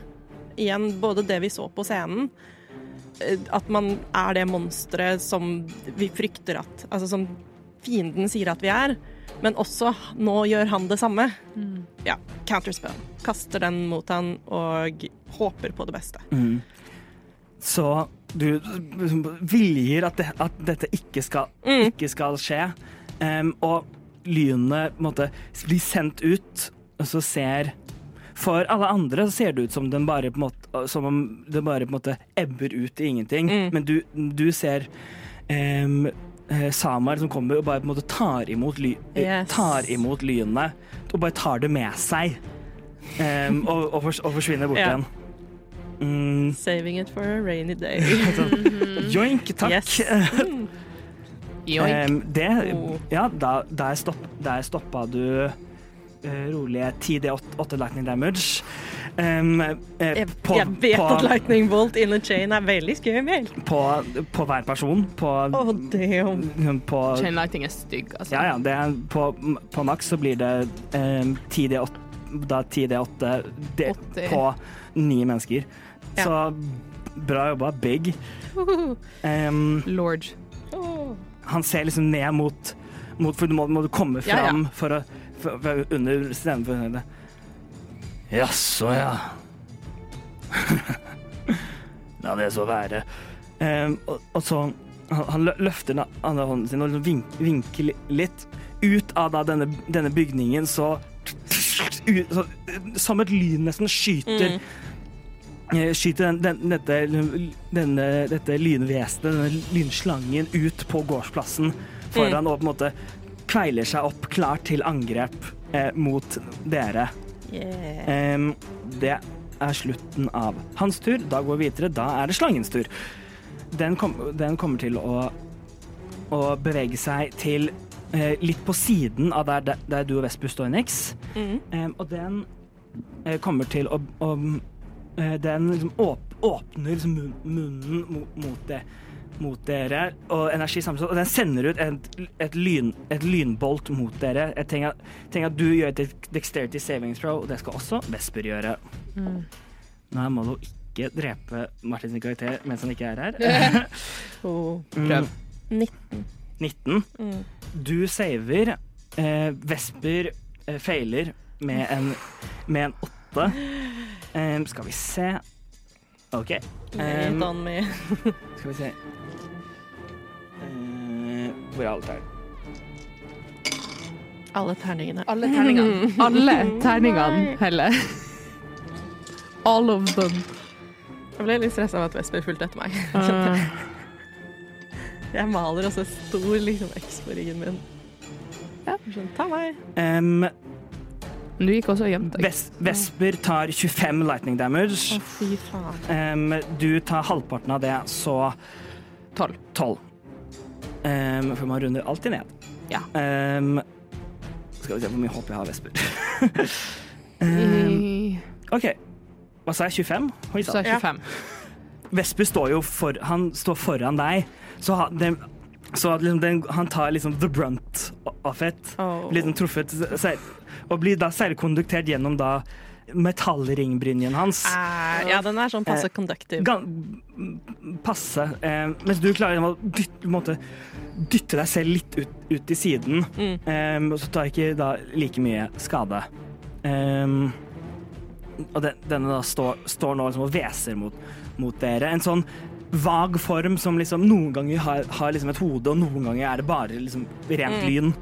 Igjen, både det vi så på scenen, eh, at man er det monsteret som vi frykter at Altså som fienden sier at vi er, men også nå gjør han det samme. Ja, counterspell. Kaster den mot han og håper på det beste. Mm. Så du liksom viljer at, det, at dette ikke skal, Mm. ikke skal skje, Um, og lynene måte blir sendt ut, og så ser For alle andre så ser det ut som den bare på måte Som om det bare på en måte ebber ut i ingenting, Mm. men du, du ser um, Samar som kommer og bare på en måte tar imot, ly, eh, Yes. tar imot lynene, og bare tar det med seg, Um, og, og, fors- og forsvinner bort Ja. igjen. Mm, Saving it for a rainy day. *laughs* joink, takk. Yes. *laughs* Mm. Joink. Um, det Oh. Ja, da, der, stopp, der stoppa du eh, rolige 10D8 lightning damage. Um, eh, Jeg, på, jeg vet på, at lightning bolt in a chain er veldig skummelt. på, på hver person. På, oh, på Chain lighting er stygg, altså. Ja, ja. Det er, på, på maks så blir det um, 10D8 da 10D8 det, på ni mennesker. Ja. Så bra jobba, big. Um, Lord. Oh. han ser liksom ned mot, mot For du må, må du komme Ja, ja. for å under stemmen for å høre. Jaså, ja. *laughs* La det så være. Um, og, og så han, han løfter den andre hånden sin og liksom vink, vinker litt. Ut av da denne, denne bygningen så, ut, så Som et lyn nesten skyter Mm. eh, skyter den, den, dette, denne, dette lynvesenet, denne lynslangen, ut på gårdsplassen foran og på en måte kveiler seg opp, klar til angrep eh, mot dere. Yeah. Em, det er slutten av hans tur. Da går vi videre. Da er det slangens tur. Den, kom, den kommer til å, å bevege seg til eh, litt på siden av der, der, der du og Vespus står, Nix. Mm. Em, og den eh, kommer til å, å eh, Den liksom åp, åpner liksom munnen mot, mot, det, mot dere, og energi sammensatt, og den sender ut et, et, lyn, et lynbolt mot dere. Jeg tenker, tenker at du gjør et dexterity savings throw, og det skal også Vesper gjøre. Nå må du ikke drepe Martins karakter mens han ikke er her. *laughs* Oh. Prøv. 19. 19. Mm. Du saver. Eh, Vesper eh, feiler med en, med en 8. *gasps* Eh, skal vi se OK. Um. Skal vi se Hvor er alle her? Alle terningene. Alle terningene. Alle terningene, *laughs* Helle. All of them. Jeg ble litt stressa av at Vesper fulgte etter meg. *laughs* Uh, Jeg maler også stor liksom X på ryggen min. Ja. Sånn, ta meg. Um, du gikk også og gjemte deg. Ves Vesper tar 25 lightning damage. Å, fy faen. Um, du tar halvparten av det, så Tolv. 12. Um, for man runder alltid ned. Ja. Um, skal vi se hvor mye håp jeg har, Vesper. um, *laughs* OK. Hva sa jeg? 25? Oi sann. Ja. 25. Vesper står jo for, han står foran deg, så, han, den, så liksom den, han tar liksom the brunt of it. Oh. Blir liksom truffet og blir da særlig konduktert gjennom da metallringbrynjen hans. Eh, ja, den er sånn passe Eh, conductive. Gan, passe. Eh, mens du klarer å dytte, dytte deg selv litt ut, ut til siden. Mm. Og så tar ikke da like mye skade. Um, og den, denne da står, står nå liksom og hveser mot, mot dere. En sånn vag form som liksom noen ganger har, har liksom et hode, og noen ganger er det bare liksom rent Mm. lyn.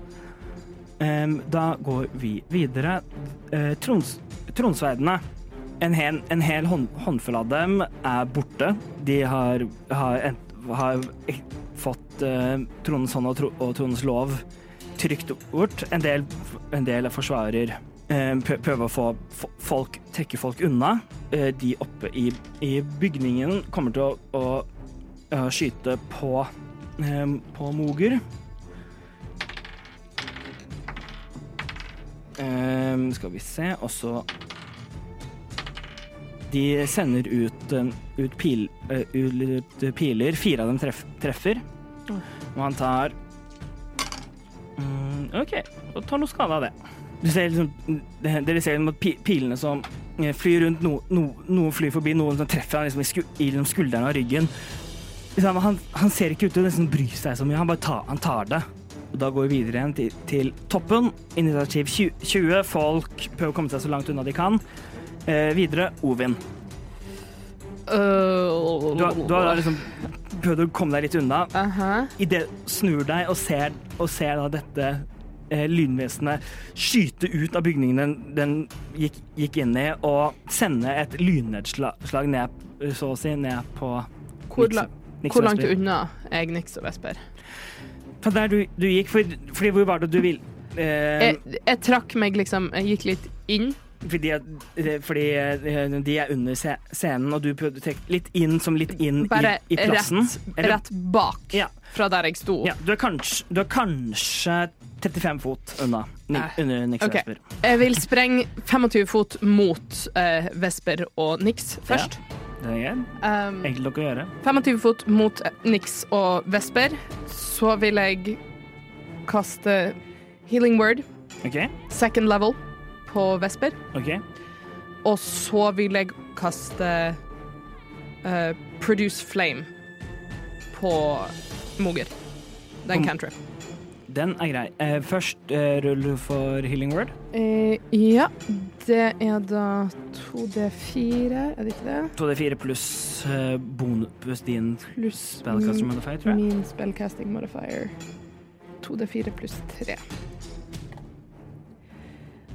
Um, da går vi videre. Uh, trons, tronsverdene. En hel, en hel hånd, håndfull av dem er borte. De har, har, har fått uh, tronens hånd og, tro, og tronens lov trykt bort. En del, en del forsvarer uh, prøver å få folk, trekke folk unna. Uh, de oppe i, i bygningen kommer til å, å, skyte på, på Moger. Eh, skal vi se, og så De sender ut, eh, ut, pil, eh, ut piler. Fire av dem treff, treffer. Og han tar mm, OK, og tar noe skade av det. Ser liksom, dere ser liksom pilene som eh, flyr rundt, no, no, noen flyr forbi, noen som treffer han liksom i, sku, i liksom skulderen og ryggen. Liksom, han, han ser ikke ut til å liksom bry seg så mye, han bare tar, han tar det. Og da går vi videre igjen til, til toppen. Initiativ 20, 20. Folk prøver å komme seg så langt unna de kan. Eh, videre Ovin. Uh, Du har, du har liksom prøvd å komme deg litt unna. Aha. Idet snur deg og ser, og ser da dette eh, lynvesenet skyte ut av bygningen den, den gikk, gikk inn i, og sende et lynnedslag ned, så å si, ned på Hvor, la, hvor langt unna er jeg Nix og Vesper? Fra der du, du gikk, for, fordi hvor var det du ville? Eh, Jeg, jeg trakk meg liksom Jeg gikk litt inn. Fordi eh, fordi eh, de er under scenen, og du prøvde å trekke litt inn som litt inn Bare i, i plassen. rett, rett bak Ja. fra der jeg sto. Ja, du er kanskje, du er kanskje 35 fot unna Ni, Nei. under Nix Ok. Vesper. Jeg vil sprenge 25 fot mot uh, Vesper og Nix først. Det er. Um, Enkelt nok å gjøre. 25 fot mot eh, Nix og Vesper. Så vil jeg kaste healing word, Okay. second level, på Vesper. ok. Og så vil jeg kaste eh, produce flame på Moger. Den Om- cantrip. Den er grei. Eh, først eh, rull for healing word. Eh, ja, det er da 2D4, er det ikke det? 2D4 pluss eh, bonus pluss din Pluss spellcaster min, modifier, tror jeg. min spellcasting modifier. 2D4 pluss 3.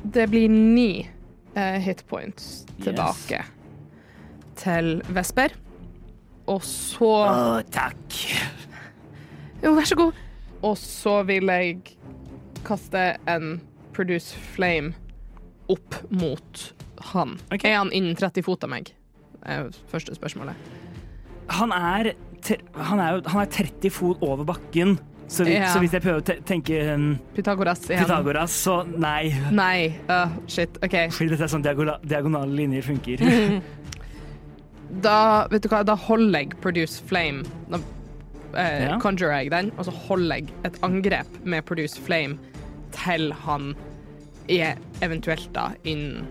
Det blir ni uh, hitpoints tilbake tilbake. til Vesper. Og så Å, takk. *laughs* Jo, vær så god. Og så vil jeg kaste en Produce Flame opp mot han. Okay. Er han innen 30 fot av meg? Det er første spørsmålet. Han er, han er han er 30 fot over bakken. Så, vi, Ja. så hvis jeg prøver å tenke um, Pythagoras igjen. Pythagoras, så nei. Nei. Uh, shit. OK. Fordi dette er sånn diagonale, linjer funker. *laughs* Da, vet du hva, da holder jeg Produce Flame. Da eh, Ja. conjurer jeg den, og så holder jeg et angrep med Produce Flame til han er eventuelt da innen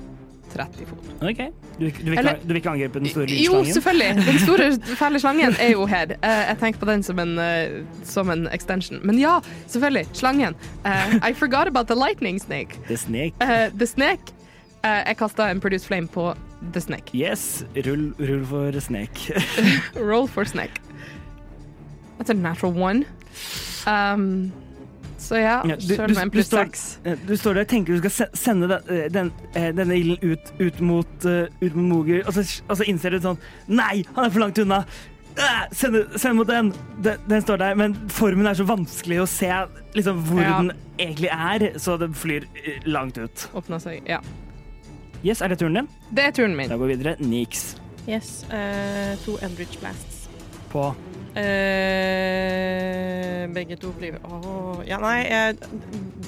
30 fot. OK. Du, du, vil, Eller- ikke, du vil ikke angripe den store Jo, selvfølgelig. Den *laughs* store, fæle slangen er jo her. Eh, jeg tenker på den som en, eh, som en extension. Men ja, selvfølgelig. Slangen. Uh, I forgot about the lightning snake. The snake. Uh, the snake. Uh, jeg kasta en Produce Flame på the snake. Yes, rull, rull for snake. *laughs* Roll for snake. That's a natural one. Um, så ja, sjøl med en du pluss seks. Eh, Du står der og tenker du skal sende den, eh, den, eh, denne ilden ut, ut, mot, uh, ut mot Moger, og så, og så innser du sånn Nei, han er for langt unna! Send, send mot den. den! Den står der, men formen er så vanskelig å se liksom, hvor Ja. den egentlig er, så den flyr langt ut. Åpna seg. Ja. Yes, er det turen din? Det er turen min. Da går vi videre. Nix Yes. Uh, to Eldridge Blasts. på Eh, begge to blir Åh, Ja, nei, Big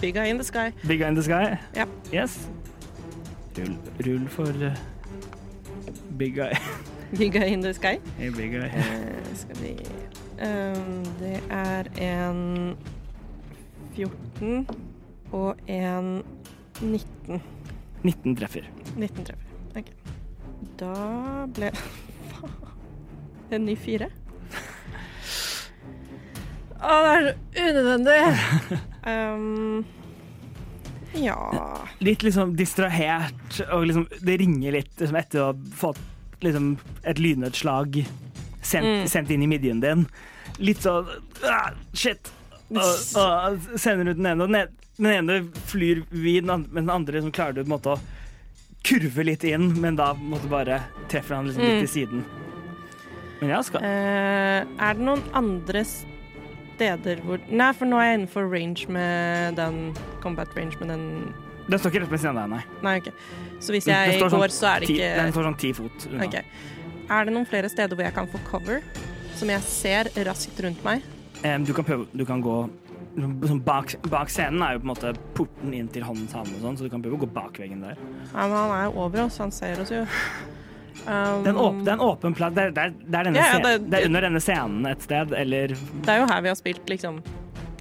Bigga in the sky. Big Eye in the Sky. Ja. Yes. Rull, rull for uh, Big Eye. *laughs* Bigga in the sky. Hey, big eye. Eh, skal vi Ehm, Det er en 14 og en 19. 19 treffer. 19 treffer. Ok. Da ble *laughs* Faen. En ny fire. Å, det er så unødvendig! *laughs* Um, ja Litt liksom distrahert, og liksom det ringer litt liksom, etter å ha fått liksom, et lynnedslag sendt, Mm. sendt inn i midjen din. Litt sånn ah, Shit! Og, og sender ut den ene, og den ene, den ene flyr vid, men den andre liksom, klarer du på en måte å kurve litt inn, men da måtte bare treffer han liksom, litt Mm. i siden. Men ja, skal uh, Er det noen andre steder hvor Nei, for nå er jeg innenfor range med den combat range med den Den står ikke rett ved siden av deg, nei. Nei, OK. Så hvis jeg går, sånn så er det Ti, ikke den står sånn ti fot unna. Ok. Er det noen flere steder hvor jeg kan få cover, som jeg ser raskt rundt meg? Um, du kan prøve Du kan gå bak, bak scenen er jo på en måte porten inn til havn og sånn, så du kan prøve å gå bak veggen der. Ja, men han er jo over oss, han ser oss jo. Um, Det er en åpen, det er en åpen plass. Det det, det, er Ja, ja, er under denne scenen et sted, eller det er jo her vi har spilt, liksom.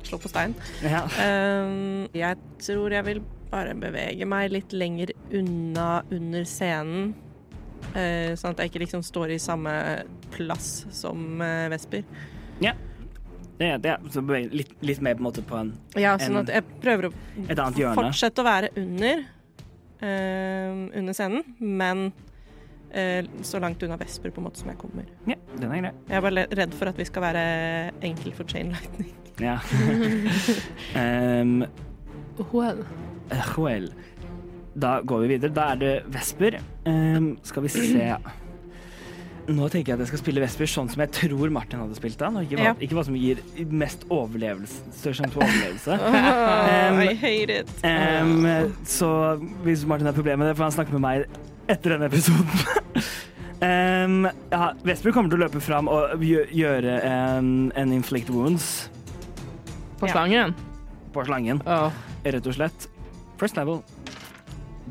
Slå på stein. ja. Um, jeg tror jeg vil bare bevege meg litt lenger unna under scenen. Uh, sånn at jeg ikke liksom står i samme plass som uh, Vesper. Ja. Ja, det er så beveg- litt, litt mer på en måte på en, Ja, sånn En- at jeg prøver å fortsette å være under, uh, under scenen, men så langt unna Vesper på en måte som jeg kommer. Ja, den er grei. Jeg er bare redd for at vi skal være enkel for chain lightning. Ja. *laughs* um, Well. eh, well. Da går vi videre. Da er det Vesper. Um, skal vi se Nå tenker jeg at jeg skal spille Vesper sånn som jeg tror Martin hadde spilt den. ikke Ja. ikke hva som gir mest overlevelse, størst sjanse for overlevelse. *laughs* Oh, Um, I hate it. Um, så hvis Martin har problemer med det, får han snakke med meg etter denne episoden. *laughs* um, ja, Vesper kommer til å løpe fram og gjøre en, en inflict wounds På Ja. slangen? på slangen, oh. rett og slett. First level.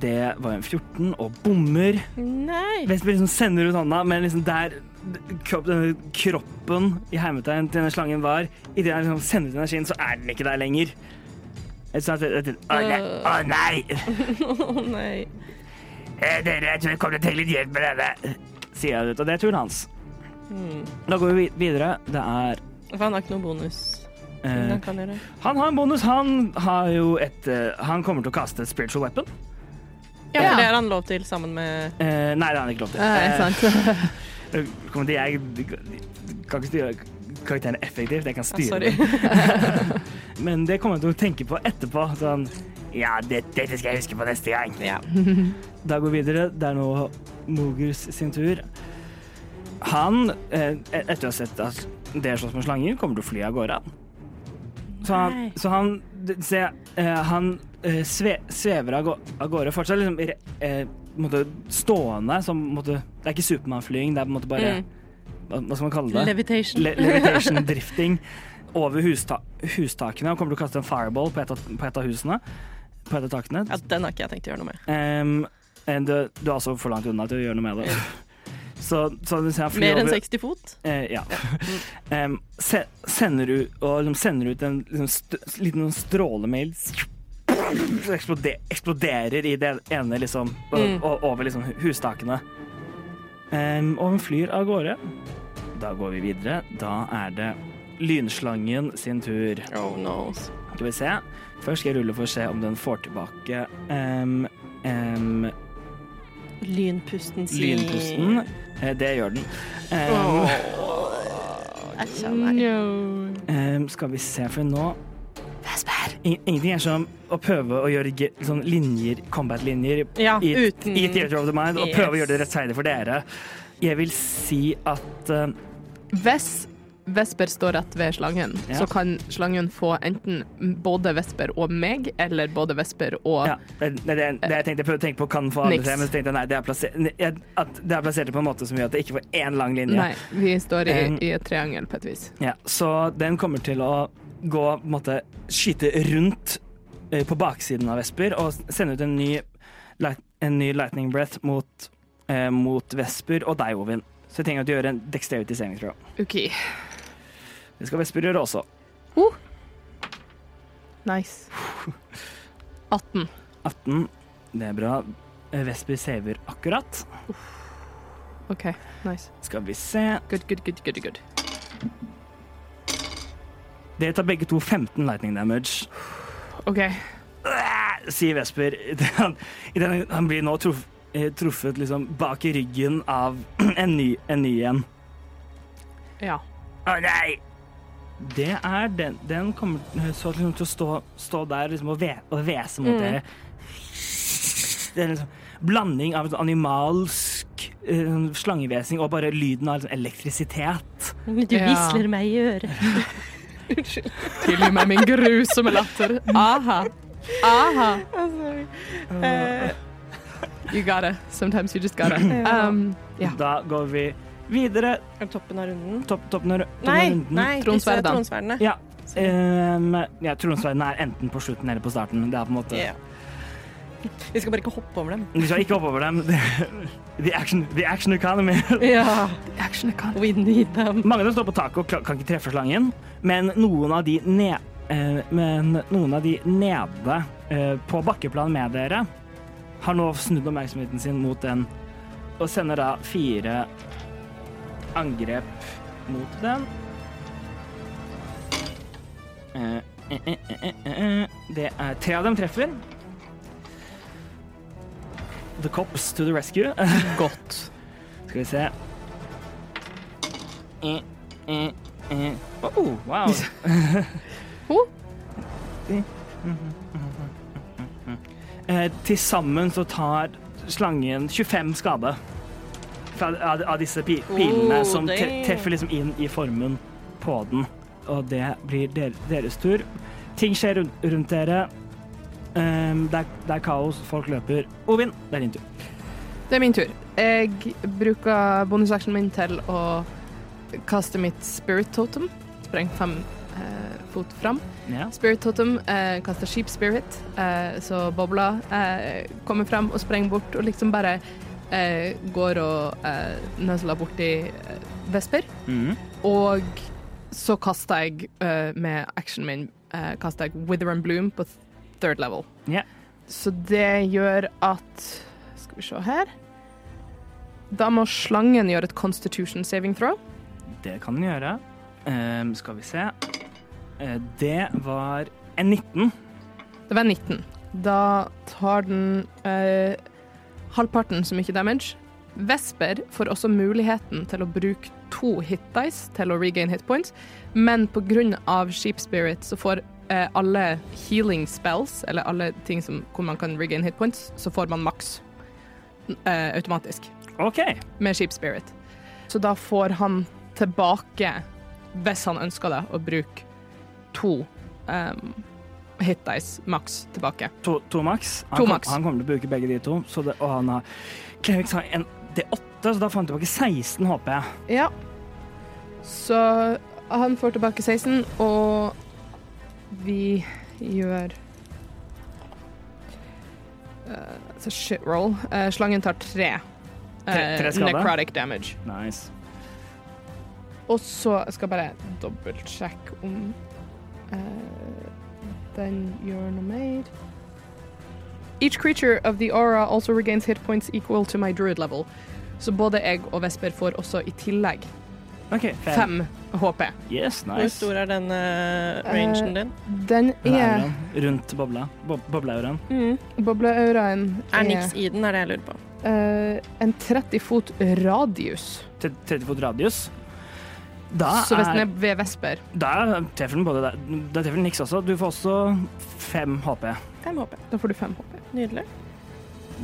Det var en 14 og bommer. Nei. Vesper liksom sender ut hånda, men liksom der kropp, denne kroppen i hermetegn til denne slangen var, idet han liksom sender ut energien, så er den ikke der lenger. Så jeg tenkte, Å nei! Å nei. *laughs* Å nei. Eh, Dere, jeg tror jeg kommer til å trenge litt hjelp med denne, sier jeg ut. Og det er turen hans. Mm. Da går vi videre. Det er For han har ikke noen bonus. eh, han kan gjøre. Han har en bonus. Han har jo et uh, Han kommer til å kaste et spiritual weapon. Ja, Ja. for det har han lov til sammen med Eh, nei, det har han ikke lov til. Eh, sant. *laughs* Eh, kommer til jeg kan ikke styre karakteren effektivt. Jeg kan styre ah, den. *laughs* *laughs* Men det kommer jeg til å tenke på etterpå. Sånn Ja, det, dette skal jeg huske på neste gang. Ja. *laughs* Da går vi videre. Det er nå Mogers sin tur. Han, eh, etter å ha sett at dere slåss med slanger, kommer til å fly av gårde. Så han, så han se, eh, Han eh, sve, svever av, gå- av gårde fortsatt liksom måte stående som måte, Det er ikke Supermann-flying, det er på en måte bare Mm. hva, hva skal man kalle det? Levitation. Le levitation *laughs* drifting over husta hustakene. Han kommer til å kaste en fireball på et av, på et av husene. På et av. Ja, den har ikke jeg tenkt å gjøre noe med. Um, du, du er altså for langt unna til å gjøre noe med det. Så, så du Mer enn 60 fot? eh, Ja. Um, *laughs* se, sender, ut, og liksom sender ut en liksom st liten strålemail som eksplode eksploderer i det ene, liksom, Mm. og, over liksom hustakene. Um, og hun flyr av gårde. Da går vi videre. Da er det lynslangen sin tur. Oh no. Skal vi se. Først skal jeg rulle for å se om den får tilbake um, um, Lynpusten si lynpusten. Eh, Det gjør den. A meg. No. skal vi se, for nå In- Ingenting er som å prøve å gjøre sånn linjer, combat-linjer Ja, i, uten i Theater of the Mind, og Yes. prøve å gjøre det rettferdig for dere. Jeg vil si at uh, Hvis Vesper står rett ved slangen, Ja. så kan slangen få enten både Vesper og meg, eller både Vesper og ja, det, det, det, jeg tenkte jeg prøvde å tenke på kan få alle tre, men så tenkte jeg nei, det er, plassert, at det er plassert på en måte som gjør at det ikke får én lang linje. Nei, vi står i, Um, i et triangel på et vis. Ja, så den kommer til å gå på en måte, skyte rundt eh, på baksiden av Vesper og sende ut en ny, light, en ny lightning breath mot, eh, mot Vesper og deg, Ovin. Så jeg trenger at du gjør en dexterity saving throw. OK. Det skal Vesper gjøre også. Nice. *laughs* 18. 18. Det er bra. Eh, Vesper saver akkurat. OK, nice. Skal vi se. Good, good, good, good. good. Dere tar begge to 15 lightning damage. OK. Sier Vesper. *laughs* Han, han blir nå truff, eh, truffet liksom bak i ryggen av *clears throat* en ny, en ny igjen. Ja. Å nei! Det er den. Den kommer så liksom til å stå, stå der liksom, og, ve, og hvese mot Mm. dere. Det er liksom blanding av sånn animalsk uh, slangehvesing og bare lyden av liksom, elektrisitet. Du Ja. visler meg i øret. *laughs* Tilgi meg min grusomme latter. Aha. Aha. Uh, You got it. Sometimes you just got it. Um, yeah. Da går vi videre. er toppen av runden? Topp, toppen av, toppen av Nei, runden. nei, Tronsverdene. tronsverdene. Ja. Um, ja, tronsverdene er enten på slutten eller på starten. Det er på en måte yeah. Vi skal bare ikke hoppe over dem. Vi skal ikke hoppe over dem. The action, the action economy. *laughs* Ja, Action economy. we need them. Mange som står på taket og kan ikke treffe slangen, men noen av de, ne eh, men noen av de nede eh, på bakkeplan med dere har nå snudd oppmerksomheten sin mot den og sender da fire angrep mot den. Eh, eh, eh. Det er tre av dem treffer. The cops to the rescue. *laughs* Godt. Skal vi se. Oh, wow. *laughs* Til sammen så tar slangen 25 skade av, av disse pi pilene Oh, som te treffer liksom inn i formen på den. Og det blir der deres tur. Ting skjer rundt, rundt dere. Um, det, er, det er kaos, folk løper. Ovin, det er din tur. Det er min tur. Jeg bruker bonusactionen min til å kaste mitt spirit totem. Spreng fem eh, fot fram. Ja. Spirit totem eh, kaster sheep spirit, eh, så bobla eh, kommer frem og sprenger bort og liksom bare går og eh, nøsler borti eh, Vesper. Mm. Og så kaster jeg eh, med actionen min eh, kaster jeg Wither and Bloom på third level. Ja. Så det gjør at Skal vi se her. Da må slangen gjøre et constitution saving throw. Det kan den gjøre. Um, skal vi se. Eh, det var en 19. Det var en 19. Da tar den eh, halvparten så mye damage. Vesper får også muligheten til å bruke to hit dice til å regain hit points, men pga. Sheep Spirit så får eh, alle healing spells, eller alle ting som, hvor man kan regain hit points, så får man maks eh, automatisk OK. med Sheep Spirit. Så da får han tilbake, hvis han ønsker det, å bruke to um, hit dice maks tilbake. To, to maks. Han, kom- han kommer til å bruke begge de to, så det, og han har Clerics har en D8, så da får han tilbake 16 håper jeg. Ja. Så han får tilbake 16, og vi gjør uh, shit roll. Uh, slangen tar tre. Tre- tre necrotic damage. Nice. Og så skal jeg bare dobbeltsjekke om eh, den you're noe maid. Each creature of the aura also regains hit points equal to my druid level. Så både jeg og Vesper får også i tillegg okay, fem. fem HP. Yes, Hvor stor er den uh, rangen din? Uh, Den er er rundt bobla. Bo Bobleauraen. Mm. Bobleauraen Er niks i den, er det jeg lurer på. Uh, en 30 fot radius. Til 30 fot radius. Da Så hvis den er ved Vesper Da treffer den både deg. Da treffer den niks også. Du får også fem HP. Fem HP. Da får du fem HP. Nydelig.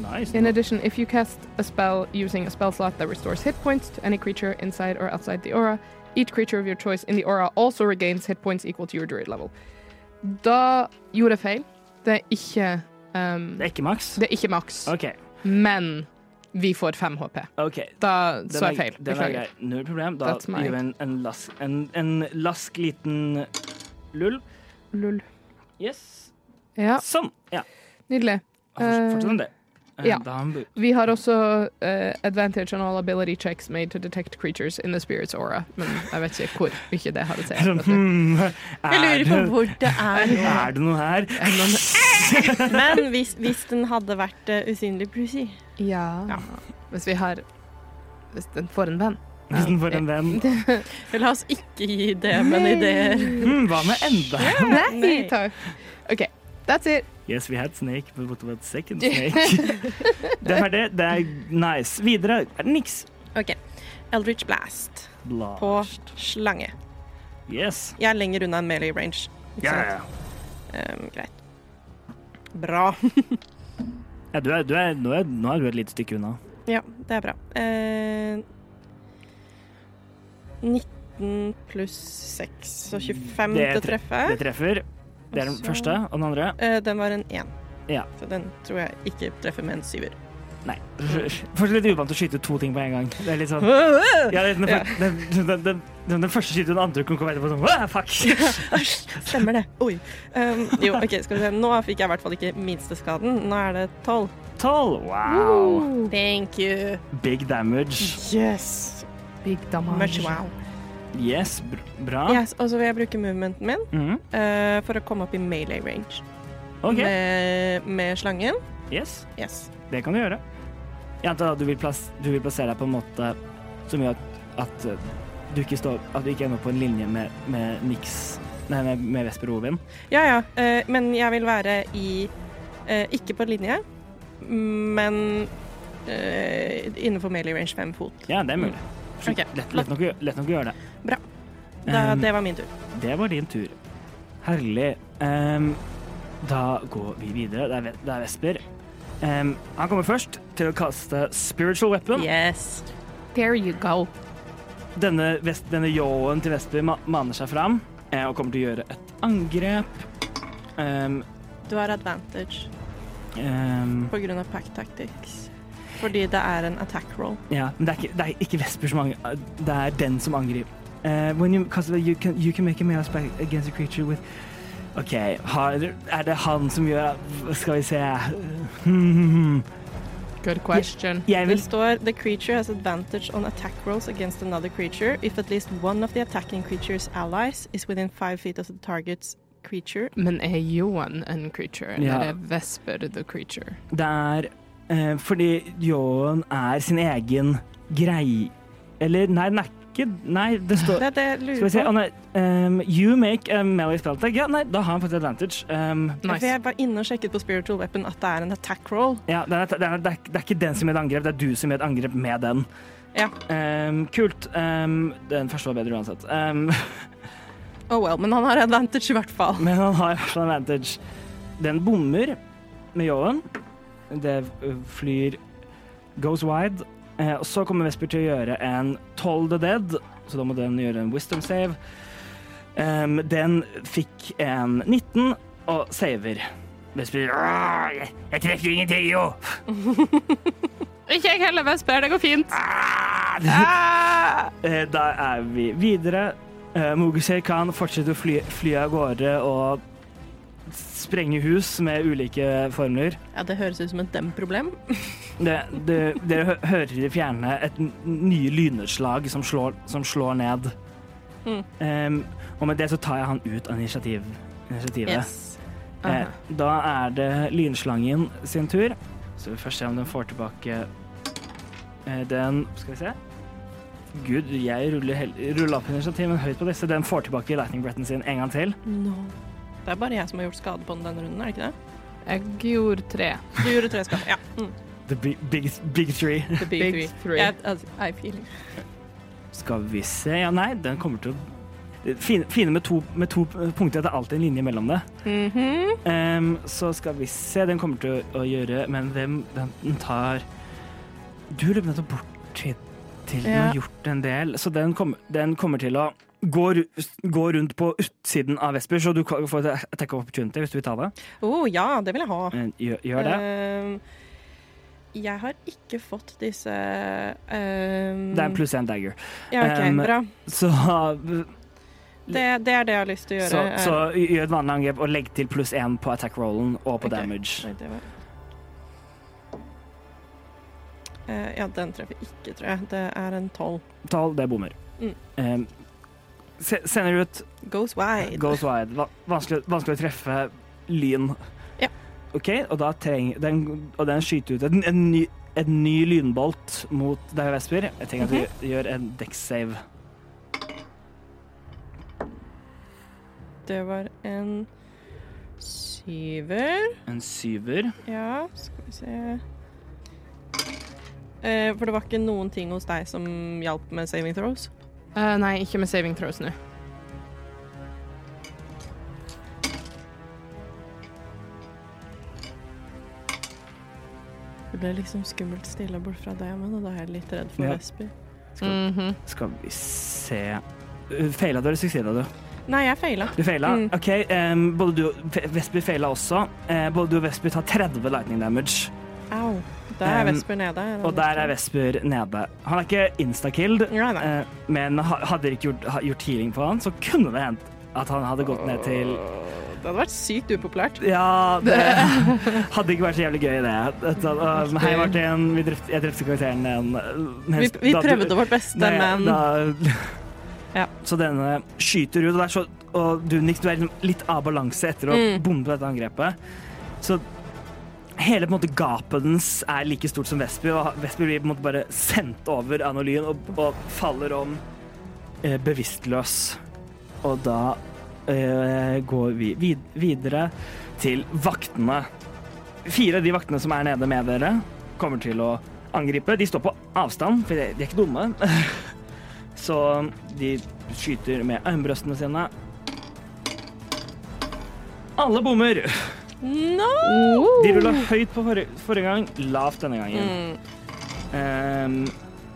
Nice. In addition, if you cast a spell using a spell slot that restores hit points to any creature inside or outside the aura, each creature of your choice in the aura also regains hit points equal to your druid level. Da gjorde jeg feil. Det er ikke um, Det er ikke maks? Det er ikke maks, Okay. men vi får 5 HP. Okay. Da Den så jeg feil. Er Beklager. Null problem. Da gir vi en, en, lask, en, en lask liten lull. Lull. Yes. Ja, Sånn. Ja. nydelig. Fortsett med det. Ja. Bu- Vi har også uh, advantage on all ability checks made to detect creatures in the spirit's aura, men jeg vet ikke hvor mye det har å si. Jeg er, lurer på hvor det er nå. er det noe her? *laughs* Men hvis, hvis den hadde vært uh, usynlig plutselig Ja. Ja. Hvis vi har Hvis den får en venn. Hvis den får en venn. *laughs* La oss ikke gi Demen ideer. Hmm, hva med enda? Nei, takk. OK, that's it. Yes, we had snake, but what about second *laughs* snake? *laughs* det er ferdig. Det er nice. Videre er det niks. OK. Eldritch Blast Blast. på slange. Yes. Jeg er lenger unna en melee range. Ja. Ehm, greit. Bra. *laughs* ja du er, du er, nå, er, nå er du et lite stykke unna. Ja, det er bra. Uh, 19 pluss 6, så 25 Det til å treffer. treffe. Det treffer. Det er den Så- første. Og den andre? Uh, den var en én. Ja. så den tror jeg ikke treffer med en syver. Nei. *laughs* Fortsatt litt uvant å skyte to ting på en gang. Det er litt sånn *laughs* ja, den, den, den, den, første skyter, den andre kan komme etterpå sånn Fuck! *laughs* Stemmer det. Oi. Um, jo, OK, skal vi se. Nå fikk jeg i hvert fall ikke minsteskaden. Nå er det 12. Tolv! Wow! Thank you. Big damage. Yes. Big damage. Much wow. Yes, br bra. Yes, og så vil jeg bruke movementen min mm. uh, for å komme opp i melee range Okay. med, med slangen. Yes, Yes. det kan du gjøre. Jeg antar at du vil, plass du vil plassere deg på en måte som gjør at, at uh, du ikke står At du ikke ender på en linje med, med Nix Nei, med, med Vesper Ovin. Ja, ja. uh, men jeg vil være i uh, Ikke på linje, men eh, innenfor melee range fem fot. Ja, det er mulig. Ok, Lett, lett, nok, lett nok å gjøre det. Bra. Da, Um, det var min tur. Det var din tur. Herlig. Um, da går vi videre. Det er, det er Vesper. Um, han kommer først til å kaste spiritual weapon. Yes. There you go. Denne, vest, denne yoen til Vesper maner seg fram eh, og kommer til å gjøre et angrep. Um, Du har advantage um, på grunn av pack tactics. Fordi det er en attack roll. ja, men det er, ikke, det er ikke Vesper som angriper. Det er den som angriper. Uh, when you, you, can, you can make a melee spell against a creature with OK, har, er det han som gjør Skal vi se Good question. Jeg Det vil står The creature has advantage on attack rolls against another creature if at least one of the attacking creature's allies is within five feet of the target's creature. Men er Johan en creature, eller Ja. er Vesper the creature? Det er eh, fordi Johan er sin egen grei... Eller nei, den er ikke Nei, det står Det det Skal vi se oh, um, You make a melee spell tag. Ja, nei, da har han faktisk advantage. Um, Nice. jeg var inne og sjekket på spiritual weapon at det er en attack roll. ja, det er, det, er, det, er, ikke den som gjør et angrep, det er du som gjør et angrep med den. Ja. Um, kult. Den første var bedre uansett. *laughs* Oh well, men han har advantage i hvert fall. men han har advantage. Den bommer med Johan. Det flyr Goes wide. Eh, og så kommer Vesper til å gjøre en Toll the Dead, så da må den gjøre en wisdom save. Um, den fikk en 19 og saver. Vesper jeg, jeg treffer ingenting, jo! *laughs* Ikke jeg heller, Vesper. Det går fint. Ah! Eh, Da er vi videre. Uh, Mughsir kan fortsette å fly, fly av gårde og sprenge hus med ulike formler. Ja, det høres ut som et dem-problem. *laughs* Dere hø hører i det fjerne et nye lynnedslag som slår, som slår ned. Mm. Um, og med det så tar jeg han ut av initiativ, initiativet. Yes. Eh, da er det lynslangen sin tur. Så vi først se om den får tilbake eh, den Skal vi se. Gud, jeg ruller, ruller opp initiativet høyt på disse. Den får tilbake lightning Breton sin en gang til. No. Det er bare jeg som har gjort skade på den denne runden, er det ikke det? Jeg gjorde tre. Du gjorde tre skader. Ja. Mm. The big, big, big three. The big, Big three. three. Jeg, altså, I feel it. Skal vi se Ja, nei, den kommer til å Fine, fine med, to, med to punkter, det er alltid en linje mellom det. Mm -hmm. um, så skal vi se, den kommer til å, å gjøre Men hvem den, den tar Du løp nettopp bort til, til den Ja. har gjort en del, så den, kom, den kommer til å gå, går, rundt på utsiden av Vesper, så du kan få et attack of opportunity hvis du vil ta det. Oh, ja, det vil jeg ha. Eh, Gjør, gjør det. Uh, jeg har ikke fått disse uh, Det er en pluss én dagger. Ja, OK, um, bra. Så, Det, det er det jeg har lyst til å så, gjøre. så gjør et vanlig angrep og legg til pluss én på attack-rollen og på okay. damage. Nei, det var... Uh, ja, den treffer ikke, tror jeg. Det er en tolv. Tolv, det bommer. Mm. Em, se, sender ut Goes wide. Goes wide. Va- Vanskelig, vanskelig å treffe lyn. Ja. OK, og da trenger den, og den skyter ut en, en, ny, en ny lynbolt mot deg, Vesper. Jeg tenker at du gjør en dekksave. Det var en syver. En syver. Ja, skal vi se eh, For det var ikke noen ting hos deg som hjalp med saving throws? Eh, nei, ikke med saving throws nå. Det ble liksom skummelt stille bort fra deg, men da er jeg litt redd for Ja. Vesper. -hmm. Skal vi se Uh, Feila du, eller suksessa du? Nei, jeg feila. Du feila? Mm. OK, Um, både du og Ve- Vesper feila også. Uh, både du og Vesper tar 30 lightning damage, Au. Der er Vesper nede. er og der er? Vesper nede. Han er ikke insta-killed, eh, men hadde dere ikke gjort, gjort healing på han, så kunne det hendt at han hadde gått ned til Det hadde vært sykt upopulært. Ja, *laughs* det hadde ikke vært så jævlig gøy, det. Hei, Martin. Vi drepte, jeg drepte karakteren din. uh, Vi, vi da du- prøvde vårt beste, Nei, men da, Ja. Så denne skyter ut, og, så, og du, Nix, du er liksom litt av balanse etter å Mm. bombe dette angrepet. Så hele på en måte, gapet dens er like stort som Vesper, og Vesper blir på en måte bare sendt over av og, og faller om eh, bevisstløs. Og da eh, går vi vid videre til vaktene. Fire av de vaktene som er nede med dere, kommer til å angripe. De står på avstand, for de de er ikke dumme. *laughs* Så de skyter med armbrøstene sine. Alle bommer! No! De rulla høyt på forrige, forrige gang, lavt denne gangen. Mm. Um,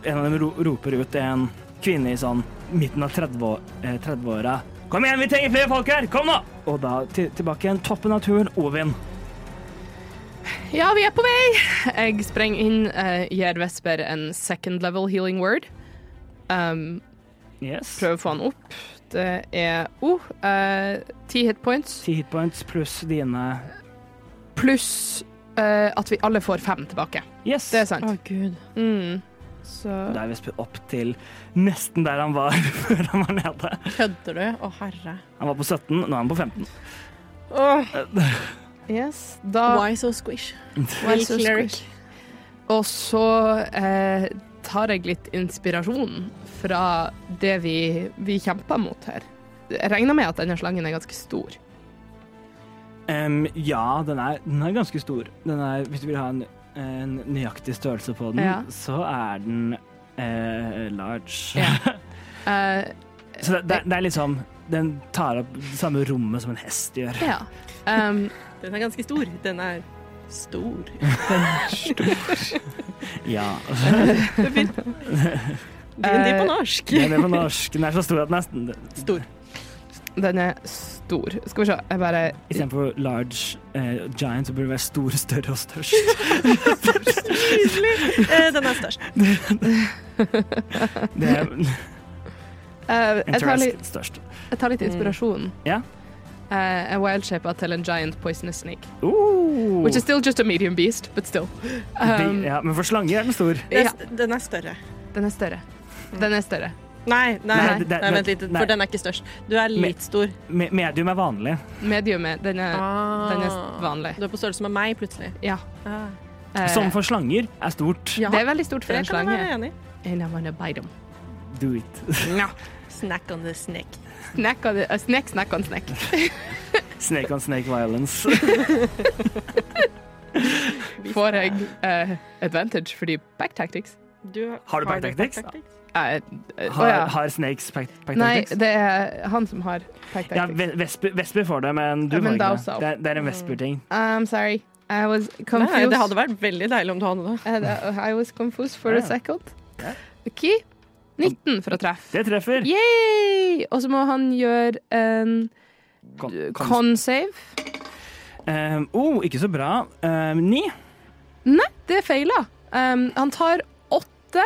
en av dem ro roper ut en kvinne i sånn midten av 30-å- eh, 30-åra. Kom igjen, vi trenger flere folk her! Kom nå! Og da tilbake igjen, toppen av turen, Ovin. Ja, vi er på vei! Jeg sprenger inn, uh, gir Vesper en second level healing word. Um, Yes. prøver å få han opp. Det er oh, eh, ti hit points Ti hit points pluss dine pluss eh, at vi alle får fem tilbake. Yes. Det er sant. Å, gud. Mm. Så Da er vi opp til nesten der han var *laughs* før han var nede. Kødder du? Å, herre. Han var på 17, nå er han på 15. Oh. *laughs* yes, da why so squish? *laughs* Why so squish? Og så eh, tar jeg litt inspirasjon fra det vi, vi kjemper mot her. Jeg regner med at denne slangen er ganske stor. Um, ja, den er, den er ganske stor. Den er, hvis du vil ha en, en nøyaktig størrelse på den, Ja. så er den uh, large. Ja. Uh, *laughs* så det, det, det er liksom Den tar opp det samme rommet som en hest gjør. ja. Um, *laughs* Den er ganske stor. Den er Stor. *laughs* Ja. D&D på norsk. *laughs* Den er på norsk. Den er så stor at nesten Stor. Den er stor. Skal vi se, jeg bare Istedenfor large eh, giant, så burde det være stor, større og størst. *laughs* Nydelig. Eh, den er størst. *laughs* Det er eh, jeg, tar litt, interest størst. jeg tar litt inspirasjon. Ja. Eh, wild shape til en giant poisonous snake. Uh, Which is still just a medium beast, but still. Um, ja, men for slange er den stor. Den Ja. er, den er større. Den er større. Den er større. Nei, nei, Nei, det, det- nei vent litt, nei. for den er ikke størst. Du er litt stor. Me medium er vanlig. Medium er Den er, den er Ah. vanlig. Du er på størrelse med meg, plutselig. ja. Ah. Eh, Som for slanger er stort. Ja, Det er veldig stort for det en kan jeg slange. være enig i. And I wanna bite them. Do it. no. Snack on the snake. Snack on, a snack, snack on snack. *laughs* Snake on snake violence. *laughs* Får jeg uh, advantage fordi back tactics? Du, Har du det back tactics? Eh, eh, å Har, ja. har snakes pack, pack Nei, tactics? det er han som har packed tactics. Ja, Vesper, Vesper får det, men du må får ikke det. Det er, det er en Vesper-ting. I'm sorry. I was Nei, confused. det hadde vært veldig deilig om du hadde det. Eh, I was confused for Ja. a second. OK. 19 for å treffe. Det treffer. Yay! Og så må han gjøre en Con- con- con-save. Um, oh, ikke så bra. Um, ni. Det feila. Um, han tar åtte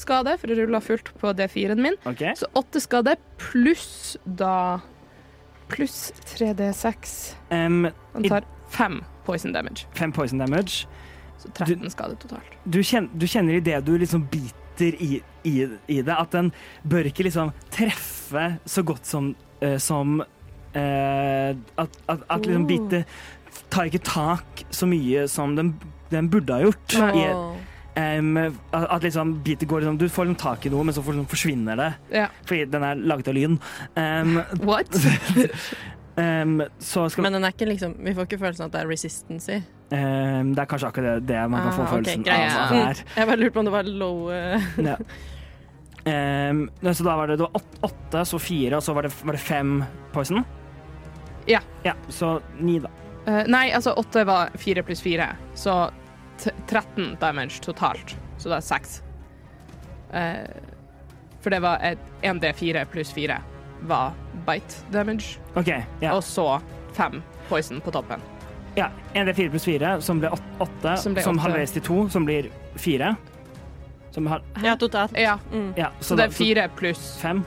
skade, for å rulle fullt på D4-en min. Okay. Så åtte skade pluss da Pluss 3D6. Um, Han tar fem poison damage. fem poison damage. Så 13 skade totalt. Du kjenner, du kjenner i det du liksom biter i, i, i det, at den bør ikke liksom treffe så godt som, uh, som uh, At, at, at liksom Oh. bitet tar ikke tak så mye som den, den burde ha gjort. I, Em, at, liksom bitet går liksom Du får liksom tak i noe, men så får- forsvinner det. Ja. Fordi den er laget av lyn. Um, *laughs* What? *laughs* um, så skal Men den er ikke liksom Vi får ikke følelsen at det er resistance i. um, Det er kanskje akkurat det, det man kan få Ah, få følelsen okay, av. Ja. at det er. Jeg bare lurte på om det var low eh, *laughs* Ja. Så da var det, det var åt- åtte, så fire, og så var det, var det fem poison? Ja. Ja, Så ni, da. Uh, nei, altså åtte var fire pluss fire, så 13 damage totalt. Så det er 6. Eh, for det var et 1D4 pluss 4 var bite damage, Okay, yeah. og så 5 poison på toppen. ja. 1D4 pluss 4, som ble 8, Som som, ble åtte. halveres til 2, som blir 4. Som har Ja, totalt. Ja, Mm. Ja, så så, det er 4 pluss Fem.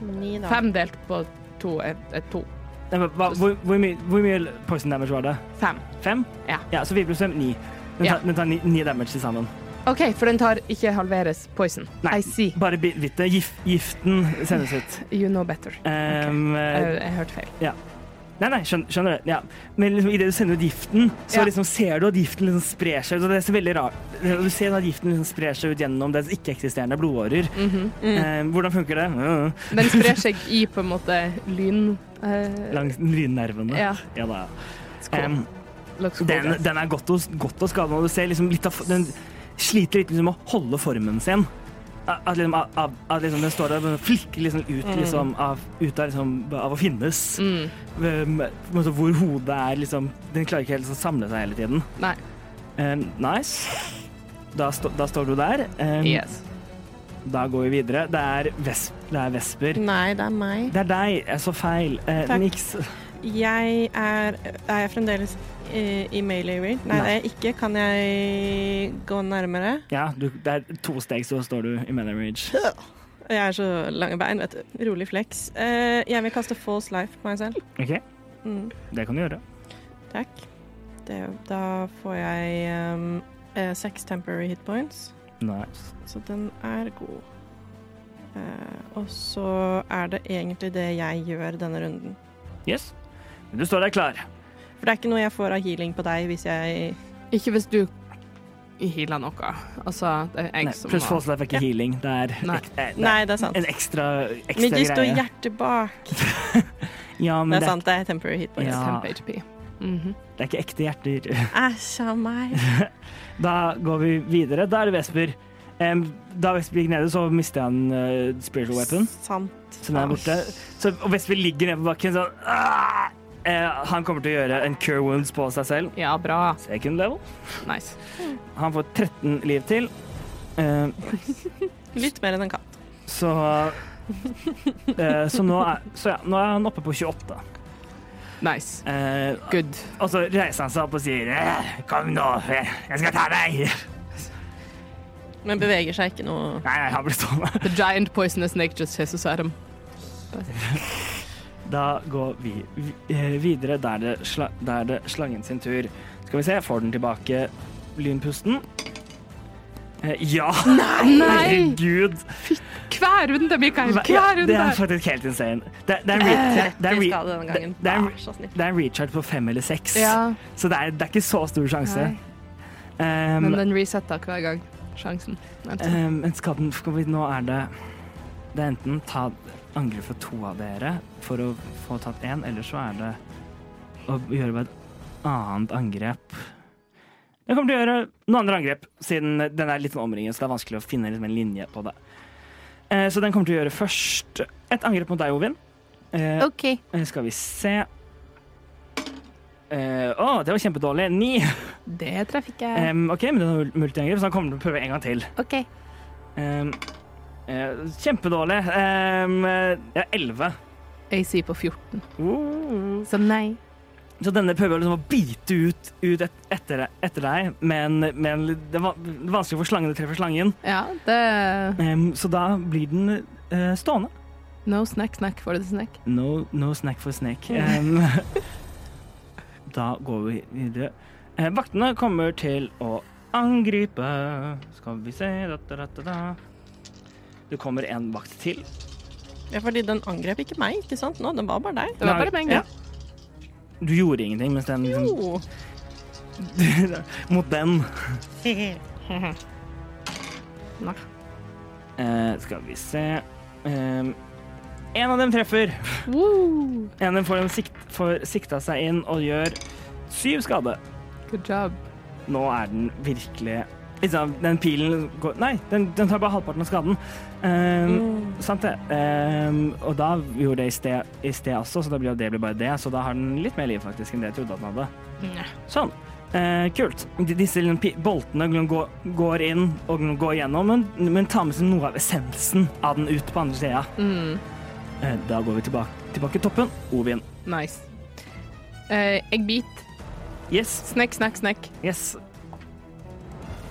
Ni, da. Fem delt på 2 er, er to. Nei, men hva, hvor, hvor, mye, hvor mye poison damage var det? Fem. Fem? Ja. ja så vi pluss fem, ni. Den Ja. tar, den tar ni, ni damage til sammen. OK, for den tar ikke halveres poison. Nei. I see. Bare bitte. Gif, giften sendes ut. *laughs* You know better. Um, Jeg, jeg hørte feil. Nei, nei, skjønner, skjønner. Ja. Men liksom, idet du sender ut giften, så Ja. liksom ser du at giften liksom sprer seg ut. Og det er så veldig rart. Du ser at giften liksom sprer seg ut gjennom dens ikke-eksisterende blodårer. Mhm. Mm. Eh, hvordan funker det? *laughs* Den sprer seg i på en måte lyn... eh, langs lynnervene. Ja. Ja da. cool, den, den er godt å, godt å skade, og du ser liksom litt av Den sliter litt liksom å holde formen sin. At, at liksom, av, at liksom den står der og flikker liksom ut, Mm. liksom, av, ut av, liksom, av å finnes. Mm. Um, hvor hodet er liksom Den klarer ikke helt å samle seg hele tiden. Nei. Um, nice. Da, sto, da står du der. Um, Yes. Da går vi videre. Det er, vesp, det er Vesper. Nei, det er meg. Det er deg. Jeg så feil. Uh. Niks. Jeg er Er jeg fremdeles i, range? Nei, Nei. det er jeg ikke. Kan jeg gå nærmere? Ja, du, det er to steg, så står du i range. Jeg er så lange bein, vet du. Rolig flex. Eh, jeg vil kaste false life på meg selv. OK, Mm, det kan du gjøre. takk. Det, da får jeg um, seks temporary hit points, Nice. så den er god. Uh, og så er det egentlig det jeg gjør denne runden. Yes. Du står der klar. For det er ikke noe jeg får av healing på deg hvis jeg Ikke hvis du healer noe. Altså, det er jeg Nei, som Pluss life er ikke healing. Det er, Nei. ek, eh, det Nei, er det er sant. en ekstra, Men ekstra Men de greie. hjertet bak. *laughs* Ja, men Det er sant, det er temporary hit points. Ja. temp HP. Mhm. det er ikke ekte hjerter. *laughs* Æsj a meg. *laughs* Da går vi videre. Da er det Vesper. Em, da Vesper gikk nede, så mistet han uh, spiritual weapon. Sant. Så den er borte. Så, og Vesper ligger nede på bakken sånn «Ah!» Eh, han kommer til å gjøre en cure wounds på seg selv. Ja, bra. Second level. Nice. Han får 13 liv til. Eh, Litt mer enn en katt. så eh, Så nå er, så ja, nå er han oppe på 28. Nice. Eh, Good. og så reiser han seg opp og sier eh, Kom nå, jeg jeg skal ta deg. Men beveger seg ikke noe Nei, nei, han blir stående. The giant poisonous snake just hisses at him. Da går vi eh, videre der det, sla, der det slangen sin tur. Skal vi se, får den tilbake lynpusten? Eh, ja! Nei! *laughs* Herregud! Hver runde, Mikael. Hver ja, Hver det er faktisk helt insane. Det, det, er, en recharge på fem eller seks, Ja, så det er, det er ikke så stor sjanse. Um, men den resetter hver gang. Sjansen. Um, men skaden skal vi, Nå er det Det er enten ta angrep for to av dere for å få tatt én, eller så er det å gjøre bare et annet angrep. Jeg kommer til å gjøre noen andre angrep, siden den er litt omringet, så det er vanskelig å finne liksom en linje på det. Eh, så den kommer til å gjøre først et angrep mot deg, Ovin. Eh, OK. eh, Skal vi se Eh, Å, det var kjempedårlig. Ni. Det traff ikke. Em, OK, men det er multiangrep, så han kommer til å prøve en gang til. OK. Eh, kjempedårlig. Jeg er 11. AC på 14. Uh. Så nei. Så denne prøver liksom å bite ut, ut et, etter, etter deg, men, men det er vanskelig for slangen å treffe slangen. Ja, det Um, så da blir den uh, stående. No snack, snack for the snack. No, no snack for snake. Um, *laughs* da går vi videre. Eh, vaktene kommer til å angripe. Skal vi se da, da, da, da. Det kommer en vakt til. Ja, fordi den angrep ikke meg, ikke sant? Nå, den var bare deg. Det var bare meg, ja. ja. Du gjorde ingenting mens den liksom, Jo. *laughs* Mot den. *laughs* Nei. Eh, skal vi se eh, En av dem treffer. Woo. En av dem får, en sikt, får sikta seg inn og gjør syv skade. Good job. Nå er den virkelig liksom, Den pilen går Nei, den, den tar bare halvparten av skaden. Mm. Sant det. Um, og da gjorde det i sted, i sted også, så da blir det blir bare det. Så da har den litt mer liv faktisk enn det jeg trodde at den hadde. Sånn. Uh, kult. Disse boltene går, går inn og går gjennom, men, men tar med seg noe av essensen av den ut på andre sida. Mm. Uh, da går vi tilbake, tilbake til toppen. Ovin. Nice. Uh, eggbit. biter. Yes. Snack, snack, snack. Yes.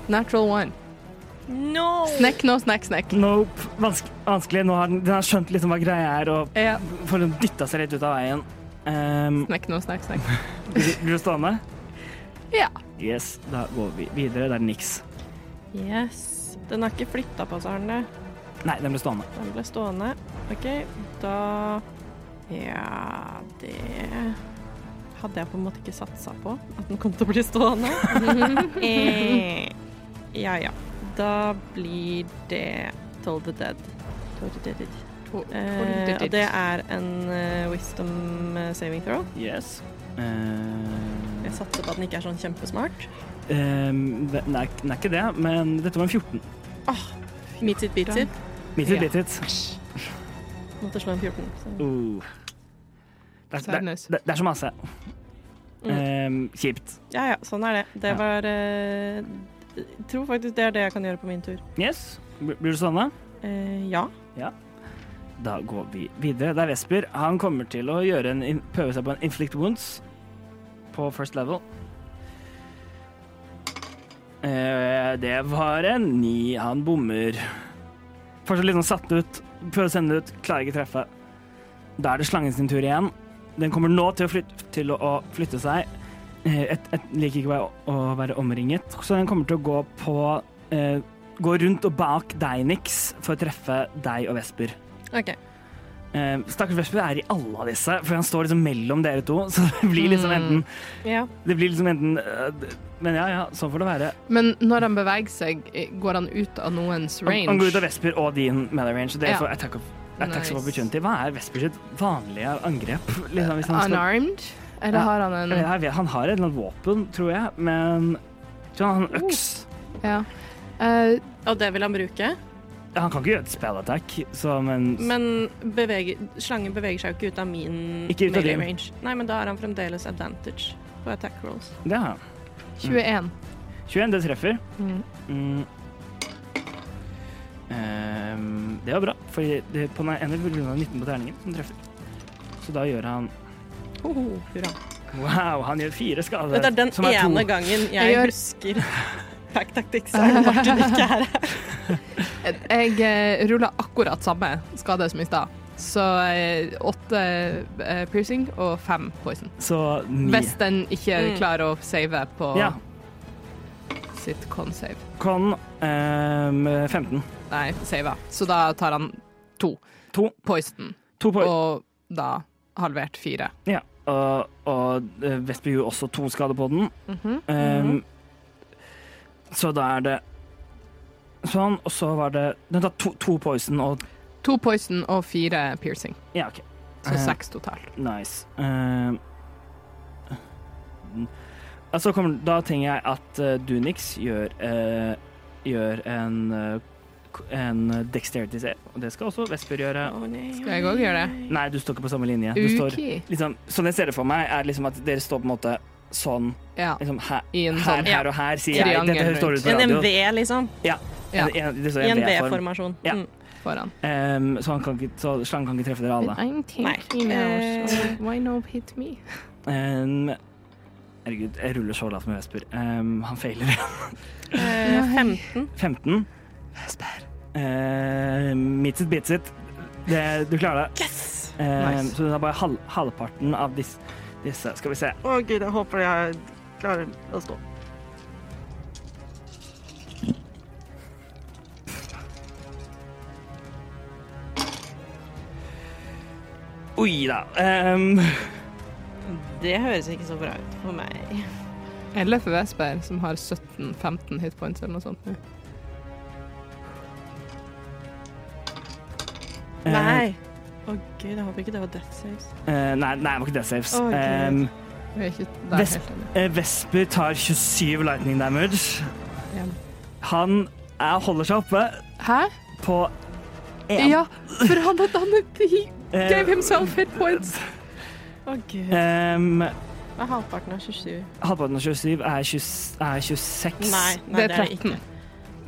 Natural one. No! nå, no snekk, snekk. Nope. Vanske, vanskelig. Nå har den, den har skjønt liksom hva greia er, og Ja. får den dytta seg litt ut av veien. Um, nå, no snekk, snekk. blir *laughs* blir du stående? Ja. Yes. Da går vi videre. Det er niks. Yes. Den har ikke flytta på seg, har den det? Nei, den ble stående. Den ble stående. OK, da Ja, det hadde jeg på en måte ikke satsa på. At den kom til å bli stående. *laughs* eh, ja ja. Da blir det Toll the Dead. Toll the Dead. Eh, og det er en uh, wisdom eh, saving throw. Yes. Jeg satser på at den ikke er sånn kjempesmart. Uh, det- nei, den er ikke det, men dette var en 14. Meet it, beat it. Meet it, Ja. beat it. Måtte slå en 14. Så. Uh. Det, er, det, det, det er så masse. Mm. Um, kjipt. Ja ja, sånn er det. Det Ja. var Jeg tror faktisk det er det jeg kan gjøre på min tur. Yes. Blir du stående? Eh, ja. Da går vi videre. Det er Vesper. Han kommer til å en, prøve seg på en inflict wounds på first level. Eh, det var en ni. Han bommer. Fortsatt litt sånn satt ut. Prøver å sende ut, klarer ikke treffe. Da er det slangen sin tur igjen. Den kommer nå til å flytte, til å flytte seg. Eh, et, et, liker ikke å være, omringet, så den kommer til å gå på eh, Gå rundt og bak deg, Nix, for å treffe deg og Vesper. OK. Eh, Stakkars Vesper er i alle av disse, for han står liksom mellom dere to. *laughs* Så det blir liksom Mm. enten, Ja. det blir liksom enten eh, Men ja, ja, sånn får det være. Men når han beveger seg, eh, går han ut av noens range? han går ut av Vesper og din melee range, det er Ja. for attack of, attacks of Nice. opportunity. Hva er Vesper sitt vanlige angrep? Liksom, hvis han, skal, Unarmed? Eller har han en jeg vet, han har et eller annet våpen, tror jeg, men jeg tror han har en øks. Ja. Eh, Og det vil han bruke? Han kan ikke gjøre et spell attack, så men, Men beveger, slangen beveger seg jo ikke ut av min Ikke ut av melee din. range. Nei, men da har han fremdeles advantage på attack rolls. Det har han. 21. 21, det treffer. Mm. Mm. Ehm, det var bra, for det, på den ene grunn av 19 på terningen som treffer. Så da gjør han Hoho, hurra. Wow, han gjør fire skader. Dette er den som er to. ene gangen jeg, Jeg gjør- husker Pack Tactics og Martin ikke er her. *laughs* Jeg ruller rulla akkurat samme skade som i stad. Så eh, åtte eh, piercing og fem poison. Så ni. Hvis den ikke Mm. klarer å save på Ja. sitt con-save. Con ehm, 15. Nei, save. Så da tar han to. To. Poison. To på Og da halvert fire. Ja. Og, og Vestby Vesper gjorde også to skader på den. Mhm. Ehm, Så da er det sånn, og så var det Den tar to, to poison og To poison og fire piercing. Ja, OK. Så uh, seks totalt. Nice. Ehm, altså kommer, da tenker jeg at uh, Dunix gjør, eh, gjør en eh, en dexterity save. Og det skal også Vesper gjøre. Oh, nei, Skal jeg òg gjøre det? Nei, du står ikke på samme linje. Du står, liksom, sånn jeg ser det for meg, er liksom at dere står på en måte sånn Ja. liksom, her, I en her, sånn her og her, sier jeg. Dette står ut på En V MV, liksom. Ja. En, en, det I en V-form. V-formasjon. Ja. Mm. foran. Um, så, han kan ikke, så slangen kan ikke treffe dere alle. Nei. now, why no hit me? Ehm, herregud, jeg ruller så lavt med Vesper. Um, han feiler. uh, 15. 15. Uh, meets it, beats it. Det, du klarer det. Yes! Uh, Nice. Så det er bare halv, halvparten av disse, disse. Skal vi se. Å gud, jeg håper jeg klarer å stå. Oi da. Um. Det høres ikke så bra ut for meg. Eller for Vesper, som har 17-15 hitpoints eller noe sånt. nå. Nei. Å gud, jeg håper ikke det var death saves. eh, nei, nei, det var ikke death saves. Oh, Gud. Ehm, er ikke Vesp- eh, Vesper tar 27 lightning damage. Ja. Han er, holder seg oppe Hæ? på én. Ja, for han hadde han He Eh, gave himself hit points. Å gud. Um, er halvparten av 27? halvparten av 27 er, 20, er 26. Nei, nei Det er det er ikke.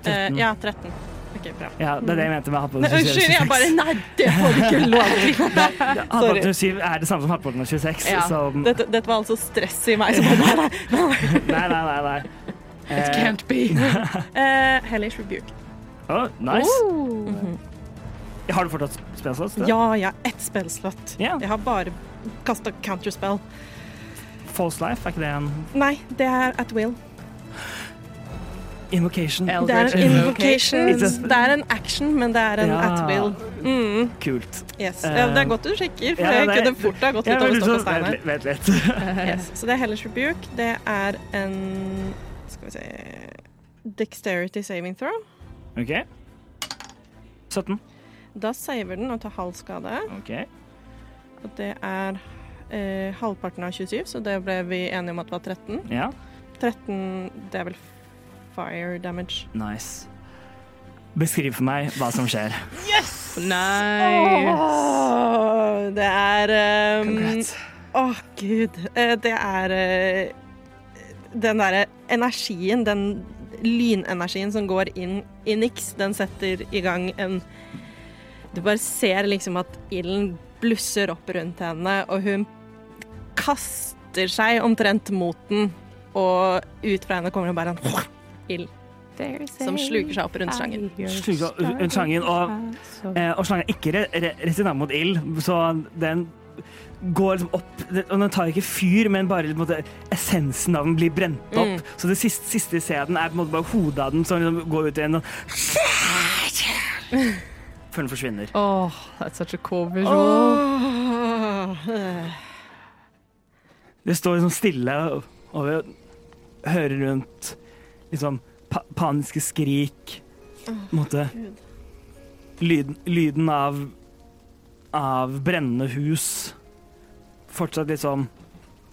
13. Uh, ja, 13. OK, bra. Ja, det er det jeg mente med halvparten Nei, av 26. Unnskyld, jeg bare Nei, det får du ikke lov til! *laughs* Halvparten 27 er det samme som halvparten av 26. Ja. Nei, Dette, dette var altså stress i meg. Som bare, nei, nei. nei, nei. *laughs* nei. It Eh, can't be. uh, *laughs* Hellish Rebuke. å, nice. Oh. Mhm. Har du fortsatt spesialist? Ja, jeg har ett spellslott. Yeah. Jeg har bare kasta counterspell. False Life, er ikke det en Nei, det er at will. Invocation? Det er en invocation. Det er en action, men det er en Ja. at will. Mm, Kult. yes. ja, det er godt du sjekker, for Ja, det kunne fort ha gått Ja, ut over men stokk og så- stein her. Vent litt. *laughs* Yes. Så det er Hellish Rebuke. Det er en Skal vi se Dexterity saving throw. OK. 17. Da saver den og tar halv skade. OK. Og det er eh, halvparten av 27, så det ble vi enige om at var 13. Ja, 13 Det er vel fire damage. nice. Beskriv for meg hva som skjer. Yes! Nice. Oh, det er um, Congrats. Å, gud. Eh, Det er eh, den derre energien, den lynenergien som går inn i niks, den setter i gang en Du bare ser liksom at ilden blusser opp rundt henne, og hun kaster seg omtrent mot den, og ut fra henne kommer det bare en ild som sluker seg opp rundt slangen. Sluker rundt slangen, og- Eh, og slangen er ikke re re resistent mot ild, så den går liksom opp Og den tar ikke fyr, men bare på en måte, essensen av den blir brent opp. Mm. Så det siste, siste vi ser den, er på en måte bare hodet av den som liksom går ut igjen og *laughs* Før den forsvinner. Oh, that's such a cool visual. Øh. Det står liksom stille, vi hører rundt liksom pa paniske skrik. På en måte lyden, lyden av av brennende hus. Fortsatt liksom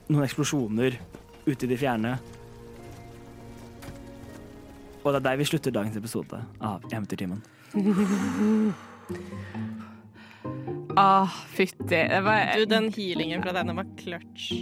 noen eksplosjoner ute i det fjerne. Og det er der vi slutter dagens episode av Eventyrtimen. *laughs* Ah, fytti. Det var Du, den healingen fra denne var clutch.